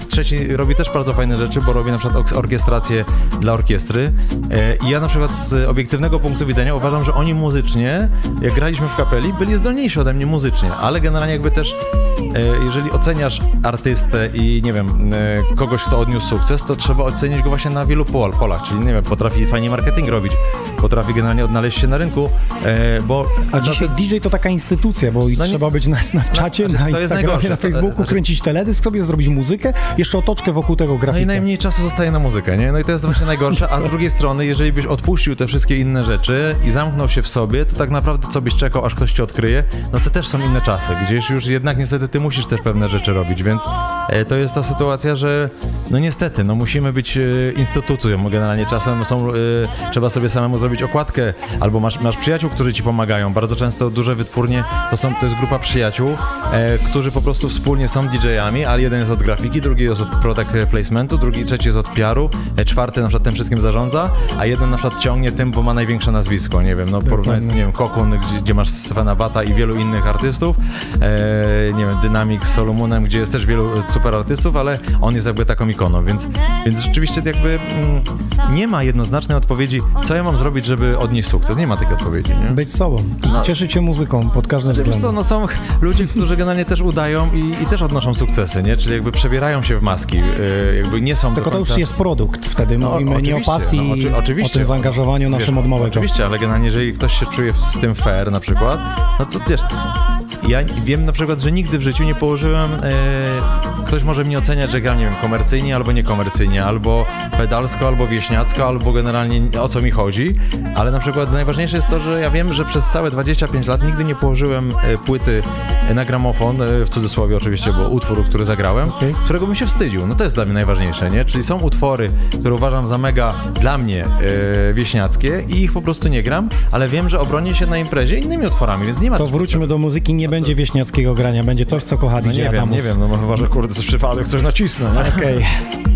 trzeci robi też bardzo fajne rzeczy, bo robi na przykład ork- orkiestrację dla orkiestry. E, i ja na przykład z obiektywnego punktu widzenia uważam, że oni muzycznie, jak graliśmy w kapeli, byli zdolniejsi ode mnie muzycznie, ale generalnie jakby też e, jeżeli oceniasz artystę i nie wiem, e, kogoś, kto odniósł sukces, to trzeba ocenić go właśnie na wielu pol, polach, czyli nie wiem, potrafi fajnie marketing robić, potrafi generalnie odnaleźć się na rynku, e, bo... A dzisiaj DJ to taka instytucja, bo No nie- trzeba być na Snapchacie, No, na to jest Instagramie, na Facebooku, znaczy- kręcić teledysk sobie, zrobić muzykę, jeszcze otoczkę wokół tego No grafikę. i najmniej czasu zostaje na muzykę, nie? No i to jest właśnie najgorsze, a z drugiej strony, jeżeli byś odpuścił te wszystkie inne rzeczy i zamknął się w sobie, to tak naprawdę co byś czekał, aż ktoś cię odkryje, no to też są inne czasy, gdzieś już jednak niestety ty musisz też pewne rzeczy robić, więc e, to jest ta sytuacja, że no niestety, no musimy być e, instytucją, generalnie czasem są, e, trzeba sobie samemu zrobić okładkę, albo masz, masz przyjaciół, którzy ci pomagają, bardzo często duże wytwórnie to, są, to jest grupa przyjaciół, którzy po prostu wspólnie są DJ-ami, ale jeden jest od grafiki, drugi jest od product placementu, drugi, trzeci jest od PR-u, czwarty na przykład tym wszystkim zarządza, a jeden na przykład ciągnie tym, bo ma największe nazwisko, nie wiem, no porównując, nie wiem, Kokun, gdzie, gdzie masz Svena Bata i wielu innych artystów, e, nie wiem, Dynamic z Solomonem, gdzie jest też wielu super artystów, ale on jest jakby taką ikoną, więc, więc rzeczywiście jakby mm, nie ma jednoznacznej odpowiedzi, co ja mam zrobić, żeby odnieść sukces. Nie ma takiej odpowiedzi, nie? Być sobą. No. Cieszyć się muzyką pod każdym Wiesz względem. co, no są ludzie, którzy generalnie też udają i, i też odnoszą sukcesy, nie? Czyli jakby przebierają się w maski, yy, jakby nie są Tylko to już jest produkt. Wtedy No, mówimy nie o pasji, no, oczy- oczywiście. o tym zaangażowaniu Wiesz, naszym od małego. Oczywiście, ale generalnie jeżeli ktoś się czuje z tym fair na przykład, no to wiesz, ja wiem na przykład, że nigdy w życiu nie położyłem, e, ktoś może mnie oceniać, że gram, nie wiem, komercyjnie albo niekomercyjnie, albo pedalsko, albo wieśniacko, albo generalnie o co mi chodzi, ale na przykład najważniejsze jest to, że ja wiem, że przez całe 25 lat nigdy nie położyłem e, płyty e, na gramofon, e, w cudzysłowie oczywiście, bo utwór, który zagrałem, którego bym się wstydził. No to jest dla mnie najważniejsze, nie? Czyli są utwory, które uważam za mega dla mnie e, wieśniackie i ich po prostu nie gram, ale wiem, że obronię się na imprezie innymi utworami, więc nie ma To wróćmy do muzyki, nie będzie wieśniackiego grania, będzie coś, co kocha no nie wiem, nie Adamus. wiem, no chyba, że kurde, z przypadek coś nacisnę, nie? Okej. Xani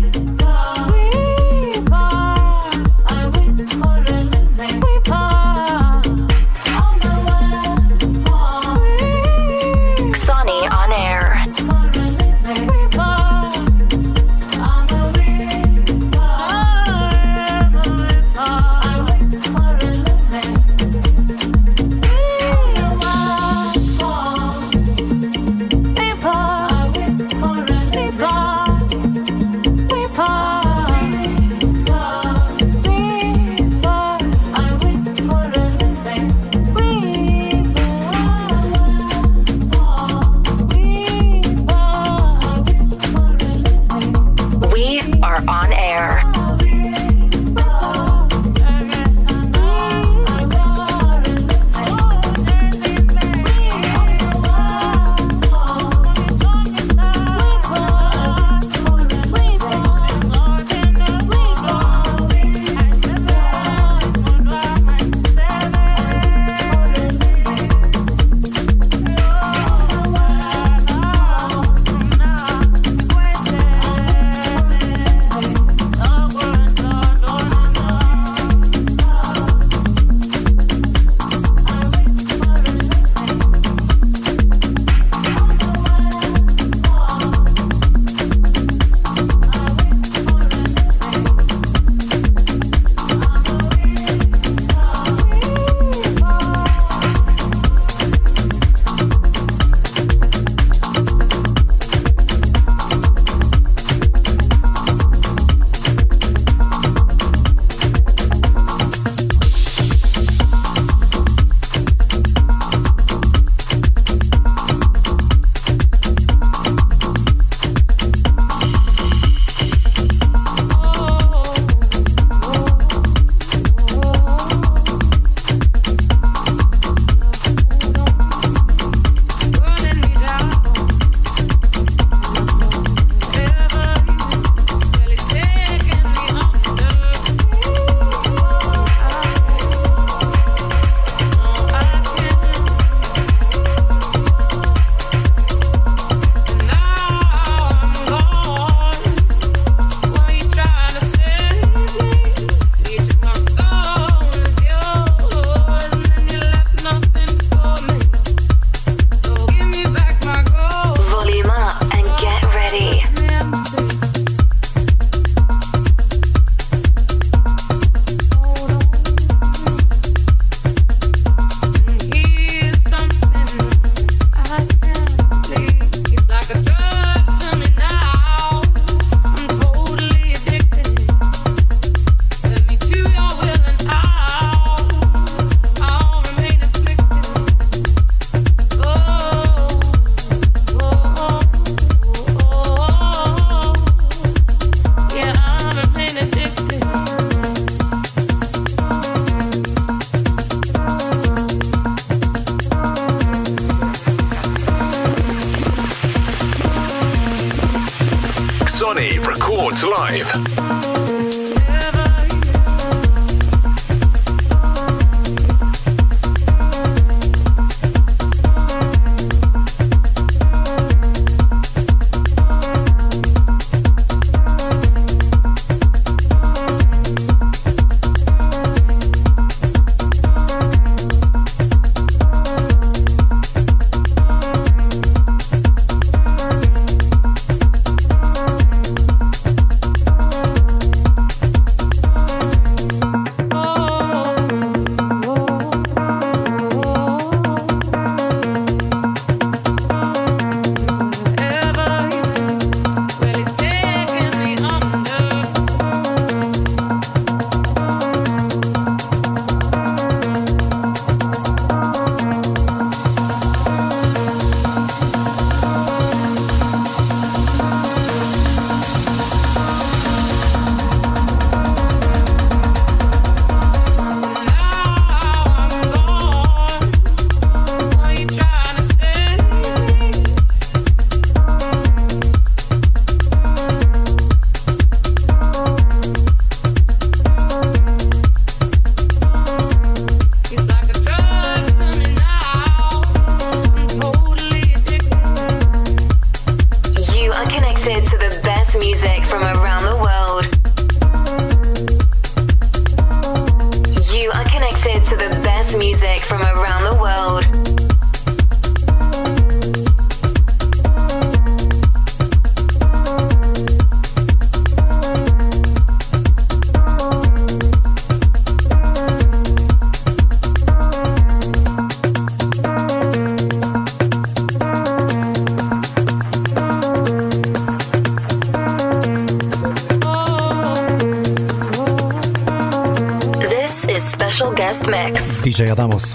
DJ Adamos.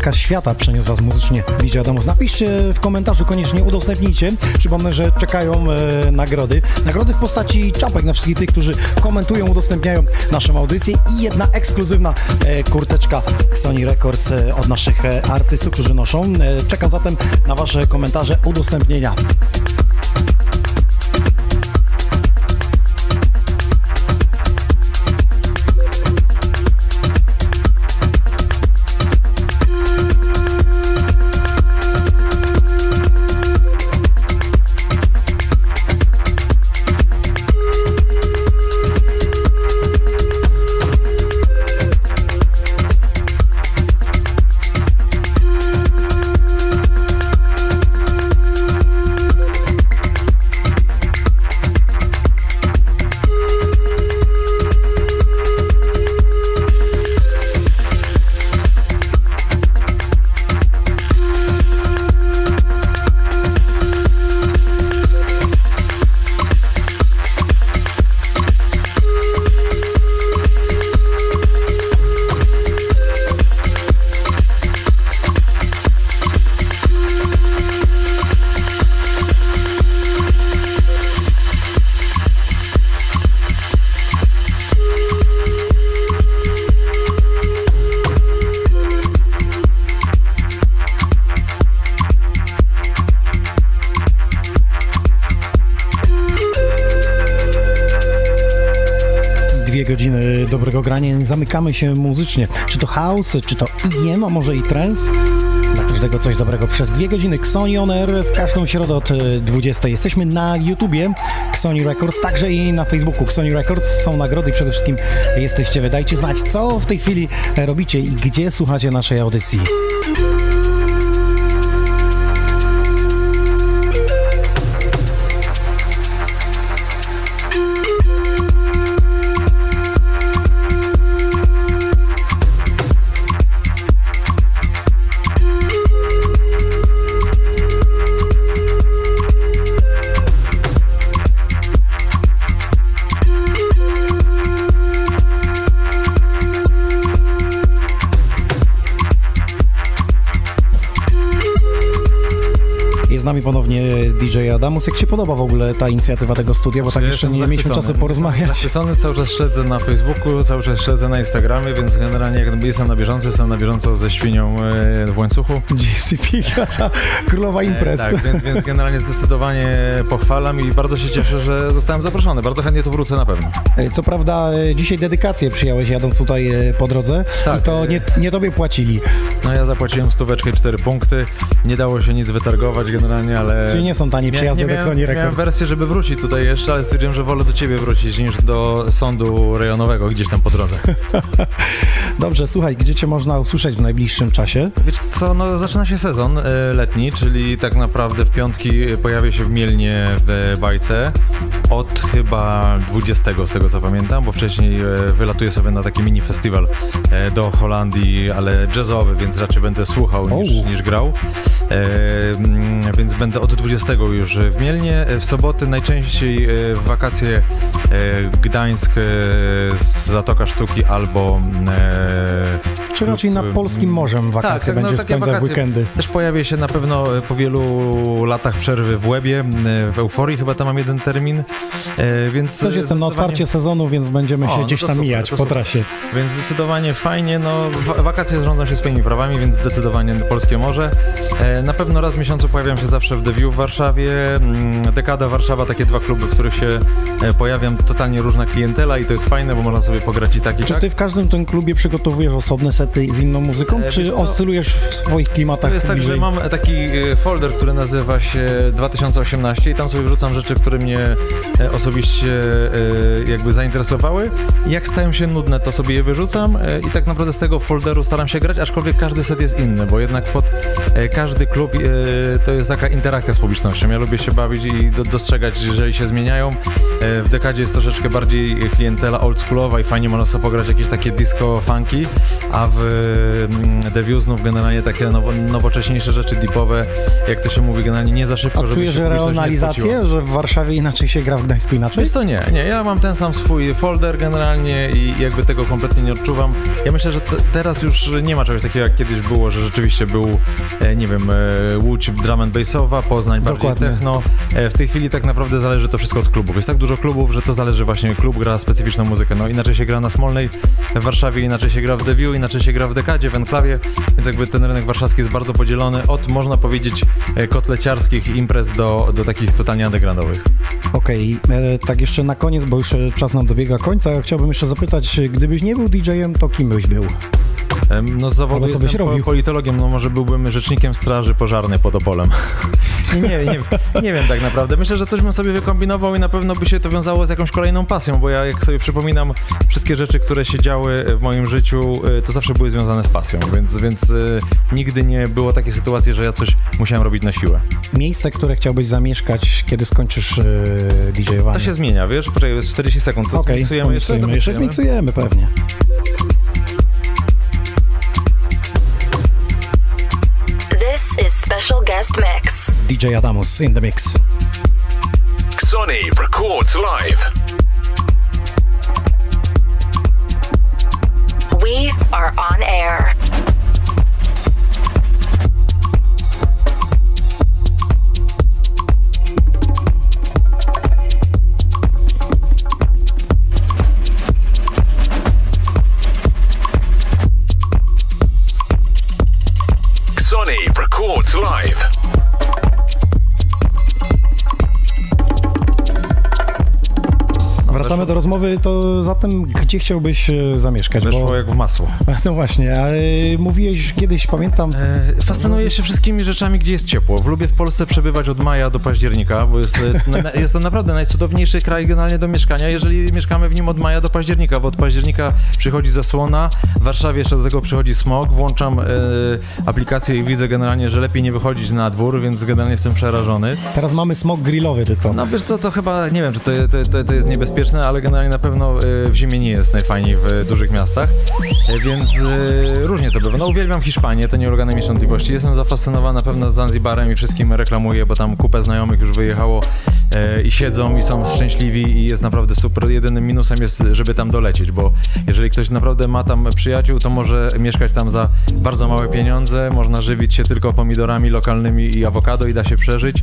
Zakątka świata przeniósł Was muzycznie DJ Adamos. Napiszcie w komentarzu, koniecznie udostępnijcie. Przypomnę, że czekają e, nagrody. Nagrody w postaci czapek na wszystkich tych, którzy komentują, udostępniają naszą audycję i jedna ekskluzywna e, kurteczka Sony Records e, od naszych e, artystów, którzy noszą. E, czekam zatem na Wasze komentarze, udostępnienia. Zamykamy się muzycznie. Czy to house, czy to EDM, a może i trance? Dla każdego coś dobrego. Przez dwie godziny Xoni On Air w każdą środę od e, 20. Jesteśmy na YouTubie Xoni Records, także i na Facebooku Xoni Records. Są nagrody i przede wszystkim jesteście. Wydajcie znać, co w tej chwili e, robicie i gdzie słuchacie naszej audycji. DJ Adamus. Jak się podoba w ogóle ta inicjatywa tego studia, bo tak jeszcze nie mieliśmy czasu porozmawiać. Zachwycony, cały czas śledzę na Facebooku, cały czas śledzę na Instagramie, więc generalnie jak jestem na bieżąco, jestem na bieżąco ze świnią e, w łańcuchu. Pig, nasza królowa imprez. E, tak, więc, więc generalnie zdecydowanie pochwalam i bardzo się cieszę, że zostałem zaproszony. Bardzo chętnie tu wrócę na pewno. E, Co prawda dzisiaj dedykację przyjąłeś jadąc tutaj po drodze Tak. i to nie, nie tobie płacili. No ja zapłaciłem stóweczkę cztery punkty. Nie dało się nic wytargować generalnie, ale... Czyli nie są przejazdy nie do miałem, Xoni miałem Records. wersję, żeby wrócić tutaj jeszcze, ale stwierdziłem, że wolę do ciebie wrócić niż do sądu rejonowego gdzieś tam po drodze. Dobrze, słuchaj, gdzie cię można usłyszeć w najbliższym czasie? Wiesz co, no zaczyna się sezon e, letni, czyli tak naprawdę w piątki pojawię się w Mielnie w Bajce od chyba 20 z tego co pamiętam, bo wcześniej e, wylatuję sobie na taki mini festiwal e, do Holandii, ale jazzowy, więc raczej będę słuchał niż, niż grał. Więc będę od 20 już w Mielnie. W soboty najczęściej e, w wakacje e, Gdańsk, e, z Zatoka Sztuki albo Czy raczej na polskim morzem wakacje tak, no, będziesz takie spędzał wakacje. weekendy? Też pojawię się na pewno po wielu latach przerwy w Łebie, w Euforii chyba tam mam jeden termin, więc... Też jestem na otwarcie sezonu, więc będziemy O, się no gdzieś tam super, mijać po trasie. Więc zdecydowanie fajnie, no wa- wakacje rządzą się swoimi prawami, więc zdecydowanie polskie morze. E, Na pewno raz w miesiącu pojawiam się zawsze w The View w Warszawie, mm, Dekada Warszawa, takie dwa kluby, w których się e, pojawiam, totalnie różna klientela i to jest fajne, bo można sobie pograć i tak i Czy tak. ty w każdym tym klubie przygotowujesz osobne sety z inną muzyką, E, czy co? oscylujesz w swoich klimatach To jest tak, bliżej? że mam taki folder, który nazywa się 2018 i tam sobie wrzucam rzeczy, które mnie osobiście jakby zainteresowały. Jak stają się nudne, to sobie je wyrzucam i tak naprawdę z tego folderu staram się grać, aczkolwiek każdy set jest inny, bo jednak pod e, każdy klub e, to jest taka interakcja z publicznością. Ja lubię się bawić i do, dostrzegać, jeżeli się zmieniają. E, w dekadzie jest troszeczkę bardziej klientela oldschoolowa i fajnie można sobie pograć jakieś takie disco funky, a w mm, View znów generalnie takie nowo, nowocześniejsze rzeczy deepowe, jak to się mówi, generalnie nie za szybko, A żeby czujesz się że w Warszawie inaczej się gra, w Gdańsku inaczej? Wiesz co, nie, nie, ja mam ten sam swój folder generalnie i jakby tego kompletnie nie odczuwam. Ja myślę, że te, teraz już nie ma czegoś takiego jak kiedyś było, że rzeczywiście był, e, nie wiem, e, Łódź drum and bassowa, Poznań bardziej Dokładnie. techno. E, w tej chwili tak naprawdę zależy to wszystko od klubów. Jest tak dużo klubów, że to zależy właśnie, klub gra specyficzną muzykę. No inaczej się gra na Smolnej w Warszawie, inaczej się gra w View, inaczej się gra w Dekadzie, w Enklawie, więc jakby ten rynek warszawski jest bardzo podzielony od, można powiedzieć, e, kotleciarskich imprez do, do takich totalnie undergroundowych. Okej, e, tak jeszcze na koniec, bo już e, czas nam dobiega końca, chciałbym jeszcze zapytać, gdybyś nie był DJ-em, to kim byś był? No z zawodu Albo co byś robił? politologiem, no może byłbym rzecznikiem straży pożarnej pod Opolem. Nie, nie, nie, nie wiem tak naprawdę. Myślę, że coś bym sobie wykombinował i na pewno by się to wiązało z jakąś kolejną pasją, bo ja jak sobie przypominam wszystkie rzeczy, które się działy w moim życiu, y, to zawsze były związane z pasją, więc, więc y, nigdy nie było takiej sytuacji, że ja coś musiałem robić na siłę. Miejsce, które chciałbyś zamieszkać, kiedy skończysz e, DJ-owanie? To się zmienia, wiesz? Poczekaj, jest 40 sekund, to Okej, zmiksujemy jeszcze? zmiksujemy, jeszcze zmiksujemy pewnie. Special Guest Mix. DJ Adamus in the mix. Sony records live. We are on air. Wracamy do rozmowy, to zatem gdzie chciałbyś e, zamieszkać? Weszło jak w masło. No właśnie, a e, mówiłeś kiedyś, pamiętam... E, Fascynuję się wszystkimi rzeczami, gdzie jest ciepło. Lubię w Polsce przebywać od maja do października, bo jest, to- na- jest to naprawdę najcudowniejszy kraj generalnie do mieszkania, jeżeli mieszkamy w nim od maja do października, bo od października przychodzi zasłona, w Warszawie jeszcze do tego przychodzi smog, włączam e, aplikację i widzę generalnie, że lepiej nie wychodzić na dwór, więc generalnie jestem przerażony. Teraz mamy smog grillowy tylko. No wiesz co, to chyba, nie wiem, czy to, to, to, to jest niebezpieczne, ale generalnie na pewno e, w zimie nie jest najfajniej w dużych miastach, E, więc różnie to bywa. No uwielbiam Hiszpanię, to nie ulega najmniejszej wątpliwości. Jestem zafascynowany na pewno Zanzibarem i wszystkim reklamuję, bo tam kupę znajomych już wyjechało i siedzą i są szczęśliwi i jest naprawdę super. Jedynym minusem jest, żeby tam dolecieć, bo jeżeli ktoś naprawdę ma tam przyjaciół, to może mieszkać tam za bardzo małe pieniądze, można żywić się tylko pomidorami lokalnymi i awokado i da się przeżyć.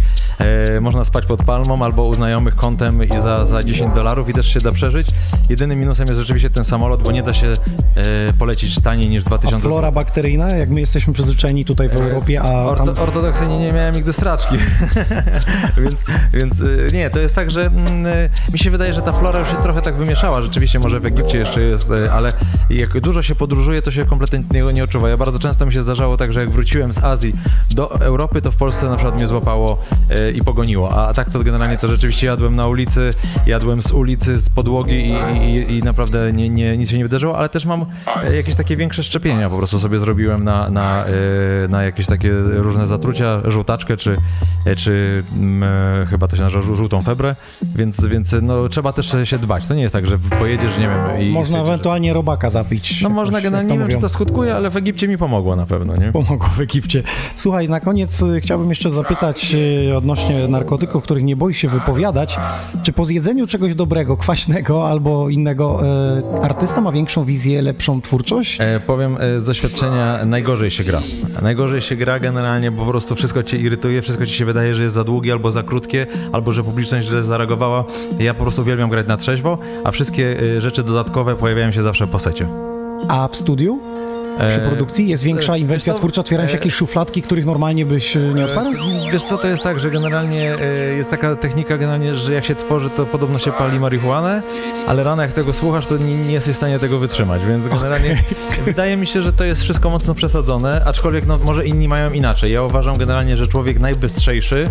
Można spać pod palmą albo u znajomych kątem i za, za 10 dolarów i też się da przeżyć. Jedynym minusem jest rzeczywiście ten samolot, bo nie da się e, polecić taniej niż A 2000 flora bakteryjna, jak my jesteśmy przyzwyczajeni tutaj w Europie, a tam... Orto, ortodoksyjnie nie miałem nigdy straczki. więc więc y, nie, to jest tak, że mm, y, mi się wydaje, że ta flora już się trochę tak wymieszała. Rzeczywiście może w Egipcie jeszcze jest, ale jak dużo się podróżuje, to się kompletnie tego nie odczuwa. Ja bardzo często mi się zdarzało tak, że jak wróciłem z Azji do Europy, to w Polsce na przykład mnie złapało i pogoniło. A tak to generalnie to rzeczywiście jadłem na ulicy, jadłem z ulicy, z podłogi i, i, i naprawdę nie, nie, nic się nie wydarzyło, ale też mam e, jakieś takie większe szczepienia po prostu sobie zrobiłem na, na, e, na jakieś takie różne zatrucia, żółtaczkę czy, e, czy mm, e, chyba to się nazywa żół- żółtą febrę, więc, więc no, trzeba też się dbać. To nie jest tak, że pojedziesz, nie wiem, i... Można ewentualnie robaka zapić. No można generalnie, nie wiem, czy to skutkuje, ale w Egipcie mi pomogło na pewno, nie? Pomogło w Egipcie. Słuchaj, na koniec chciałbym jeszcze zapytać odnośnie narkotyków, których nie boisz się wypowiadać. Czy po zjedzeniu czegoś dobrego, kwaśnego albo innego, y, artysta ma większą wizję, lepszą twórczość? E, powiem e, z doświadczenia, najgorzej się gra. Najgorzej się gra generalnie, bo po prostu wszystko cię irytuje, wszystko ci się wydaje, że jest za długie albo za krótkie, albo że publiczność źle zareagowała. Ja po prostu uwielbiam grać na trzeźwo, a wszystkie e, rzeczy dodatkowe pojawiają się zawsze po secie. A w studiu? Przy E, produkcji jest większa e, inwencja co, twórcza, otwierają się e, jakieś szufladki, których normalnie byś nie otwarł? Wiesz co, to jest tak, że generalnie jest taka technika generalnie, że jak się tworzy, to podobno się pali marihuanę, ale rano jak tego słuchasz, to nie, nie jesteś w stanie tego wytrzymać, więc generalnie wydaje mi się, że to jest wszystko mocno przesadzone, aczkolwiek no, może inni mają inaczej. Ja uważam generalnie, że człowiek najbystrzejszy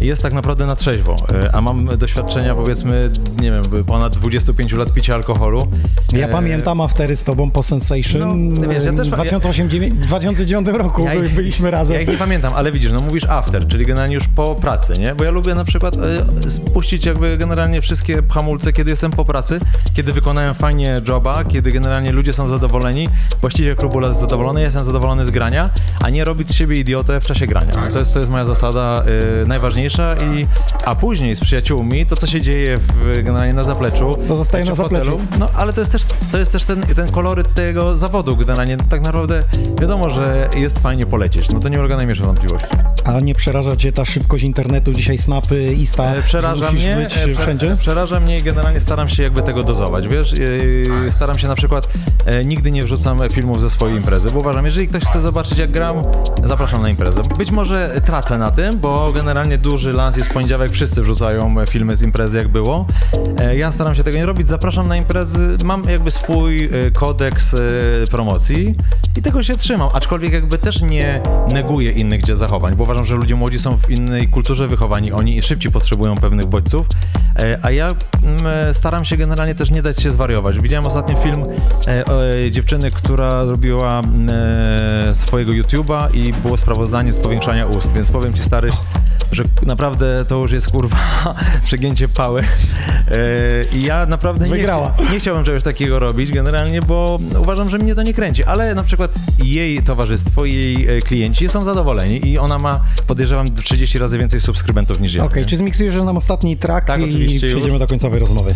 jest tak naprawdę na trzeźwo, a mam doświadczenia powiedzmy, nie wiem, ponad 25 lat picia alkoholu. Ja E, pamiętam aftery z tobą po Sensation. No, wiesz, ja też- w 2008, 2009 roku Ja byliśmy razem. Ja ich nie pamiętam, ale widzisz, no mówisz after, czyli generalnie już po pracy, nie? Bo ja lubię na przykład e, spuścić jakby generalnie wszystkie hamulce, kiedy jestem po pracy, kiedy wykonałem fajnie joba, kiedy generalnie ludzie są zadowoleni, właściciel klubu jest zadowolony, jestem zadowolony z grania, a nie robić z siebie idiotę w czasie grania. To jest, to jest moja zasada e, najważniejsza i a później z przyjaciółmi to, co się dzieje w, generalnie na zapleczu. To zostaje czy na w hotelu, zapleczu. No, ale to jest też, to jest też ten, ten koloryt tego zawodu generalnie. Tak naprawdę wiadomo, że jest fajnie polecieć. No to nie ulega najmniejszej wątpliwości. A nie przeraża cię ta szybkość internetu, dzisiaj snapy, Insta? E, Przeraża mnie, być e, wszędzie? przeraża mnie i generalnie staram się jakby tego dozować, wiesz, E, staram się na przykład, e, nigdy nie wrzucam filmów ze swojej imprezy, bo uważam, jeżeli ktoś chce zobaczyć jak gram, zapraszam na imprezę. Być może tracę na tym, bo generalnie duży lans jest poniedziałek, wszyscy wrzucają filmy z imprezy jak było. Ja staram się tego nie robić, zapraszam na imprezy, mam jakby swój kodeks promocji i tego się trzymam, aczkolwiek jakby też nie neguję innych gdzie zachowań, bo uważam, że ludzie młodzi są w innej kulturze wychowani, oni szybciej potrzebują pewnych bodźców, e, a ja mm, staram się generalnie też nie dać się zwariować. Widziałem ostatnio film e, e, dziewczyny, która robiła mm, e, swojego YouTube'a i było sprawozdanie z powiększania ust, więc powiem ci stary, że naprawdę to już jest kurwa przegięcie pały. E, I ja naprawdę nie, chcia- nie chciałbym czegoś takiego robić generalnie, bo uważam, że mnie to nie kręci, ale na przykład jej towarzystwo, jej e, klienci są zadowoleni i ona ma, podejrzewam, 30 razy więcej subskrybentów niż ja. Okej, nie? czy zmiksujesz nam ostatni track Tak, i przejdziemy już. do końcowej rozmowy?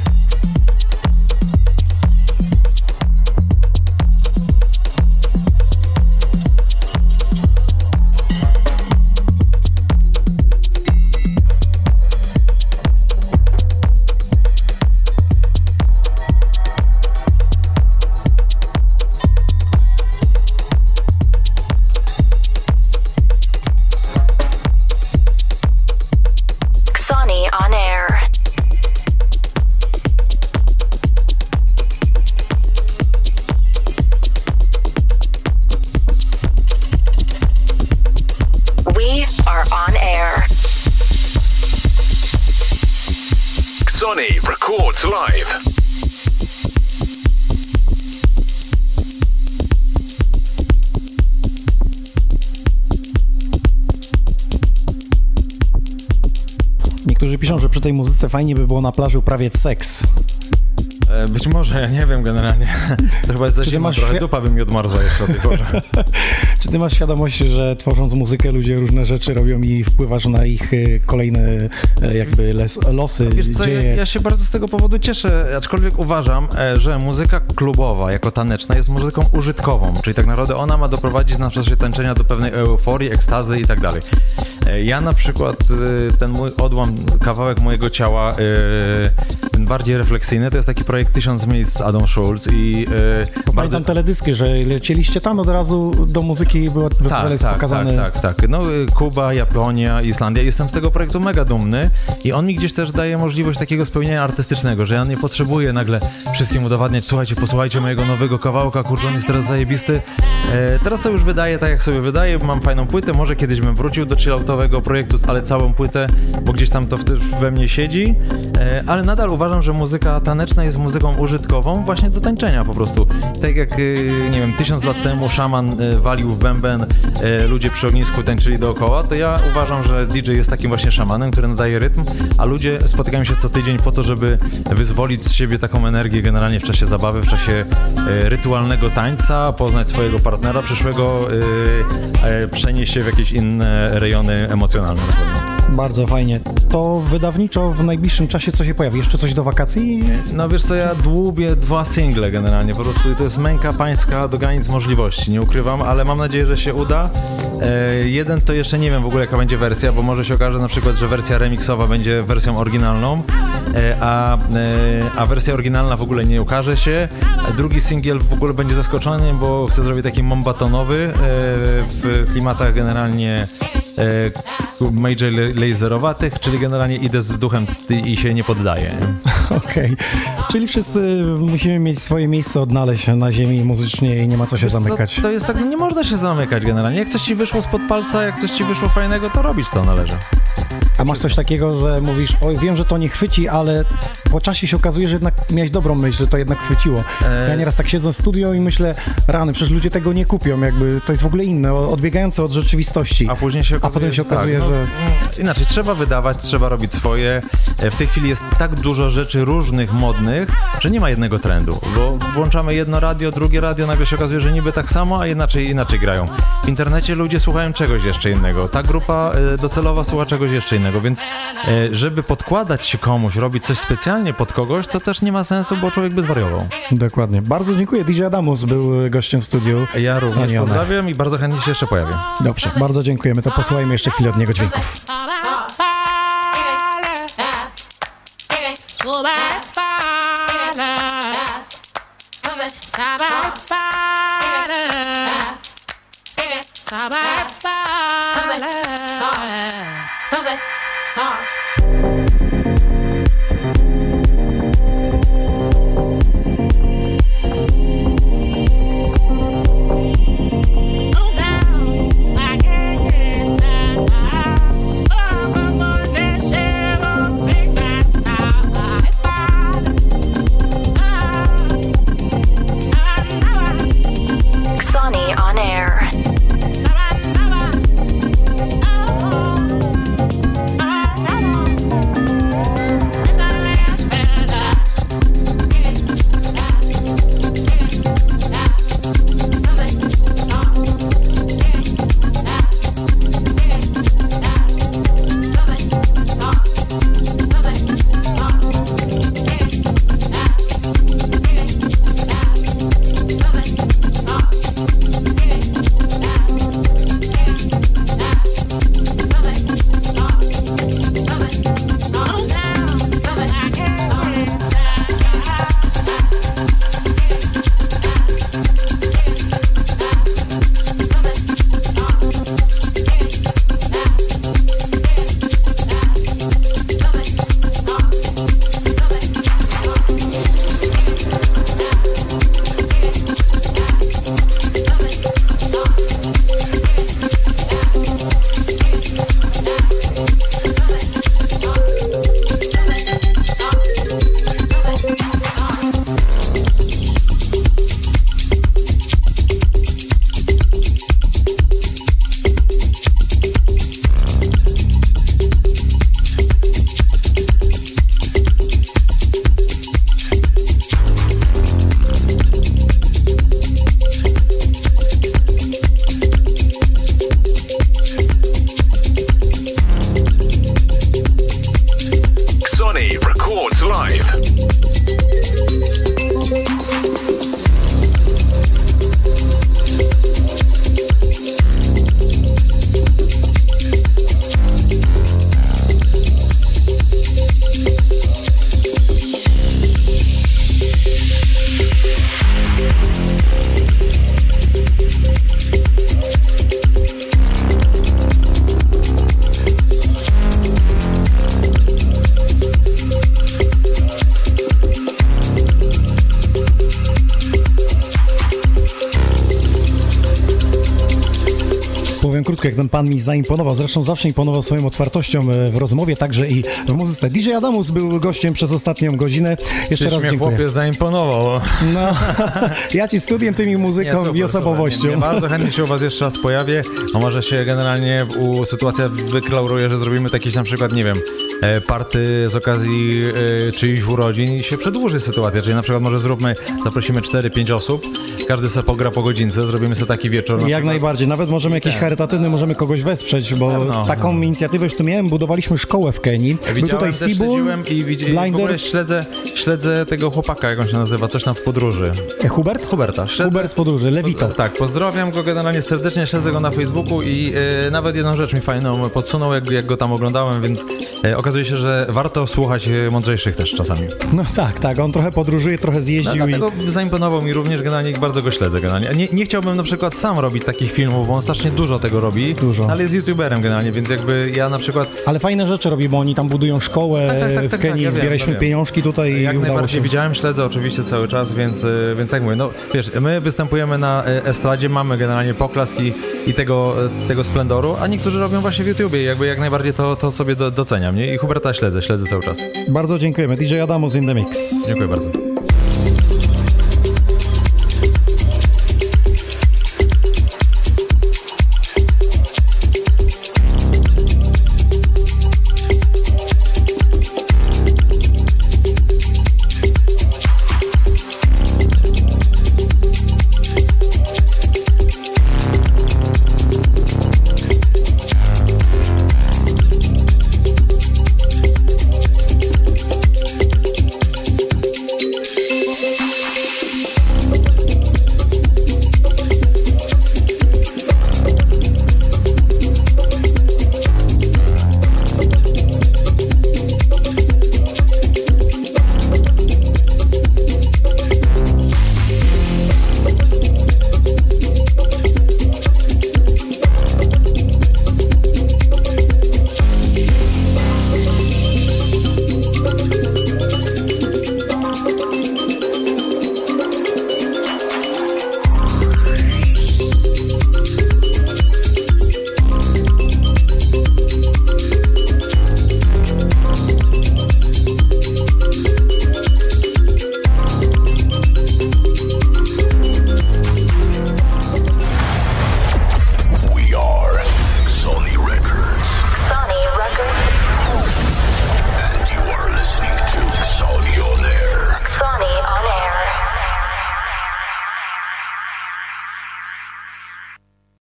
Fajnie by było na plaży uprawiać seks. E, Być może, ja nie wiem generalnie. To chyba jest za masz trochę dupa by mi odmarzła jeszcze o tej porze. Czy ty masz świadomość, że tworząc muzykę ludzie różne rzeczy robią i wpływasz na ich y, kolejne y, jakby les, losy, Wiesz co, ja, ja się bardzo z tego powodu cieszę, aczkolwiek uważam, e, że muzyka klubowa jako taneczna jest muzyką użytkową, czyli tak naprawdę ona ma doprowadzić nas w czasie tańczenia do pewnej euforii, ekstazy i tak dalej. E, Ja na przykład e, ten mój odłam, kawałek mojego ciała, e, ten bardziej refleksyjny, to jest taki projekt Tysiąc Miejsc Adam Schulz i e, bardzo... Pamiętam teledyski, że lecieliście tam od razu do muzyki była Tak, tak, pokazany. tak, tak, tak. No, Kuba, Japonia, Islandia. Jestem z tego projektu mega dumny i on mi gdzieś też daje możliwość takiego spełnienia artystycznego, że ja nie potrzebuję nagle wszystkim udowadniać, słuchajcie, posłuchajcie mojego nowego kawałka, kurczę, on jest teraz zajebisty. Teraz to już wydaje tak, jak sobie wydaje, mam fajną płytę, może kiedyś bym wrócił do chilloutowego projektu, ale całą płytę, bo gdzieś tam to we mnie siedzi, e, ale nadal uważam, że muzyka taneczna jest muzyką użytkową właśnie do tańczenia po prostu. Tak jak, y, nie wiem, tysiąc lat temu szaman y, walił w bęben, y, ludzie przy ognisku tańczyli dookoła, to ja uważam, że DJ jest takim właśnie szamanem, który nadaje rytm, a ludzie spotykają się co tydzień po to, żeby wyzwolić z siebie taką energię generalnie w czasie zabawy, w czasie rytualnego tańca, poznać swojego partnera przyszłego, przenieść się w jakieś inne rejony emocjonalne na pewno. Bardzo fajnie. To wydawniczo w najbliższym czasie co się pojawi? Jeszcze coś do wakacji? No wiesz co, ja dłubię dwa single generalnie, po prostu to jest męka pańska do granic możliwości, nie ukrywam, ale mam nadzieję, że się uda. E, jeden to jeszcze nie wiem w ogóle jaka będzie wersja, bo może się okaże na przykład, że wersja remixowa będzie wersją oryginalną, e, a, e, a wersja oryginalna w ogóle nie ukaże się. Drugi singiel w ogóle będzie zaskoczeniem, bo chcę zrobić taki mombatonowy e, w klimatach generalnie major laserowatych, czyli generalnie idę z duchem i się nie poddaję. Okej. Czyli wszyscy musimy mieć swoje miejsce odnaleźć na ziemi muzycznie i nie ma co się Wiesz co, zamykać. to jest tak, nie można się zamykać generalnie. Jak coś ci wyszło spod palca, jak coś ci wyszło fajnego, to robić to należy. A masz coś takiego, że mówisz, oj wiem, że to nie chwyci, ale po czasie się okazuje, że jednak miałeś dobrą myśl, że to jednak chwyciło. E, Ja nieraz tak siedzę w studio i myślę, rany, przecież ludzie tego nie kupią, jakby to jest w ogóle inne, odbiegające od rzeczywistości. A później się okazuje, A potem się okazuje, tak, no, że... mm, Inaczej, trzeba wydawać, trzeba robić swoje. E, W tej chwili jest tak dużo rzeczy różnych, modnych, że nie ma jednego trendu, bo włączamy jedno radio, drugie radio, nagle się okazuje, że niby tak samo, a inaczej, inaczej grają. W internecie ludzie słuchają czegoś jeszcze innego. Ta grupa e, docelowa słucha czegoś jeszcze innego, więc e, żeby podkładać się komuś, robić coś specjalnie pod kogoś, to też nie ma sensu, bo człowiek by zwariował. Dokładnie. Bardzo dziękuję. DJ Adamus był gościem w studiu. Ja również Sonione. pozdrawiam i bardzo chętnie się jeszcze pojawię. Dobrze, bardzo dziękujemy. To posłuchajmy jeszcze chwilę od niego dźwięków. sauce. Mi zaimponował. Zresztą zawsze imponował swoją otwartością e, w rozmowie, także i w muzyce. DJ Adamus był gościem przez ostatnią godzinę. Jeszcze Czyż raz mnie dziękuję. chłopiec zaimponował. No, ja ci studiem tymi muzyką super, i osobowością. super. Nie, nie, bardzo chętnie się u was jeszcze raz pojawię, a może się generalnie u sytuacja wyklauruje, że zrobimy taki na przykład, nie wiem, e, party z okazji e, czyichś urodzin i się przedłuży sytuacja, czyli na przykład może zróbmy, zaprosimy 4-5 osób, każdy sobie pogra po godzince, zrobimy sobie taki wieczór. na Jak przykład. najbardziej. Nawet możemy jakieś Tak. możemy kogoś wesprzeć, bo Pewno, taką inicjatywę już tu miałem. Budowaliśmy szkołę w Kenii. Był Widziałem, tutaj śledziłem i widzi, Blinders. śledzę, śledzę tego chłopaka, jak on się nazywa, coś tam w podróży. E, Hubert? Huberta. Śledzę, Hubert z podróży, Lewito. Tak, pozdrawiam go generalnie serdecznie, śledzę go na Facebooku i e, nawet jedną rzecz mi fajną podsunął, jak, jak go tam oglądałem, więc okazuje się, że warto słuchać e, mądrzejszych też czasami. No tak, tak. On trochę podróżuje, trochę No, zjeździł i... dlatego zaimponował mi również generalnie i bardzo go śledzę generalnie. Nie, nie chciałbym na przykład sam robić takich filmów, bo on strasznie dużo tego robi, Dużo. ale jest youtuberem generalnie, więc jakby ja na przykład Ale fajne rzeczy robi, bo oni tam budują szkołę Tak, tak, tak, w tak, Kenii, tak, ja wiem, zbieraliśmy ja wiem. pieniążki tutaj i Jak najbardziej się. widziałem, śledzę oczywiście cały czas, więc, y, więc tak mówię, no wiesz, my występujemy na estradzie, mamy generalnie poklask i, i tego, tego splendoru, a niektórzy robią właśnie w YouTubie i jakby jak najbardziej to, to sobie do, doceniam, nie? I Huberta śledzę, śledzę cały czas. Bardzo dziękujemy. DJ Adamus in the mix. Dziękuję bardzo.